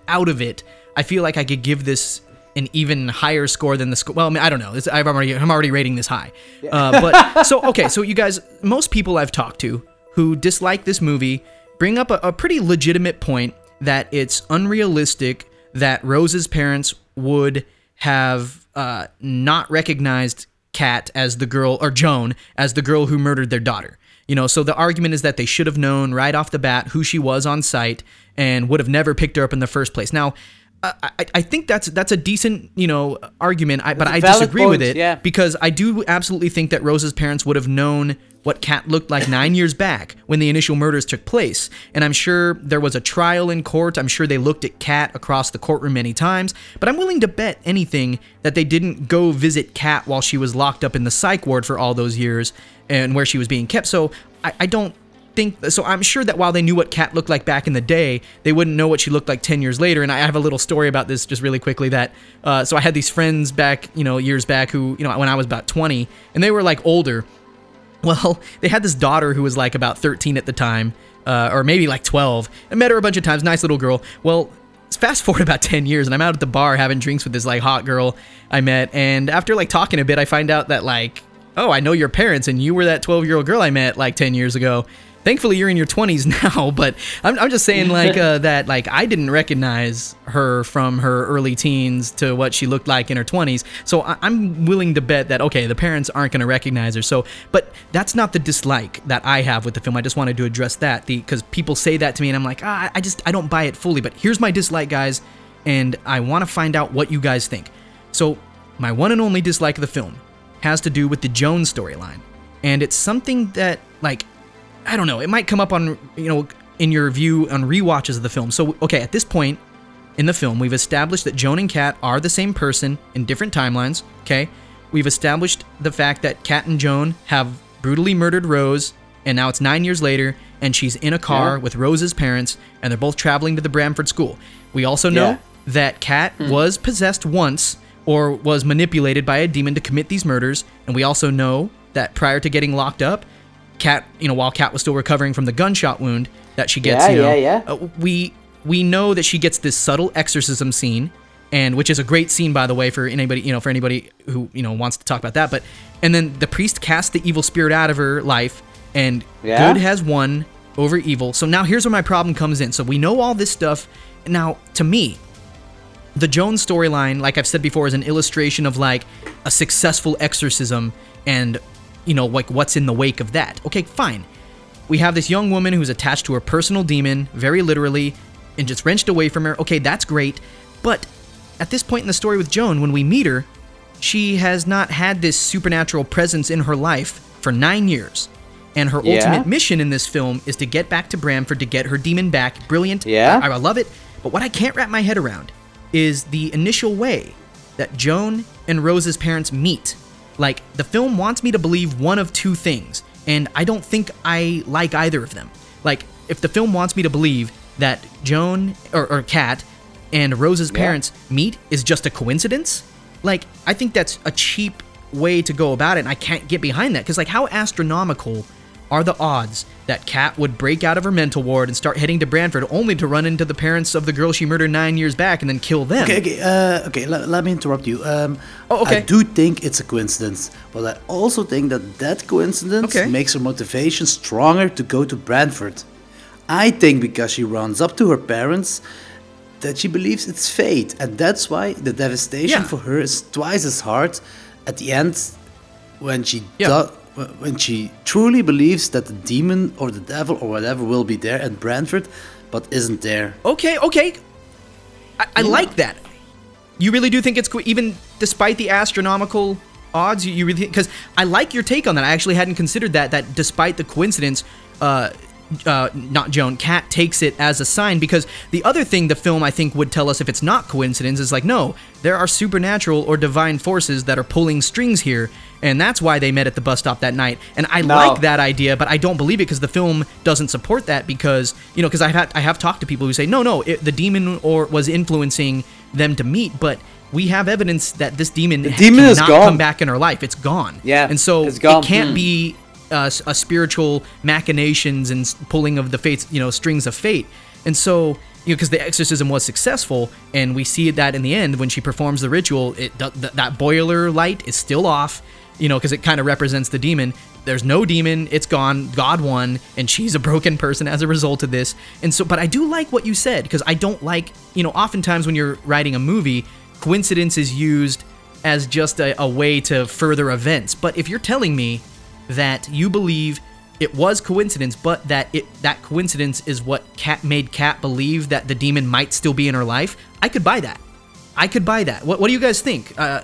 out of it, I feel like I could give this an even higher score than the score. Well, I, mean, I don't know. It's, I've already, I'm already rating this high. Uh, but so okay, so you guys, most people I've talked to who dislike this movie bring up a, a pretty legitimate point that it's unrealistic that Rose's parents would have uh, not recognized Kat as the girl or Joan as the girl who murdered their daughter. You know, so the argument is that they should have known right off the bat who she was on site and would have never picked her up in the first place. Now, I, I- I think that's that's a decent you know argument, I, but I a I valid disagree with it yeah. because I do absolutely think that Rose's parents would have known what Kat looked like nine years back when the initial murders took place. And I'm sure there was a trial in court. I'm sure they looked at Kat across the courtroom many times. But I'm willing to bet anything that they didn't go visit Kat while she was locked up in the psych ward for all those years and where she was being kept. So I, I don't think so i'm sure that while they knew what kat looked like back in the day they wouldn't know what she looked like 10 years later. And i have a little story about this just really quickly that uh, so i had these friends back you know years back who you know when i was about 20 and they were like older. Well [LAUGHS] they had this daughter who was like about 13 at the time uh, or maybe like 12 i met her a bunch of times nice little girl. Well fast [LAUGHS] forward about 10 years and i'm out at the bar having drinks with this like hot girl i met. And after like talking a bit i find out that like oh i know your parents and you were that 12 year old girl i met like 10 years ago thankfully you're in your 20s [LAUGHS] now but i'm, I'm just saying like [LAUGHS] uh, that like i didn't recognize her from her early teens to what she looked like in her 20s so I, i'm willing to bet that okay the parents aren't going to recognize her. So but that's not the dislike that i have with the film. I just wanted to address that The because people say that to me and i'm like ah, i just i don't buy it fully. But here's my dislike guys and i want to find out what you guys think. So my one and only dislike of the film has to do with the Joan's storyline. And it's something that like I don't know. It might come up on you know in your review on rewatches of the film. So okay, at this point in the film, we've established that Joan and Kat are the same person in different timelines. Okay, we've established the fact that Kat and Joan have brutally murdered Rose, and now it's nine years later, and she's in a car Yeah. with Rose's parents, and they're both traveling to the Bramford school. We also know Yeah. that Kat hmm. was possessed once or was manipulated by a demon to commit these murders, and we also know that prior to getting locked up, Kat, you know, while Kat was still recovering from the gunshot wound that she gets, Yeah, you know, yeah, yeah. uh, we we know that she gets this subtle exorcism scene, and which is a great scene by the way for anybody you know for anybody who you know wants to talk about that. But and then the priest casts the evil spirit out of her life, and Yeah. good has won over evil. So now here's where my problem comes in. So we know all this stuff. Now to me, the Joan's storyline, like I've said before, is an illustration of like a successful exorcism and, you know, like what's in the wake of that. Okay, fine. We have this young woman who's attached to her personal demon, very literally, and just wrenched away from her. Okay, that's great. But at this point in the story with Joan, when we meet her, she has not had this supernatural presence in her life for nine years. And her Yeah. ultimate mission in this film is to get back to Bramford to get her demon back. Brilliant. Yeah. I, I love it. But what I can't wrap my head around is the initial way that Joan and Rose's parents meet. Like, the film wants me to believe one of two things, and I don't think I like either of them. Like, if the film wants me to believe that Joan or, or Kat and Rose's Yeah. parents meet is just a coincidence, like, I think that's a cheap way to go about it, and I can't get behind that. Because, like, how astronomical are the odds that Kat would break out of her mental ward and start heading to Bramford only to run into the parents of the girl she murdered nine years back and then kill them? Okay, okay, uh, okay. Let, let me interrupt you. Um, Oh, okay. I do think it's a coincidence, but I also think that that coincidence Okay. makes her motivation stronger to go to Bramford. I think because she runs up to her parents, that she believes it's fate, and that's why the devastation Yeah. for her is twice as hard at the end when she Yeah. do- when she truly believes that the demon or the devil or whatever will be there at Bramford, but isn't there. Okay, okay. I, I like that. You really do think it's co- even despite the astronomical odds? You, you really because I like your take on that. I actually hadn't considered that. That despite the coincidence, uh, uh, not Joan, Kat takes it as a sign because the other thing the film I think would tell us if it's not coincidence is like no, there are supernatural or divine forces that are pulling strings here, and that's why they met at the bus stop that night. And I No. like that idea, but I don't believe it because the film doesn't support that because you know because I have I have talked to people who say no no it, the demon or was influencing them to meet, but we have evidence that this demon the demon is cannot gone. come back in her life. It's gone. Yeah, and so it's gone. it can't Hmm. be uh, a spiritual machinations and pulling of the fates, you know, strings of fate. And so, you know, because the exorcism was successful, and we see that in the end when she performs the ritual, it th- th- that boiler light is still off, you know, because it kind of represents the demon. There's no demon, it's gone. God won, and she's a broken person as a result of this. And so, but I do like what you said because I don't like, you know, oftentimes when you're writing a movie, coincidence is used as just a, a way to further events. But if you're telling me that you believe it was coincidence, but that it that coincidence is what Kat made Kat believe that the demon might still be in her life, I could buy that. I could buy that. What, what do you guys think? Uh,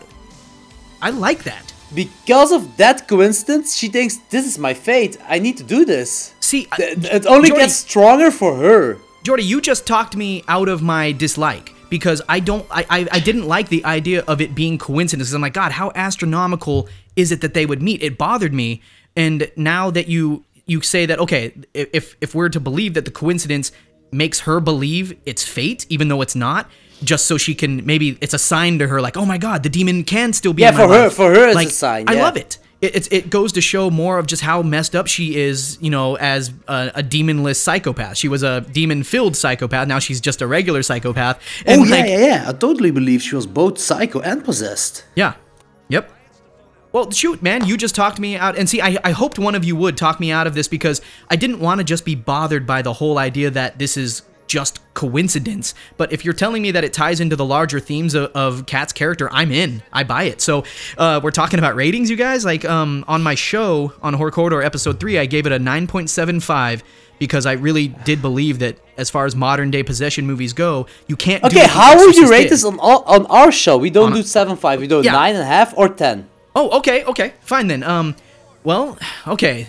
I like that. Because of that coincidence, she thinks this is my fate. I need to do this. See, it only Jordy- gets stronger for her. Jordy, you just talked me out of my dislike because I don't, I, I, I didn't like the idea of it being coincidence. I'm like, God, how astronomical is it that they would meet? It bothered me, and now that you you say that, okay, if if we're to believe that the coincidence makes her believe it's fate, even though it's not, just so she can maybe it's a sign to her, like, oh my God, the demon can still be. Yeah, in my for her- life. for her it's a like, sign, I love it it, it's it goes to show more of just how messed up she is, you know, as a, a demonless psychopath. She was a demon-filled psychopath. Now she's just a regular psychopath. And oh yeah, like, yeah, yeah. I totally believe she was both psycho and possessed. yeah. Well, shoot, man, you just talked me out. And see, I, I hoped one of you would talk me out of this because I didn't want to just be bothered by the whole idea that this is just coincidence. But if you're telling me that it ties into the larger themes of, of Kat's character, I'm in. I buy it. So uh, we're talking about ratings, you guys. Like um, on my show on Horror Corridor episode three, I gave it a 9.75 because I really did believe that as far as modern day possession movies go, you can't. Okay, how would you rate did. this on all, on our show? We don't On- do seven five. We do Yeah. nine and a half or ten. Oh, okay, okay, fine then. Um, well, okay.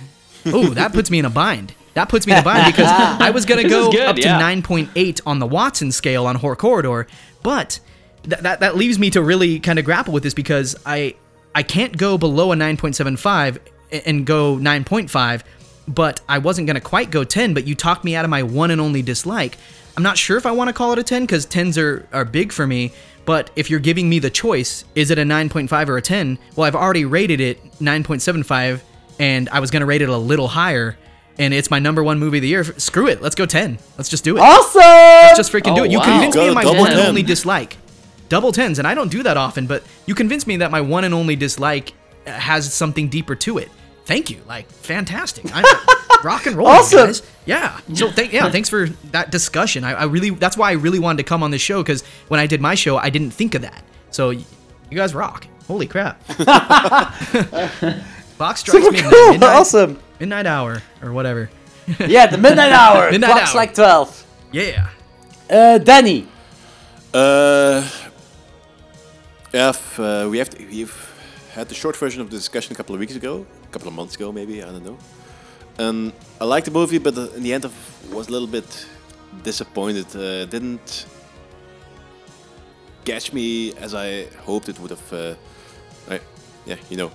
Ooh, that puts me in a bind. That puts me in a bind because I was gonna [LAUGHS] go good, up to yeah. 9.8 on the Watson scale on Horror Corridor, but th- that that leaves me to really kind of grapple with this because I I can't go below a 9.75 and go 9.5, but I wasn't gonna quite go 10. But you talked me out of my one and only dislike. I'm not sure if I want to call it a 10 because 10s are are big for me. But if you're giving me the choice, is it a 9.5 or a 10? Well, I've already rated it 9.75, and I was gonna rate it a little higher. And it's my number one movie of the year. Screw it, let's go 10. Let's just do it. Awesome! Let's just freaking do Oh, it. You wow. convinced me Go of my double one and only dislike. Double tens, and I don't do that often, but you convinced me that my one and only dislike uh, has something deeper to it. Thank you, like fantastic. [LAUGHS] I, rock and roll, Awesome. guys. Yeah. So thank yeah, thanks for that discussion. I, I really that's why I really wanted to come on this show because when I did my show, I didn't think of that. So you guys rock. Holy crap. [LAUGHS] Box strikes Super midnight, cool. midnight, Awesome. midnight hour or whatever. Yeah, the midnight [LAUGHS] hour. Midnight Clock's hour. like twelve. Yeah. Uh, Danny. Uh, if uh, we have to, we've had the short version of the discussion a couple of weeks ago, a couple of months ago, maybe I don't know. And I liked the movie, but in the end, I was a little bit disappointed. Uh, didn't catch me as I hoped it would have. Uh, right? Yeah, you know.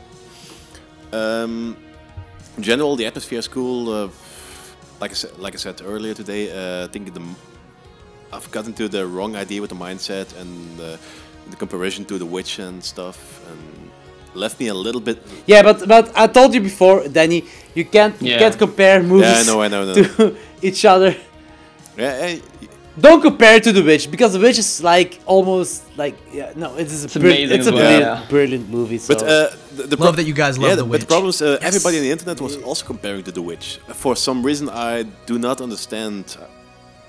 Um, in general, the atmosphere is cool. Uh, like I said, like I said earlier today, uh, I think the I've gotten to the wrong idea with the mindset and uh, the comparison to the witch and stuff, and left me a little bit. Yeah, but but I told you before, Danny, you can't you can't compare movies Yeah, I know, I know, I know. [LAUGHS] to each other. Yeah, I- Don't compare it to The Witch because The Witch is like almost like yeah no it is a It's brill- amazing it's a well, brilliant, yeah. brilliant movie. So. But uh, the, the Love that you guys love yeah, The But Witch. the problem is, uh, Yes. everybody on the internet was also comparing to The Witch. For some reason, I do not understand uh,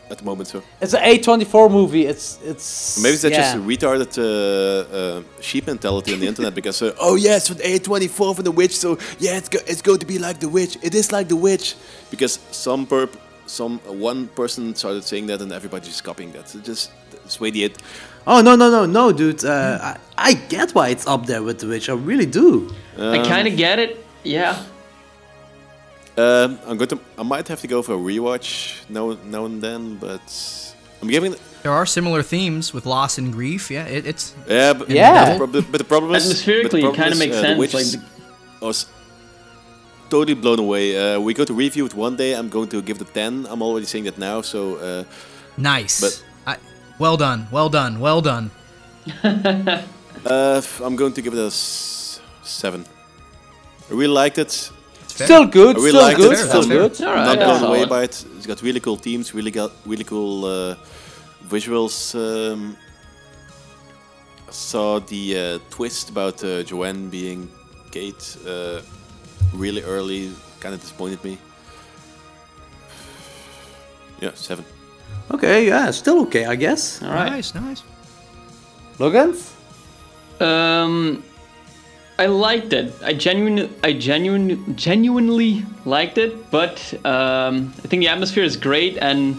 at the moment. So it's an A twenty four movie. It's it's maybe that's yeah. just a retarded uh, uh, sheep mentality on the internet because uh, oh yeah, it's A twenty four for The Witch, so yeah, it's go- it's going to be like The Witch. It is like The Witch because some perp some uh, one person started saying that and everybody's copying that. So just Sway the It. Oh no no no no, dude! Uh, I, I get why it's up there with The Witch. I really do. I kind of get it. Yeah. Um, I'm going to. I might have to go for a rewatch now, now and then, but I'm giving. There are similar themes with loss and grief. Yeah, it, it's Yeah, but, Yeah. But, the- but the problem is, Atmospherically, but it kinda makes uh, sense, Witch like the- I was totally blown away. Uh, we go to review it one day. I'm going to give it a ten. I'm already saying that now. So uh, nice. But I, well done, well done, well done. [LAUGHS] uh, f- I'm going to give it a s- seven. I really liked it. Still good, I really still good, it. still I'm good. not Alright, blown yeah. away Solid. by it. It's got really cool teams, really got really cool uh, visuals. Um, saw the uh, twist about uh, Joanne being Kate uh, really early. Kind of disappointed me. Yeah, seven. Okay, yeah, still okay, I guess. All right. Nice, nice. Logans? Um, I liked it. I genuinely, I genuine, genuinely liked it. But um, I think the atmosphere is great, and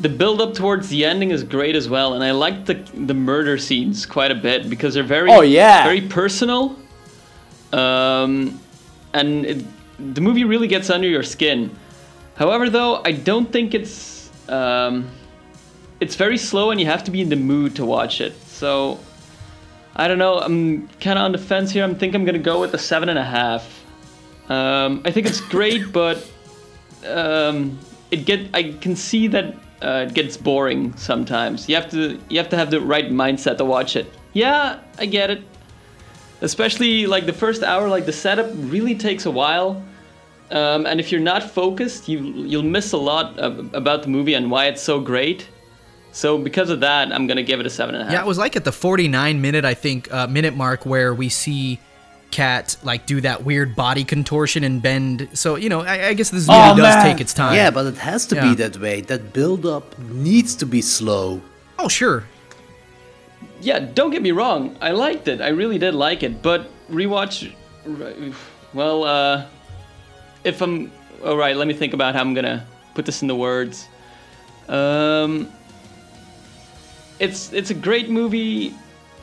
the build up towards the ending is great as well. And I liked the the murder scenes quite a bit because they're very, Oh, yeah. very personal. Um, and it, the movie really gets under your skin. However, though, I don't think it's um, it's very slow, and you have to be in the mood to watch it. So I don't know. I'm kind of on the fence here. I think I'm gonna go with a seven and a half. Um, I think it's great, [LAUGHS] but um, it get I can see that uh, it gets boring sometimes. You have to you have to have the right mindset to watch it. Yeah, I get it. Especially like the first hour, like the setup really takes a while. Um, and if you're not focused, you you'll miss a lot of, about the movie and why it's so great. So because of that, I'm gonna give it a seven and a half. Yeah, it was like at the 49 minute, I think, uh, minute mark where we see Kat like do that weird body contortion and bend. So you know, I, I guess this movie Oh, does take its time. Yeah, but it has to Yeah. be that way. That build up needs to be slow. Oh sure. Yeah, don't get me wrong. I liked it. I really did like it. But rewatch, well, uh, if I'm all right, let me think about how I'm gonna put this into words. Um, it's it's a great movie.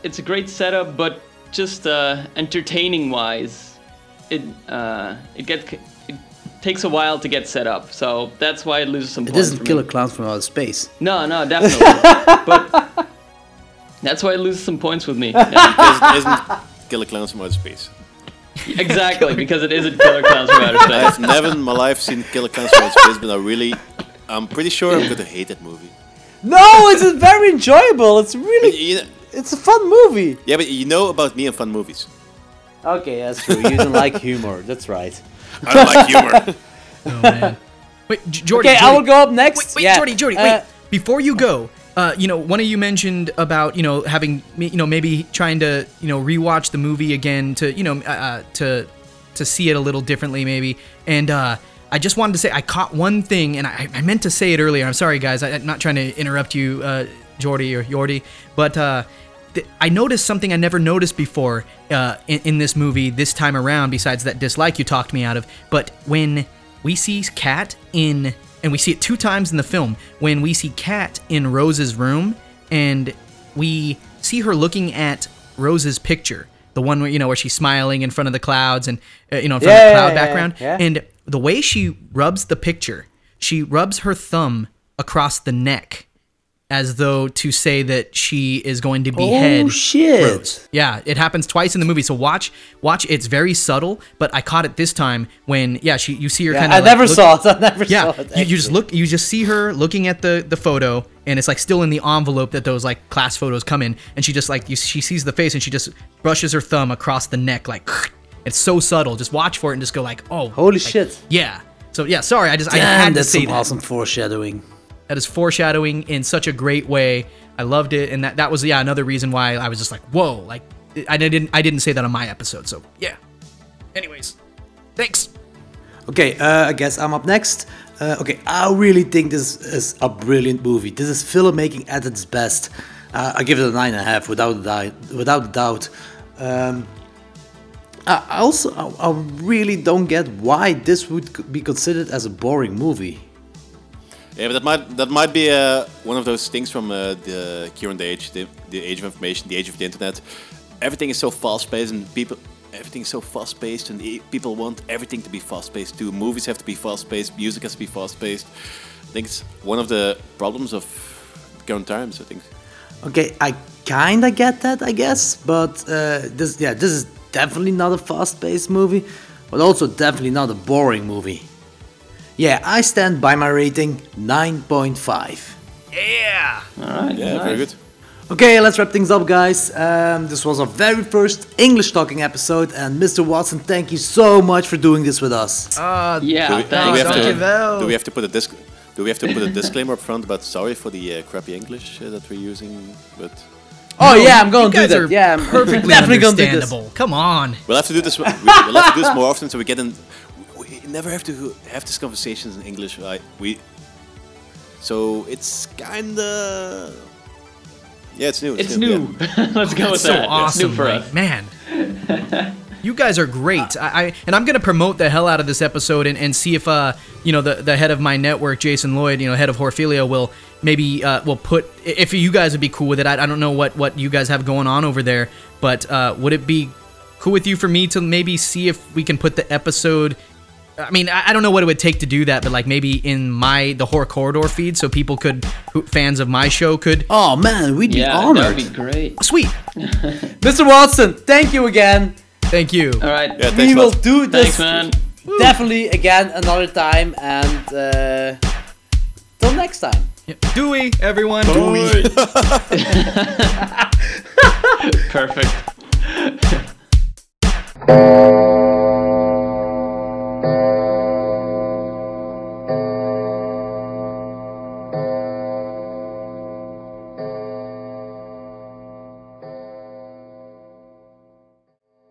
It's a great setup, but just uh, entertaining wise, it uh, it gets it takes a while to get set up. So that's why it loses some. It points isn't for Killer me. Clowns from Outer Space. No, no, definitely. [LAUGHS] but that's why it loses some points with me. Yeah. Because it isn't Killer Clowns from Outer Space. Exactly, because it isn't Killer Clowns from Outer Space. I've never in my life seen Killer Clowns from Outer Space, but I really, I'm pretty sure I'm going to hate that movie. No, it's very enjoyable. It's really, it's a fun movie. Yeah, but you know about me and fun movies. Okay, that's true. You don't like humor. That's right. [LAUGHS] I don't like humor. [LAUGHS] Oh man. Wait, J- Jordy. Okay, I will go up next. Wait, Yeah, Jordy, Jordy, uh, wait. Before you go, uh, you know, one of you mentioned about you know having you know maybe trying to you know rewatch the movie again to you know uh, uh, to to see it a little differently maybe. And uh, I just wanted to say I caught one thing, and I, I meant to say it earlier. I'm sorry, guys. I, I'm not trying to interrupt you, uh, Jordy or Yordi, but. Uh, th- I noticed something I never noticed before uh, in, in this movie this time around, besides that dislike you talked me out of. But when we see Kat in, and we see it two times in the film, when we see Kat in Rose's room, and we see her looking at Rose's picture, the one where you know where she's smiling in front of the clouds and uh, you know in front Yeah, of the cloud yeah, background, yeah. and the way she rubs the picture, she rubs her thumb across the neck as though to say that she is going to behead Oh, shit. Rose. Yeah, it happens twice in the movie. So watch, watch. It's very subtle, but I caught it this time when yeah, she you see her Yeah, kind of. I of. never saw it. [LAUGHS] I never yeah, saw it, you, you just look, you just see her looking at the the photo, and it's like still in the envelope that those like class photos come in, and she just like you, she sees the face, and she just brushes her thumb across the neck, like [LAUGHS] it's so subtle. Just watch for it and just go like, oh, Holy like, shit. Yeah. So yeah, sorry, I just I had to that's say some that. awesome foreshadowing. That is foreshadowing in such a great way. I loved it, and that that was yeah another reason why I was just like whoa, like I didn't I didn't say that on my episode, so yeah. Anyways, thanks. Okay, uh, I guess I'm up next. Uh, okay, I really think this is a brilliant movie. This is filmmaking at its best. Uh, I give it a nine and a half without a doubt. Without a doubt. Um, I also I, I really don't get why this would be considered as a boring movie. Yeah, but that might that might be uh, one of those things from uh, the current age, the, the age of information, the age of the internet. Everything is so fast-paced, and people, everything is so fast-paced, and e- people want everything to be fast-paced too. Movies have to be fast-paced, music has to be fast-paced. I think it's one of the problems of current times. I think. Okay, I kinda get that, I guess, but uh, this, yeah, this is definitely not a fast-paced movie, but also definitely not a boring movie. Yeah, I stand by my rating 9.5. Yeah. All right. Yeah, very good. Okay, let's wrap things up, guys. Um, this was our very first English talking episode, and Mr. Watson, thank you so much for doing this with us. Uh, Yeah. do, we, do, thanks. we have to, Dankjewel. do we have to put a disc? Do we have to put a [LAUGHS] disclaimer up front But sorry for the uh, crappy English uh, that we're using? But Oh yeah, I'm gonna you do that. Yeah, I'm perfectly definitely gonna do this. understandable. Come on. we'll have to do this. we- We'll have to do this more often, so we get in. We never have to have these conversations in English, right? We. So it's kinda. Yeah, it's new. It's new. new. [LAUGHS] Let's go with so that. awesome, It's new for like, us. man. [LAUGHS] You guys are great. I, I and I'm gonna promote the hell out of this episode and, and see if uh you know the the head of my network, Jason Lloyd, you know head of Horphilia, will maybe uh will put if you guys would be cool with it. I, I don't know what what you guys have going on over there, but uh would it be cool with you for me to maybe see if we can put the episode I mean, I I don't know what it would take to do that, but like maybe in my the horror corridor feed, so people could, who, fans of my show could. Oh man, we'd be Yeah, honored. that would be great. Sweet, [LAUGHS] Mr. Watson, thank you again. thank you. All right. Yeah, we thanks, will Matt. do this Thanks, man. definitely again another time, and uh, till next time. Yeah. Dewey, everyone. [LAUGHS] Perfect. [LAUGHS]